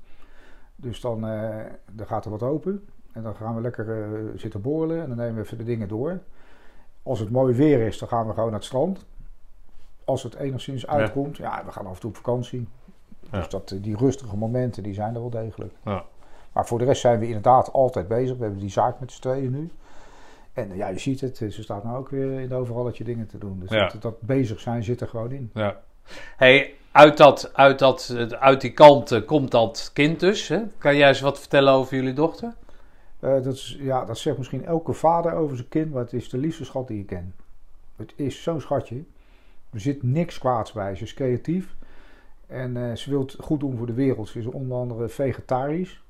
Dus dan, dan gaat er wat open. En dan gaan we lekker zitten borrelen. En dan nemen we even de dingen door. Als het mooi weer is, dan gaan we gewoon naar het strand. Als het enigszins uitkomt, ja, we gaan af en toe op vakantie. Dus dat, die rustige momenten, die zijn er wel degelijk. Ja. Maar voor de rest zijn we inderdaad altijd bezig. We hebben die zaak met z'n tweeën nu. En ja, je ziet het, ze staat nou ook weer in overalletje dingen te doen. Dus dat, dat, bezig zijn zit er gewoon in. Ja. Hey, uit, dat, uit, dat, uit die kant komt dat kind dus. Hè? Kan jij eens wat vertellen over jullie dochter? Uh, dat, is, ja, dat zegt misschien elke vader over zijn kind, maar het is de liefste schat die je kent. Het is zo'n schatje. Er zit niks kwaads bij. Ze is creatief en uh, ze wil het goed doen voor de wereld. Ze is onder andere vegetarisch.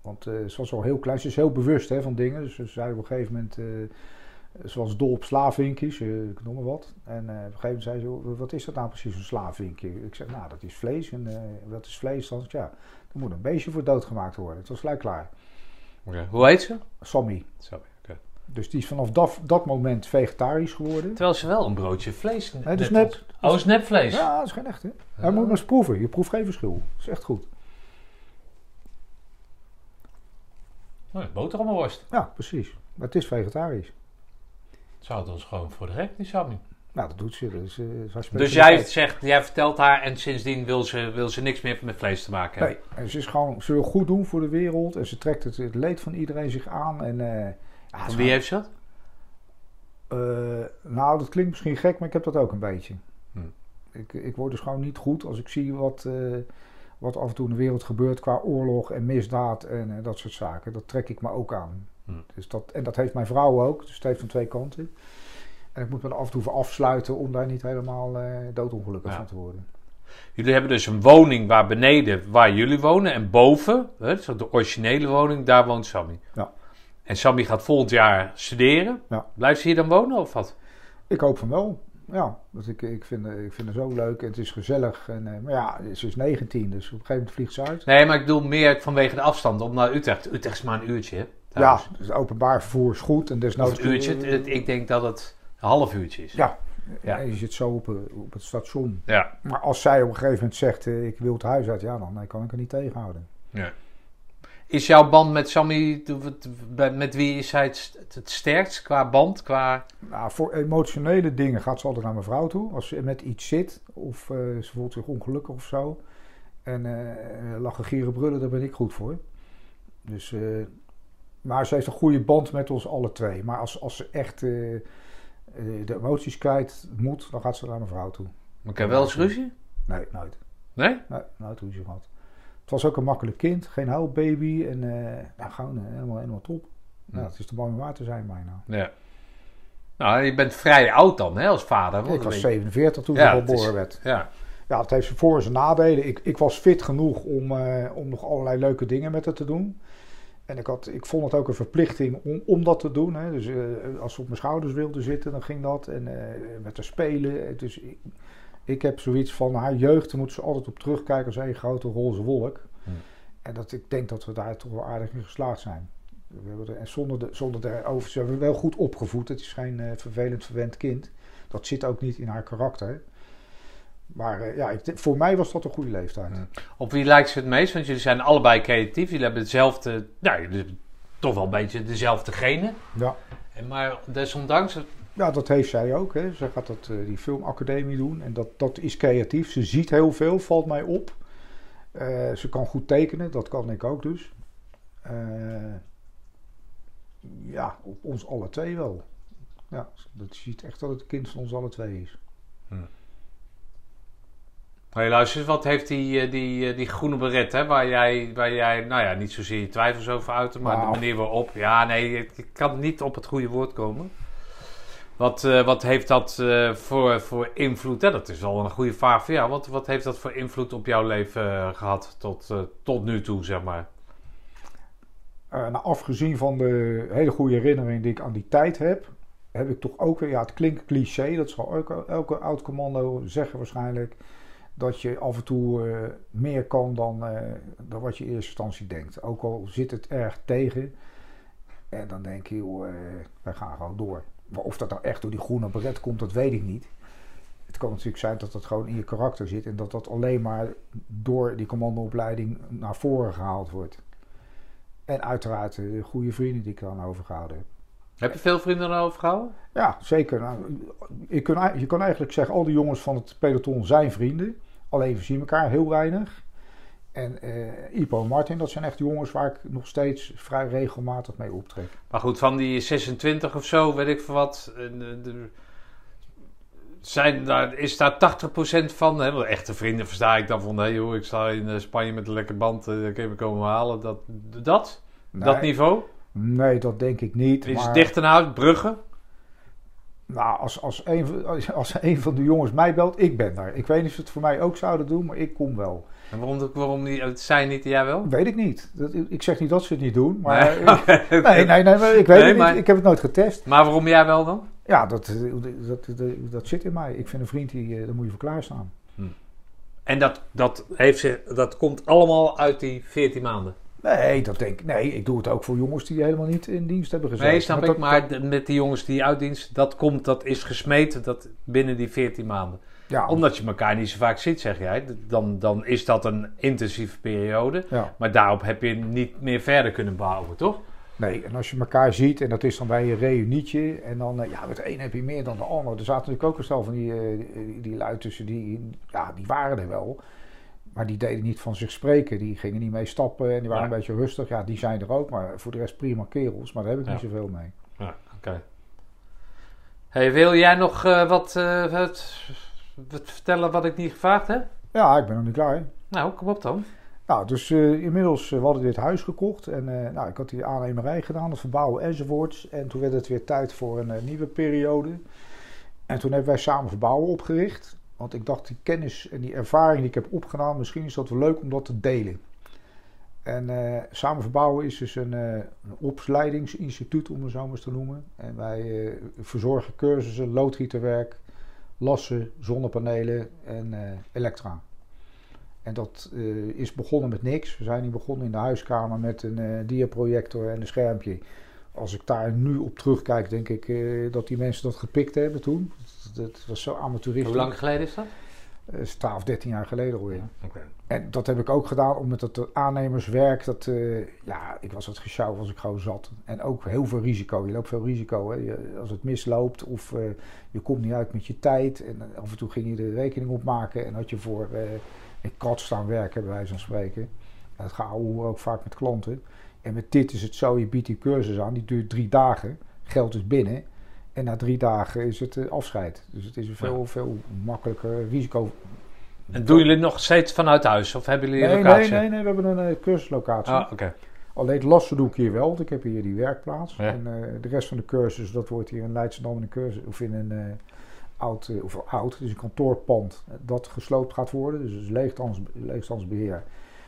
Want uh, ze was al heel klein. Ze is heel bewust hè, van dingen. Dus ze zei op een gegeven moment... ze was dol op slaafvinkjes, ik noem maar wat. En op een gegeven moment zei ze, wat is dat nou precies, een slaafvinkje? Ik zeg, nou, dat is vlees. En wat is vlees? Dan ja, er moet een beestje voor doodgemaakt worden. Het was gelijk klaar. Hoe heet ze? Sammy. Dus die is vanaf dat, dat moment vegetarisch geworden. Terwijl ze wel een broodje vlees... Nee, dus nep. Oh, is nepvlees? Ja, dat is geen echte. Hij moet maar eens proeven. Je proeft geen verschil. Dat is echt goed. Oh, boterhammenworst. Ja, precies. Maar het is vegetarisch. Zou het ons gewoon voor de rek, die Sammy? Nou, dat doet ze. Dus, uh, dus jij, zegt, jij vertelt haar en sindsdien wil ze, wil ze niks meer met vlees te maken hebben? Nee, en ze, is gewoon, ze wil goed doen voor de wereld en ze trekt het, het leed van iedereen zich aan. En, uh, ja, van wie heeft ze dat? Uh, nou, dat klinkt misschien gek, maar ik heb dat ook een beetje. Hm. Ik, ik word dus gewoon niet goed als ik zie wat, wat af en toe in de wereld gebeurt qua oorlog en misdaad en dat soort zaken. Dat trek ik me ook aan. Hm. Dus dat, en dat heeft mijn vrouw ook, dus het heeft van twee kanten. En ik moet me er af en toe voor afsluiten om daar niet helemaal uh, doodongelukkig van te worden. Jullie hebben dus een woning waar beneden, waar jullie wonen, en boven, hè, de originele woning, daar woont Sammy. Ja. En Sammy gaat volgend jaar studeren. Ja. Blijft ze hier dan wonen of wat? Ik hoop van wel. Ja, want ik, ik, vind, ik vind het zo leuk en het is gezellig. En, uh, maar ja, ze is 19, dus op een gegeven moment vliegt ze uit. Nee, maar ik bedoel meer vanwege de afstand om naar Utrecht. Utrecht is maar een uurtje. Ja, dus openbaar vervoer is goed. En desnoods... Een uurtje, ik denk dat het een half uurtje is. Ja, ja. je zit zo op, op het station. Ja. Maar als zij op een gegeven moment zegt, uh, ik wil het huis uit, ja, dan kan ik er niet tegenhouden. Ja. Is jouw band met Sammy, met wie is hij het, het sterkst qua band? Qua... Nou, voor emotionele dingen gaat ze altijd naar mijn vrouw toe. Als ze met iets zit of uh, ze voelt zich ongelukkig of zo. En uh, lachen, gieren, brullen, daar ben ik goed voor. Dus, maar ze heeft een goede band met ons alle twee. Maar als, als ze echt de emoties kwijt moet, dan gaat ze naar een vrouw toe. Maar ik heb wel eens ruzie? Nee, nooit. Nee? Nee, nooit ruzie gehad. Het was ook een makkelijk kind, geen huilbaby en nou, gewoon helemaal, helemaal top. Ja, het is te mooi om waar te zijn bijna. Ja. Nou, je bent vrij oud dan, hè, als vader. Ik was 47 toen ja, ik geboren werd. Ja. ja, het heeft voor- en zijn nadelen. Ik, ik was fit genoeg om, uh, om nog allerlei leuke dingen met het te doen. En ik, had, ik vond het ook een verplichting om, om dat te doen. Hè. Dus uh, als ze op mijn schouders wilden zitten, dan ging dat. En uh, met te spelen. Dus ik, ik heb zoiets van haar jeugd, daar moeten ze altijd op terugkijken als een grote roze wolk. Hm. En dat ik denk dat we daar toch wel aardig in geslaagd zijn. We hebben er, en zonder, de, zonder daarover, ze hebben wel goed opgevoed. Het is geen uh, vervelend, verwend kind. Dat zit ook niet in haar karakter. Maar uh, ja, ik, voor mij was dat een goede leeftijd. Op wie lijkt ze het meest? Want jullie zijn allebei creatief. Jullie hebben hetzelfde, nou, toch wel een beetje dezelfde genen. Ja. En maar desondanks... Ja, dat heeft zij ook. Hè. Ze gaat dat, uh, die filmacademie doen. En dat, dat is creatief. Ze ziet heel veel, valt mij op. ze kan goed tekenen, dat kan ik ook dus ja, op ons alle twee wel. Ja, dat ziet echt dat het een kind van ons alle twee is. Hm. Hey, luister, wat heeft die, eh, die, eh, die groene beret, hè, waar, jij, waar jij, nou ja, niet zozeer je twijfels over uiten, maar de manier waarop, ja, nee, ik kan niet op het goede woord komen. Wat, uh, wat heeft dat uh, voor, voor invloed? Hè? Dat is al een goede vraag voor jou. Wat, wat heeft dat voor invloed op jouw leven uh, gehad tot, tot nu toe, zeg maar? Nou, afgezien van de hele goede herinnering die ik aan die tijd heb, heb ik toch ook weer, ja, het klinkt cliché, dat zal elke, elke oud commando zeggen waarschijnlijk, dat je af en toe uh, meer kan dan, uh, dan wat je in eerste instantie denkt. Ook al zit het erg tegen, en dan denk je, joh, wij gaan gewoon door. Maar of dat nou echt door die groene beret komt, dat weet ik niet. Het kan natuurlijk zijn dat dat gewoon in je karakter zit en dat dat alleen maar door die commandoopleiding naar voren gehaald wordt. En uiteraard de goede vrienden die ik dan overgehouden heb. Heb je veel vrienden dan overgehouden? Ja, zeker. Nou, je, kan, je kan eigenlijk zeggen, al die jongens van het peloton zijn vrienden. Alleen we zien elkaar heel weinig. En uh, Ipo en Martin, dat zijn echt jongens waar ik nog steeds vrij regelmatig mee optrek. Maar goed, van die 26 of zo, weet ik veel wat. De, zijn daar, is daar 80% van, hè, echte vrienden versta ik dan van, hé joh, ik sta in Spanje met een lekker band, uh, kun je me komen halen. Dat, dat, nee, dat niveau? Nee, dat denk ik niet. Is maar... het dicht huis, Brugge? Nou, als, als, een, als, als een van de jongens mij belt, ik ben daar. Ik weet niet of ze het voor mij ook zouden doen, maar ik kom wel. En waarom, waarom niet, zij niet, jij wel? Weet ik niet. Dat, ik zeg niet dat ze het niet doen, maar... Nee, nee, nee, nee, ik weet nee, het maar, niet. Ik heb het nooit getest. Maar waarom jij wel dan? Ja, dat, dat, dat, dat, zit in mij. Ik vind een vriend, die, eh, daar moet je voor klaarstaan. Hm. En dat, dat, heeft ze, dat komt allemaal uit die 14 maanden? Nee, dat denk ik. Nee, ik doe het ook voor jongens die helemaal niet in dienst hebben gezeten. Nee, snap maar ik. maar met die jongens die uitdienst, dat komt, dat is gesmeten dat binnen die 14 maanden. Ja. Omdat je elkaar niet zo vaak ziet, zeg jij. Dan, dan is dat een intensieve periode. Ja. Maar daarop heb je niet meer verder kunnen bouwen, toch? Nee, en als je elkaar ziet, en dat is dan bij een reunietje, en dan, uh, ja, met de een heb je meer dan de ander. Er zaten natuurlijk ook een stel van die, uh, die, die lui tussen, die, ja, die waren er wel. Maar die deden niet van zich spreken. Die gingen niet mee stappen en die waren een beetje rustig. Ja, die zijn er ook, maar voor de rest prima kerels. Maar daar heb ik ja. niet zoveel mee. Ja, oké. Hey, wil jij nog uh, wat, wat, wat, vertellen wat ik niet gevraagd heb? Ja, ik ben nog niet klaar. Nou, kom op dan. Nou, dus uh, inmiddels uh, we hadden dit huis gekocht en uh, nou, ik had die aannemerij gedaan, het verbouwen enzovoorts. En toen werd het weer tijd voor een nieuwe periode. En toen hebben wij samen verbouwen opgericht. Want ik dacht, die kennis en die ervaring die ik heb opgedaan, misschien is dat wel leuk om dat te delen. En samen verbouwen is dus een, een, opleidingsinstituut, om het zo maar eens te noemen. En wij verzorgen cursussen, loodgieterwerk, lassen, zonnepanelen en elektra. En dat uh, is begonnen met niks. We zijn hier begonnen in de huiskamer met een uh, diaprojector en een schermpje. Als ik daar nu op terugkijk, denk ik uh, dat die mensen dat gepikt hebben toen. Dat, dat was zo amateuristisch. Hoe lang geleden is dat? Dat is 12, 13 jaar geleden hoor je. Okay. En dat heb ik ook gedaan omdat het aannemerswerk, dat, ja, ik was het gesjouw als ik gewoon zat. En ook heel veel risico. Je loopt veel risico. Hè. Je, als het misloopt of je komt niet uit met je tijd. En af en toe ging je de rekening opmaken en had je voor in kat staan werken, bij wijze van spreken. Dat gaat ook vaak met klanten. En met dit is het zo, je biedt die cursus aan, die duurt drie dagen. Geld is binnen. En na drie dagen is het afscheid. Dus het is een veel, veel makkelijker risico. En doen jullie nog steeds vanuit huis? Of hebben jullie nee, een locatie? Nee, nee, nee, we hebben een cursuslocatie. Ah, oké. Alleen het lassen doe ik hier wel, want ik heb hier die werkplaats. En de rest van de cursus, dat wordt hier in Leidschendam in een cursus, of in een oud, of oud, dus een kantoorpand, dat gesloopt gaat worden. Dus het is leegstands, leegstandsbeheer.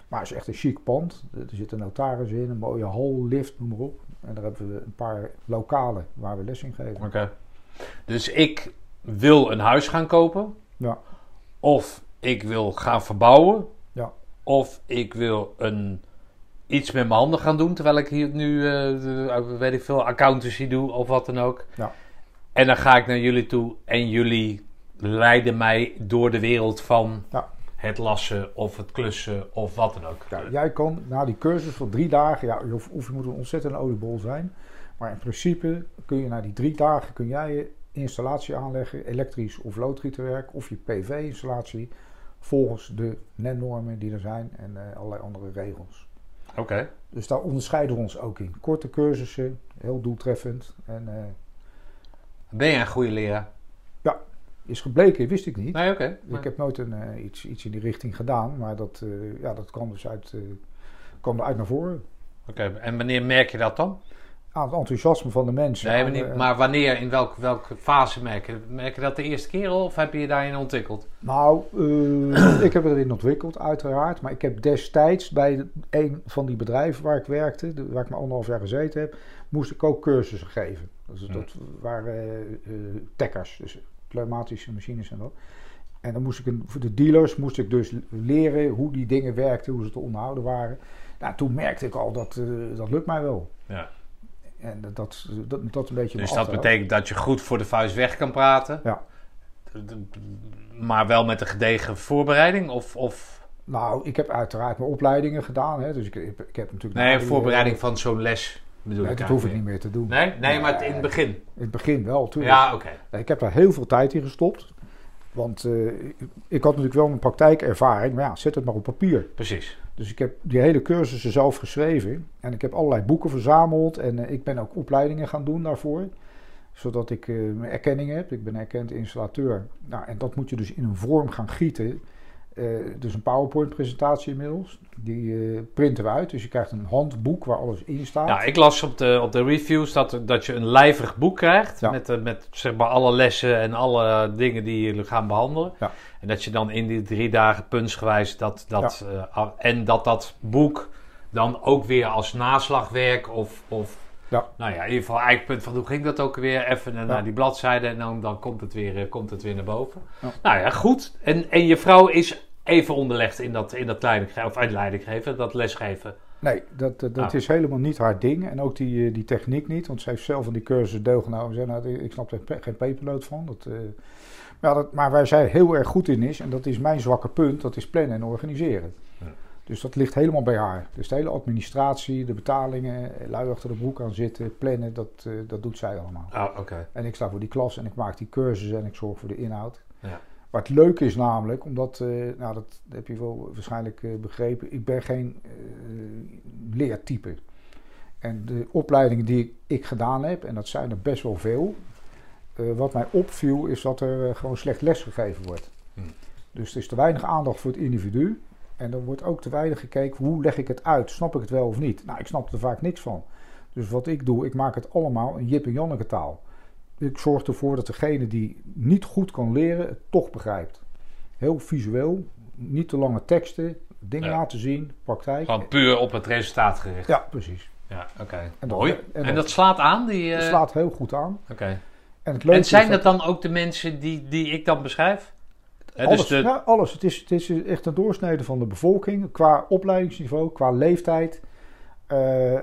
Maar het is echt een chic pand. Er zit een notaris in, een mooie hal, lift, noem maar op. En daar hebben we een paar lokalen waar we les in geven. Oké. Dus ik wil een huis gaan kopen. Ja. Of ik wil gaan verbouwen. Ja. Of ik wil een, iets met mijn handen gaan doen. Terwijl ik hier nu, uh, weet ik veel, accountancy doe of wat dan ook. Ja. En dan ga ik naar jullie toe en jullie leiden mij door de wereld van ja. Het lassen of het klussen of wat dan ook. Ja, jij kan na die cursus van drie dagen, ja, of, of je moet een ontzettende oliebol zijn. Maar in principe kun je na die drie dagen kun jij je installatie aanleggen, elektrisch of loodgieterwerk of je PV-installatie volgens de NEN-normen die er zijn en uh, allerlei andere regels. Oké. Dus daar onderscheiden we ons ook in. Korte cursussen, heel doeltreffend. En, uh, ben je een goede leraar? Is gebleken, wist ik niet. Nee, oké. Ik heb nooit een, uh, iets, iets in die richting gedaan, maar dat, uh, ja, dat kwam dus uit, uh, kwam eruit naar voren. Oké, en wanneer merk je dat dan? Aan het enthousiasme van de mensen. Nee, maar, wanneer, in welk, welke fase merk je? Merk je dat de eerste keer al of heb je je daarin ontwikkeld? Nou, ik heb erin ontwikkeld, uiteraard. Maar ik heb destijds bij een van die bedrijven waar ik werkte, waar ik maar anderhalf jaar gezeten heb, moest ik ook cursussen geven. Dus dat waren uh, tekkers, dus pneumatische machines en dat. En dan moest ik een, voor de dealers moest ik dus leren hoe die dingen werkten, hoe ze te onderhouden waren. Nou, toen merkte ik al dat uh, dat lukt mij wel. Ja. En dat, dat, dat, dat een beetje. Dus dat betekent dat je goed voor de vuist weg kan praten. Ja. Maar wel met een gedegen voorbereiding? Of, of... Nou, ik heb uiteraard mijn opleidingen gedaan. Hè, dus ik, ik, ik heb natuurlijk. Nee, een voorbereiding van zo'n les. Bedoel nee, ik dat hoef ik niet meer te doen. Nee, nee, maar in het begin. In het begin wel, natuurlijk. Ja, oké. Okay. Ik heb daar heel veel tijd in gestopt. Want uh, ik had natuurlijk wel een praktijkervaring, maar ja, zet het maar op papier. Precies. Dus ik heb die hele cursussen zelf geschreven. En ik heb allerlei boeken verzameld. En uh, ik ben ook opleidingen gaan doen daarvoor. Zodat ik uh, mijn erkenning heb. Ik ben erkend installateur. Nou, en dat moet je dus in een vorm gaan gieten. Uh, dus een PowerPoint-presentatie inmiddels. Die uh, printen we uit. Dus je krijgt een handboek waar alles in staat. Ja, ik las op de, op de reviews dat, dat je een lijvig boek krijgt. Ja. Met, met zeg maar alle lessen en alle dingen die jullie gaan behandelen. Ja. En dat je dan in die drie dagen puntsgewijs dat... dat ja. uh, en dat dat boek dan ook weer als naslagwerk of... of ja. Nou ja, in ieder geval eikpunt van hoe ging dat ook weer? Even naar ja. die bladzijde en dan, dan komt, het weer, komt het weer naar boven. Ja. Nou ja, goed. En, en je vrouw is even onderlegd in dat, in dat leidinggeven, of leidinggeven, dat lesgeven. Nee, dat, dat ah. is helemaal niet haar ding. En ook die, die techniek niet, want ze heeft zelf van die cursus deelgenomen. Zei, nou, ik snap er geen pepernoot van. Dat, uh, maar, dat, maar waar zij heel erg goed in is, en dat is mijn zwakke punt, dat is plannen en organiseren. Ja. Dus dat ligt helemaal bij haar. Dus de hele administratie, de betalingen, lui achter de broek aan zitten, plannen, dat, uh, dat doet zij allemaal. Ah, oké. Okay. En ik sta voor die klas en ik maak die cursus en ik zorg voor de inhoud. Ja. Maar het leuke is namelijk, omdat, uh, nou dat heb je wel waarschijnlijk uh, begrepen, ik ben geen leertype. En de opleidingen die ik gedaan heb, en dat zijn er best wel veel, wat mij opviel is dat er gewoon slecht lesgegeven wordt. Hm. Dus er is te weinig aandacht voor het individu. En er wordt ook te weinig gekeken, hoe leg ik het uit? Snap ik het wel of niet? Nou, ik snap er vaak niks van. Dus wat ik doe, ik maak het allemaal in Jip en Janneke taal. Ik zorg ervoor dat degene die niet goed kan leren, het toch begrijpt. Heel visueel, niet te lange teksten, dingen laten zien, praktijk. Gewoon puur op het resultaat gericht. Ja, precies. Ja, oké. En dat- Mooi. en En, dat- dat slaat aan? Die, eh, slaat heel goed aan. Oké. En, het En zijn dat dan ook de mensen die, die ik dan beschrijf? Hè, Alles, dus de, ja, alles. Het is, het is echt een doorsnede van de bevolking qua opleidingsniveau, qua leeftijd. Eh,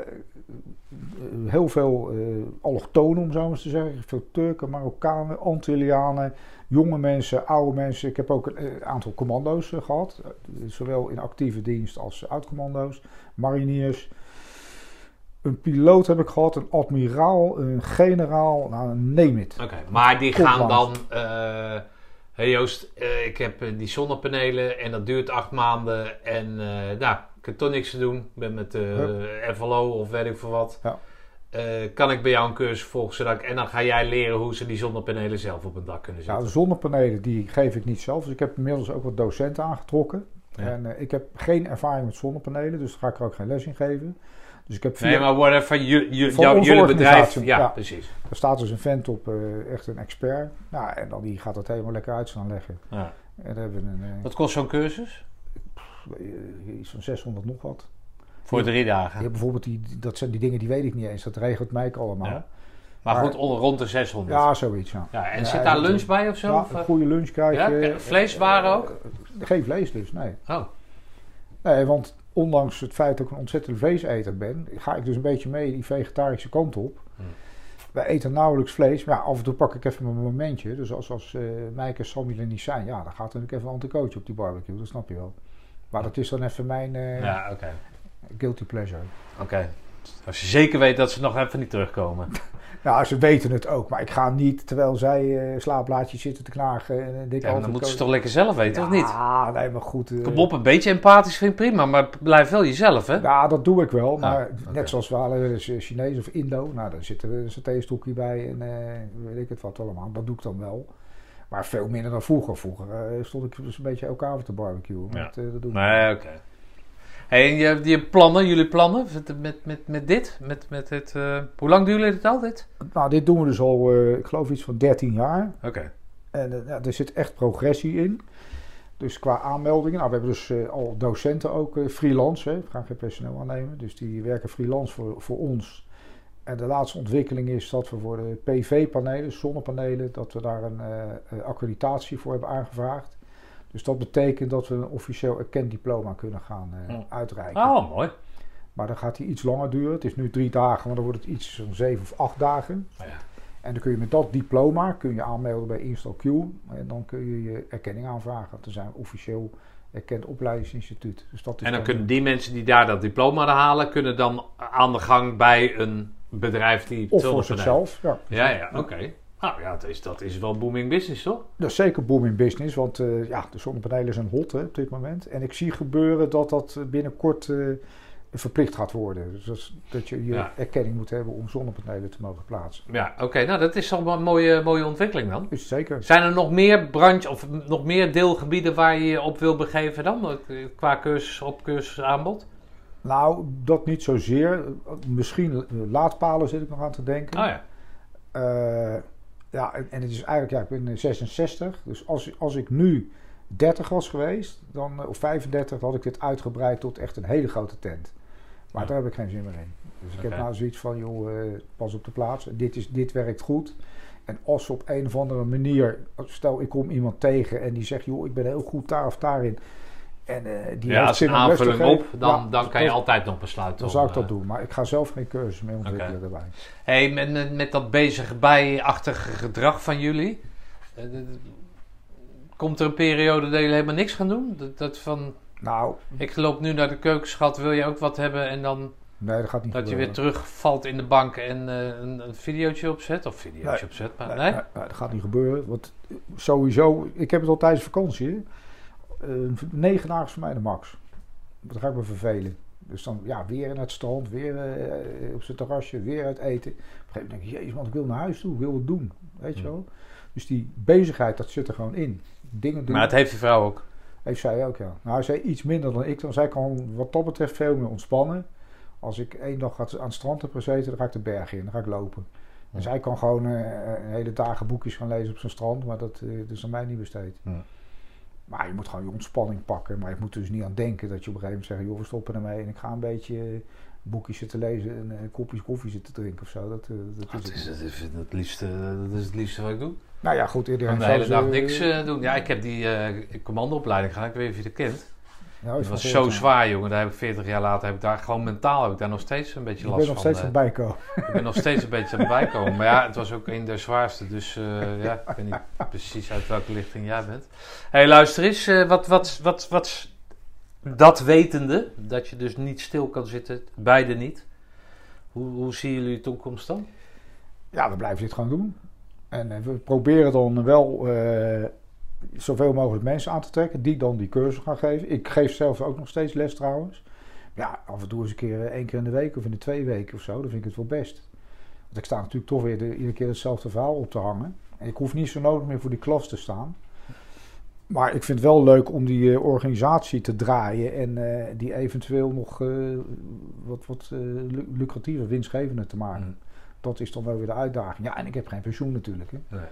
heel veel eh allochtonen, om zo maar eens te zeggen. Veel Turken, Marokkanen, Antillianen, jonge mensen, oude mensen. Ik heb ook een eh, aantal commando's eh, gehad. eh, zowel in actieve dienst als oud-commando's. Mariniers. Een piloot heb ik gehad, een admiraal, een generaal, nou, neem it. Oké, maar die gaan dan... Eh hey Joost, ik heb die zonnepanelen en dat duurt acht maanden. En nou, ik heb toch niks te doen. Ik ben met de FLO of weet ik veel wat. Ja. kan ik bij jou een cursus volgen zodat ik, en dan ga jij leren hoe ze die zonnepanelen zelf op een dak kunnen zetten? Nou, de zonnepanelen die geef ik niet zelf. Dus ik heb inmiddels ook wat docenten aangetrokken. En ik heb geen ervaring met zonnepanelen, dus daar ga ik er ook geen les in geven. Dus ik heb via, nee, maar whatever, you, jullie bedrijf... Ja, precies. Er staat dus een vent op, uh, echt een expert. Nou, en dan die gaat dat helemaal lekker uit staan leggen. Ja. En hebben we een, wat kost zo'n cursus? Uh, iets van 600 nog wat. Voor drie dagen? Ja, bijvoorbeeld, die, dat zijn die dingen die weet ik niet eens. Dat regelt Mike allemaal. Ja. Maar, maar, goed, rond de 600. Ja, zoiets. Ja. ja en zit daar lunch bij of zo? Ja, een goede lunch krijg je. Vleeswaren ook? geen vlees dus, nee. Oh. Nee, want ondanks het feit dat ik een ontzettende vleeseter ben, ga ik dus een beetje mee die vegetarische kant op. Hmm. Wij eten nauwelijks vlees, maar ja, af en toe pak ik even mijn momentje. Dus als, als uh, Mike en Sammy er niet zijn, ja, dan gaat er natuurlijk even een anticootje op die barbecue, dat snap je wel. Maar dat is dan even mijn uh, ja, guilty pleasure. Oké. Als je zeker weet dat ze nog even niet terugkomen. Nou, ze weten het ook, maar ik ga niet terwijl zij uh, slaapblaadjes zitten te knagen. En, uh, ja, dan moeten ze toch lekker zelf weten, ja, of niet? Ja, nee, maar goed. Uh, Kom op, een beetje empathisch vind ik prima, maar blijf wel jezelf, hè? Ja, dat doe ik wel. Ah, maar net zoals we alle Chinees of Indo, nou, daar zit er een satéstokje bij en weet ik het wat allemaal. Dat doe ik dan wel. Maar veel minder dan vroeger. Vroeger stond ik dus een beetje elkaar over te barbecuen. Ja. dat doe ik nee, oké. Hey, en je, je plannen, jullie plannen met, met, met dit? Met, met het, uh, hoe lang doen jullie dit al, dit? Nou, dit doen we dus al, uh, ik geloof iets van 13 jaar. Oké. En uh, ja, er zit echt progressie in. Dus qua aanmeldingen, nou, we hebben dus al docenten ook freelance, hè. we gaan geen personeel aannemen. Dus die werken freelance voor, voor ons. En de laatste ontwikkeling is dat we voor de PV-panelen, zonnepanelen, dat we daar een accreditatie voor hebben aangevraagd. Dus dat betekent dat we een officieel erkend diploma kunnen gaan uh, uitreiken. Oh, mooi. Maar dan gaat die iets langer duren. Het is nu drie dagen, maar dan wordt het iets van zeven of acht dagen. Oh, ja. En dan kun je met dat diploma kun je aanmelden bij InstallQ. En dan kun je je erkenning aanvragen. Dat een officieel erkend opleidingsinstituut. Dus dat is en dan, kunnen die mensen die daar dat diploma halen, kunnen dan aan de gang bij een bedrijf die... Of voor zichzelf, ja. Ja, ja, oké. Nou ja, dat is, dat is wel booming business, toch? Dat is zeker booming business, want uh, ja, de zonnepanelen zijn hot hè, op dit moment. En ik zie gebeuren dat dat binnenkort uh, verplicht gaat worden. Dus dat, dat je je erkenning moet hebben om zonnepanelen te mogen plaatsen. Ja, oké. Nou, dat is al een mooie, mooie ontwikkeling dan. Is zeker. Zijn er nog meer branche of nog meer deelgebieden waar je je op wil begeven dan? Qua cursus op cursusaanbod? Nou, dat niet zozeer. Misschien laadpalen zit ik nog aan te denken. Oh ja. Uh, ja, en het is eigenlijk, ja, ik ben 66. Dus als, als ik nu 30 was geweest, dan, eh, of 35, dan had ik dit uitgebreid tot echt een hele grote tent. Maar daar heb ik geen zin meer in. Dus ik heb nou zoiets van, joh, uh, pas op de plaats. Dit, is, dit werkt goed. En als op een of andere manier, stel ik kom iemand tegen en die zegt, joh, ik ben heel goed daar of daarin. En, uh, die ja, als een aanvulling op, dan, dan kan je altijd nog besluiten. Dan zou ik dat doen, maar ik ga zelf geen cursus mee ontwikkelen okay. erbij. Hey, met, met dat bezig bijachtige gedrag van jullie, uh, komt er een periode dat jullie helemaal niks gaan doen? Dat, dat van, nou, ik loop nu naar de keukenschat, wil je ook wat hebben en dan... Nee, dat gaat niet Dat je weer terugvalt in de bank en uh, een, een videootje opzet, of videootje nee, opzet, maar nee, nee? nee? dat gaat niet gebeuren, want sowieso, ik heb het al tijdens vakantie, negen dagen voor mij de max. Dan ga ik me vervelen. Dus dan ja, weer in het strand, weer uh, op zijn terrasje, weer uit eten. Op een gegeven moment denk ik, jezus man, ik wil naar huis toe, ik wil wat doen. Weet je wel? Dus die bezigheid, dat zit er gewoon in. Dingen doen. Maar het heeft je vrouw ook? Heeft zij ook, ja. Nou, zij iets minder dan ik. Dan zij kan wat dat betreft veel meer ontspannen. Als ik één dag aan het strand heb gezeten, dan ga ik de bergen in, dan ga ik lopen. En zij kan gewoon uh, hele dagen boekjes gaan lezen op zijn strand, maar dat, uh, is aan mij niet besteed. Ja. Maar je moet gewoon je ontspanning pakken. Maar je moet dus niet aan denken dat je op een gegeven moment zegt: joh, we stoppen ermee en ik ga een beetje boekjes zitten lezen en uh, kopjes koffie zitten drinken of zo. Dat, uh, dat, ah, is, het. is, het liefste, dat is het liefste wat ik doe. Nou ja, goed. Iedereen de hele dag niks uh, doen. Ja, ik heb die commandoopleiding gedaan. Ik weet niet of je dat kent. Ja, dat was zo zwaar, jongen. Daar heb ik 40 jaar later, heb ik daar gewoon mentaal heb ik daar nog steeds een beetje last van. Ik ben nog steeds aan het bijkomen. Ik ben nog steeds een beetje aan het bijkomen. Maar ja, het was ook een der zwaarste. Dus uh, ja, ik weet niet precies uit welke lichting jij bent. Hé, hey, luister eens. Uh, wat, wat, wat, wat, dat wetende, dat je dus niet stil kan zitten, beide niet. Hoe, hoe zien jullie de toekomst dan? Ja, we blijven dit gewoon doen. En we proberen dan wel zoveel mogelijk mensen aan te trekken die dan die cursus gaan geven. Ik geef zelf ook nog steeds les trouwens. Ja, af en toe eens een keer eh, één keer in de week of in de twee weken of zo, dan vind ik het wel best. Want ik sta natuurlijk toch weer de, iedere keer hetzelfde verhaal op te hangen. En ik hoef niet zo nodig meer voor die klas te staan. Maar ik vind het wel leuk om die uh, organisatie te draaien en uh, die eventueel nog uh, wat, wat lucratiever, winstgevender te maken. Mm. Dat is dan wel weer de uitdaging. Ja, en ik heb geen pensioen natuurlijk. Hè. Nee.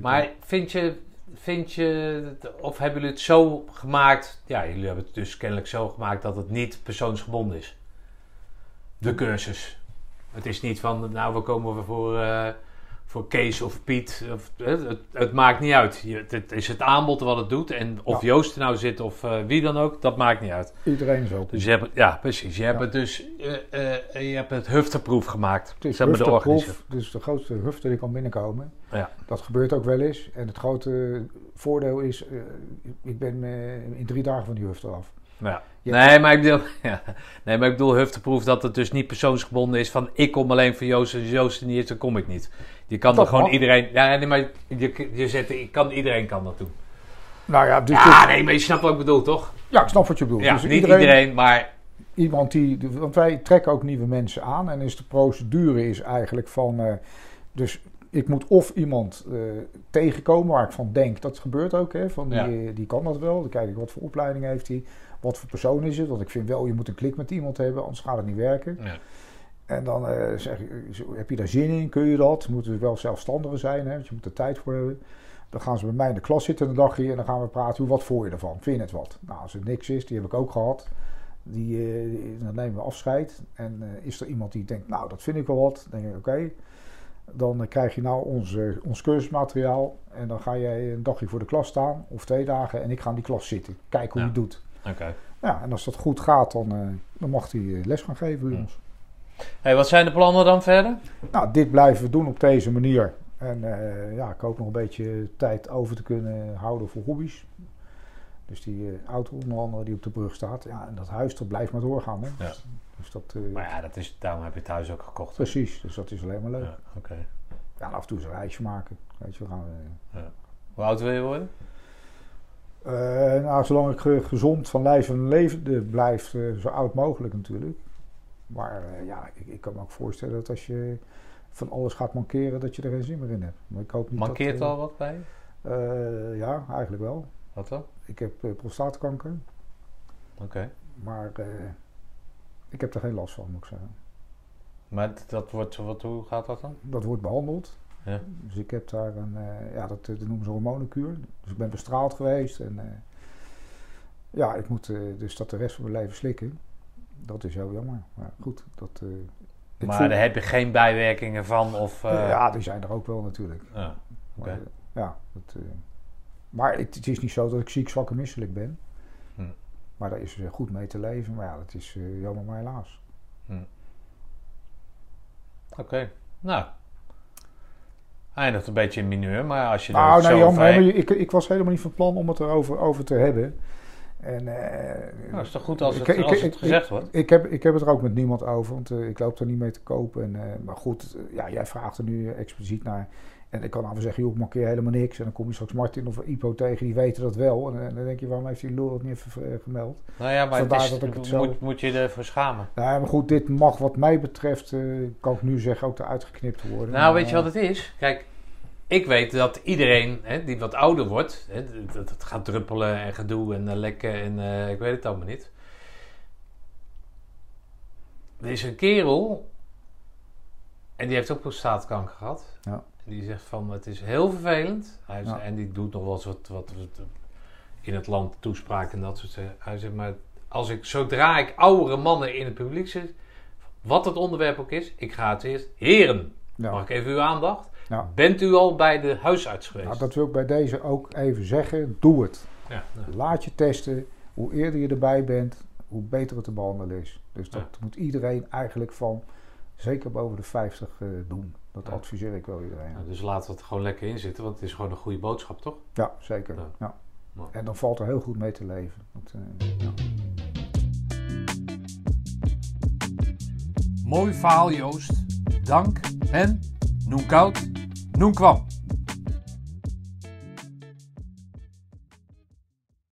Maar vind je, vind je, of hebben jullie het zo gemaakt? Ja, jullie hebben het dus kennelijk zo gemaakt dat het niet persoonsgebonden is. De cursus. Het is niet van, nou, we komen voor voor Kees of Piet. Of, het, het, maakt niet uit. het, is het aanbod wat het doet. En of Joost er nou zit of uh, wie dan ook, dat maakt niet uit. Iedereen open. Dus je hebt, ja, precies. Je hebt het dus uh, uh, je hebt het hufteproef gemaakt. Het is hufteproef, dus de grootste hufte die kan binnenkomen. Ja. Dat gebeurt ook wel eens. En het grote voordeel is, ik ben in drie dagen van die hufte af. Ja. Nee, maar ik bedoel, ja. nee, maar ik bedoel hufteproef dat het dus niet persoonsgebonden is van ik kom alleen voor Joost en Joost niet is, dan kom ik niet. Je kan er gewoon iedereen. Ja, nee, maar je, je zet, ik kan, iedereen kan dat doen. Nou ja, dus ja nee, maar je snapt wat ik bedoel, toch? Ja, ik snap wat je bedoelt. Ja, dus niet iedereen, maar. Iemand die. Want wij trekken ook nieuwe mensen aan. En is de procedure is eigenlijk van. Uh, dus ik moet of iemand uh, tegenkomen waar ik van denk, dat gebeurt ook. Hè, van die, die kan dat wel. Dan kijk ik wat voor opleiding heeft hij. Wat voor persoon is het? Want ik vind wel, je moet een klik met iemand hebben, anders gaat het niet werken. Ja. En dan uh, zeg, heb je daar zin in? Kun je dat? Moeten dus wel zelfstandigen zijn, hè? want je moet er tijd voor hebben. Dan gaan ze bij mij in de klas zitten een dagje en dan gaan we praten. Wat voor je ervan? Vind je het wat? Nou, als er niks is, die heb ik ook gehad. Die, uh, dan nemen we afscheid. En uh, is er iemand die denkt, nou, dat vind ik wel wat. Dan denk ik, oké. Dan krijg je nou ons, ons cursusmateriaal. En dan ga jij een dagje voor de klas staan, of twee dagen. En ik ga in die klas zitten. Kijken hoe ja. je het doet. Oké. Ja, en als dat goed gaat, dan, dan mag hij les gaan geven bij ons. Hey, wat zijn de plannen dan verder? Nou, dit blijven we doen op deze manier. En uh, ja, ik hoop nog een beetje tijd over te kunnen houden voor hobby's. Dus die uh, auto onder andere die op de brug staat. Ja, en dat huis, dat blijft maar doorgaan. Hè? Ja. Dus dat, uh, maar ja, dat is, daarom heb je het huis ook gekocht. Precies, dus dat is alleen maar leuk. Ja, oké. Ja, af en toe eens een reisje maken. Weet je, we gaan, ja. Hoe oud wil je worden? nou, zolang ik gezond van lijf en leven blijf, zo oud mogelijk natuurlijk. Maar uh, ja, ik, ik, kan me ook voorstellen dat als je van alles gaat mankeren, dat je er geen zin meer in hebt. Maar ik hoop niet Mankeert dat, al wat bij uh, ja, eigenlijk wel. Wat dan? Ik heb prostaatkanker. Oké. Okay. Maar ik heb er geen last van, moet ik zeggen. Maar dat wordt, wat, hoe gaat dat dan? Dat wordt behandeld. Ja. Dus ik heb daar een, ja, dat, dat noemen ze hormonenkuur. Dus ik ben bestraald geweest en ja, ik moet dus dat de rest van mijn leven slikken dat is heel jammer. Maar goed, dat... Uh, maar daar heb je geen bijwerkingen van? Of, uh... Ja, die zijn er ook wel natuurlijk. Ja, okay. maar, ja dat, maar het, het, is niet zo dat ik ziek, zwak en misselijk ben. Hm. Maar daar is goed mee te leven. Maar ja, dat is jammer maar helaas. Hm. Oké, okay. nou... Eindigt een beetje in mineur, maar als je nou, nee, jammer, ik, ik was helemaal niet van plan om het erover over te hebben. En, uh, nou, is toch goed als het, ik, als het gezegd wordt? Ik, heb, ik heb het er ook met niemand over, want uh, ik loop er niet mee te kopen. En, uh, maar goed, ja, jij vraagt er nu expliciet naar. En ik kan nou zeggen, joh, ik markeer helemaal niks. En dan kom je straks Martin of Ipo tegen, die weten dat wel. En, dan denk je, waarom heeft die lul dat niet even gemeld? Nou ja, maar Vandaar is, dat ik het zo... moet, moet je ervoor schamen. Ja, maar goed, dit mag wat mij betreft, kan ik nu zeggen, ook eruit geknipt worden. Nou, weet je wat het is? Kijk, ik weet dat iedereen hè, die wat ouder wordt, hè, dat het gaat druppelen en gedoe en uh, lekken en uh, ik weet het allemaal niet. Er is een kerel en die heeft ook prostaatkanker gehad. Ja. Die zegt van het is heel vervelend. Hij ja. En die doet nog wel eens wat, wat, wat, in het land toespraak en dat soort dingen. Hij zegt maar als ik, zodra ik oudere mannen in het publiek zit, wat het onderwerp ook is, ik ga het eerst. Heren, ja. mag ik even uw aandacht? Ja. Bent u al bij de huisarts geweest? Nou, dat wil ik bij deze ook even zeggen. Doe het. Ja, Laat je testen. Hoe eerder je erbij bent, hoe beter het te behandelen is. Dus dat moet iedereen eigenlijk van, zeker boven de 50, uh, eh, doen. Dat adviseer ik wel iedereen. dus laten we het gewoon lekker inzitten, want het is gewoon een goede boodschap, toch? Ja, zeker. Ja. En dan valt er heel goed mee te leven. Want, uh, Mooi verhaal, Joost. Dank en noem koud, noem kwam.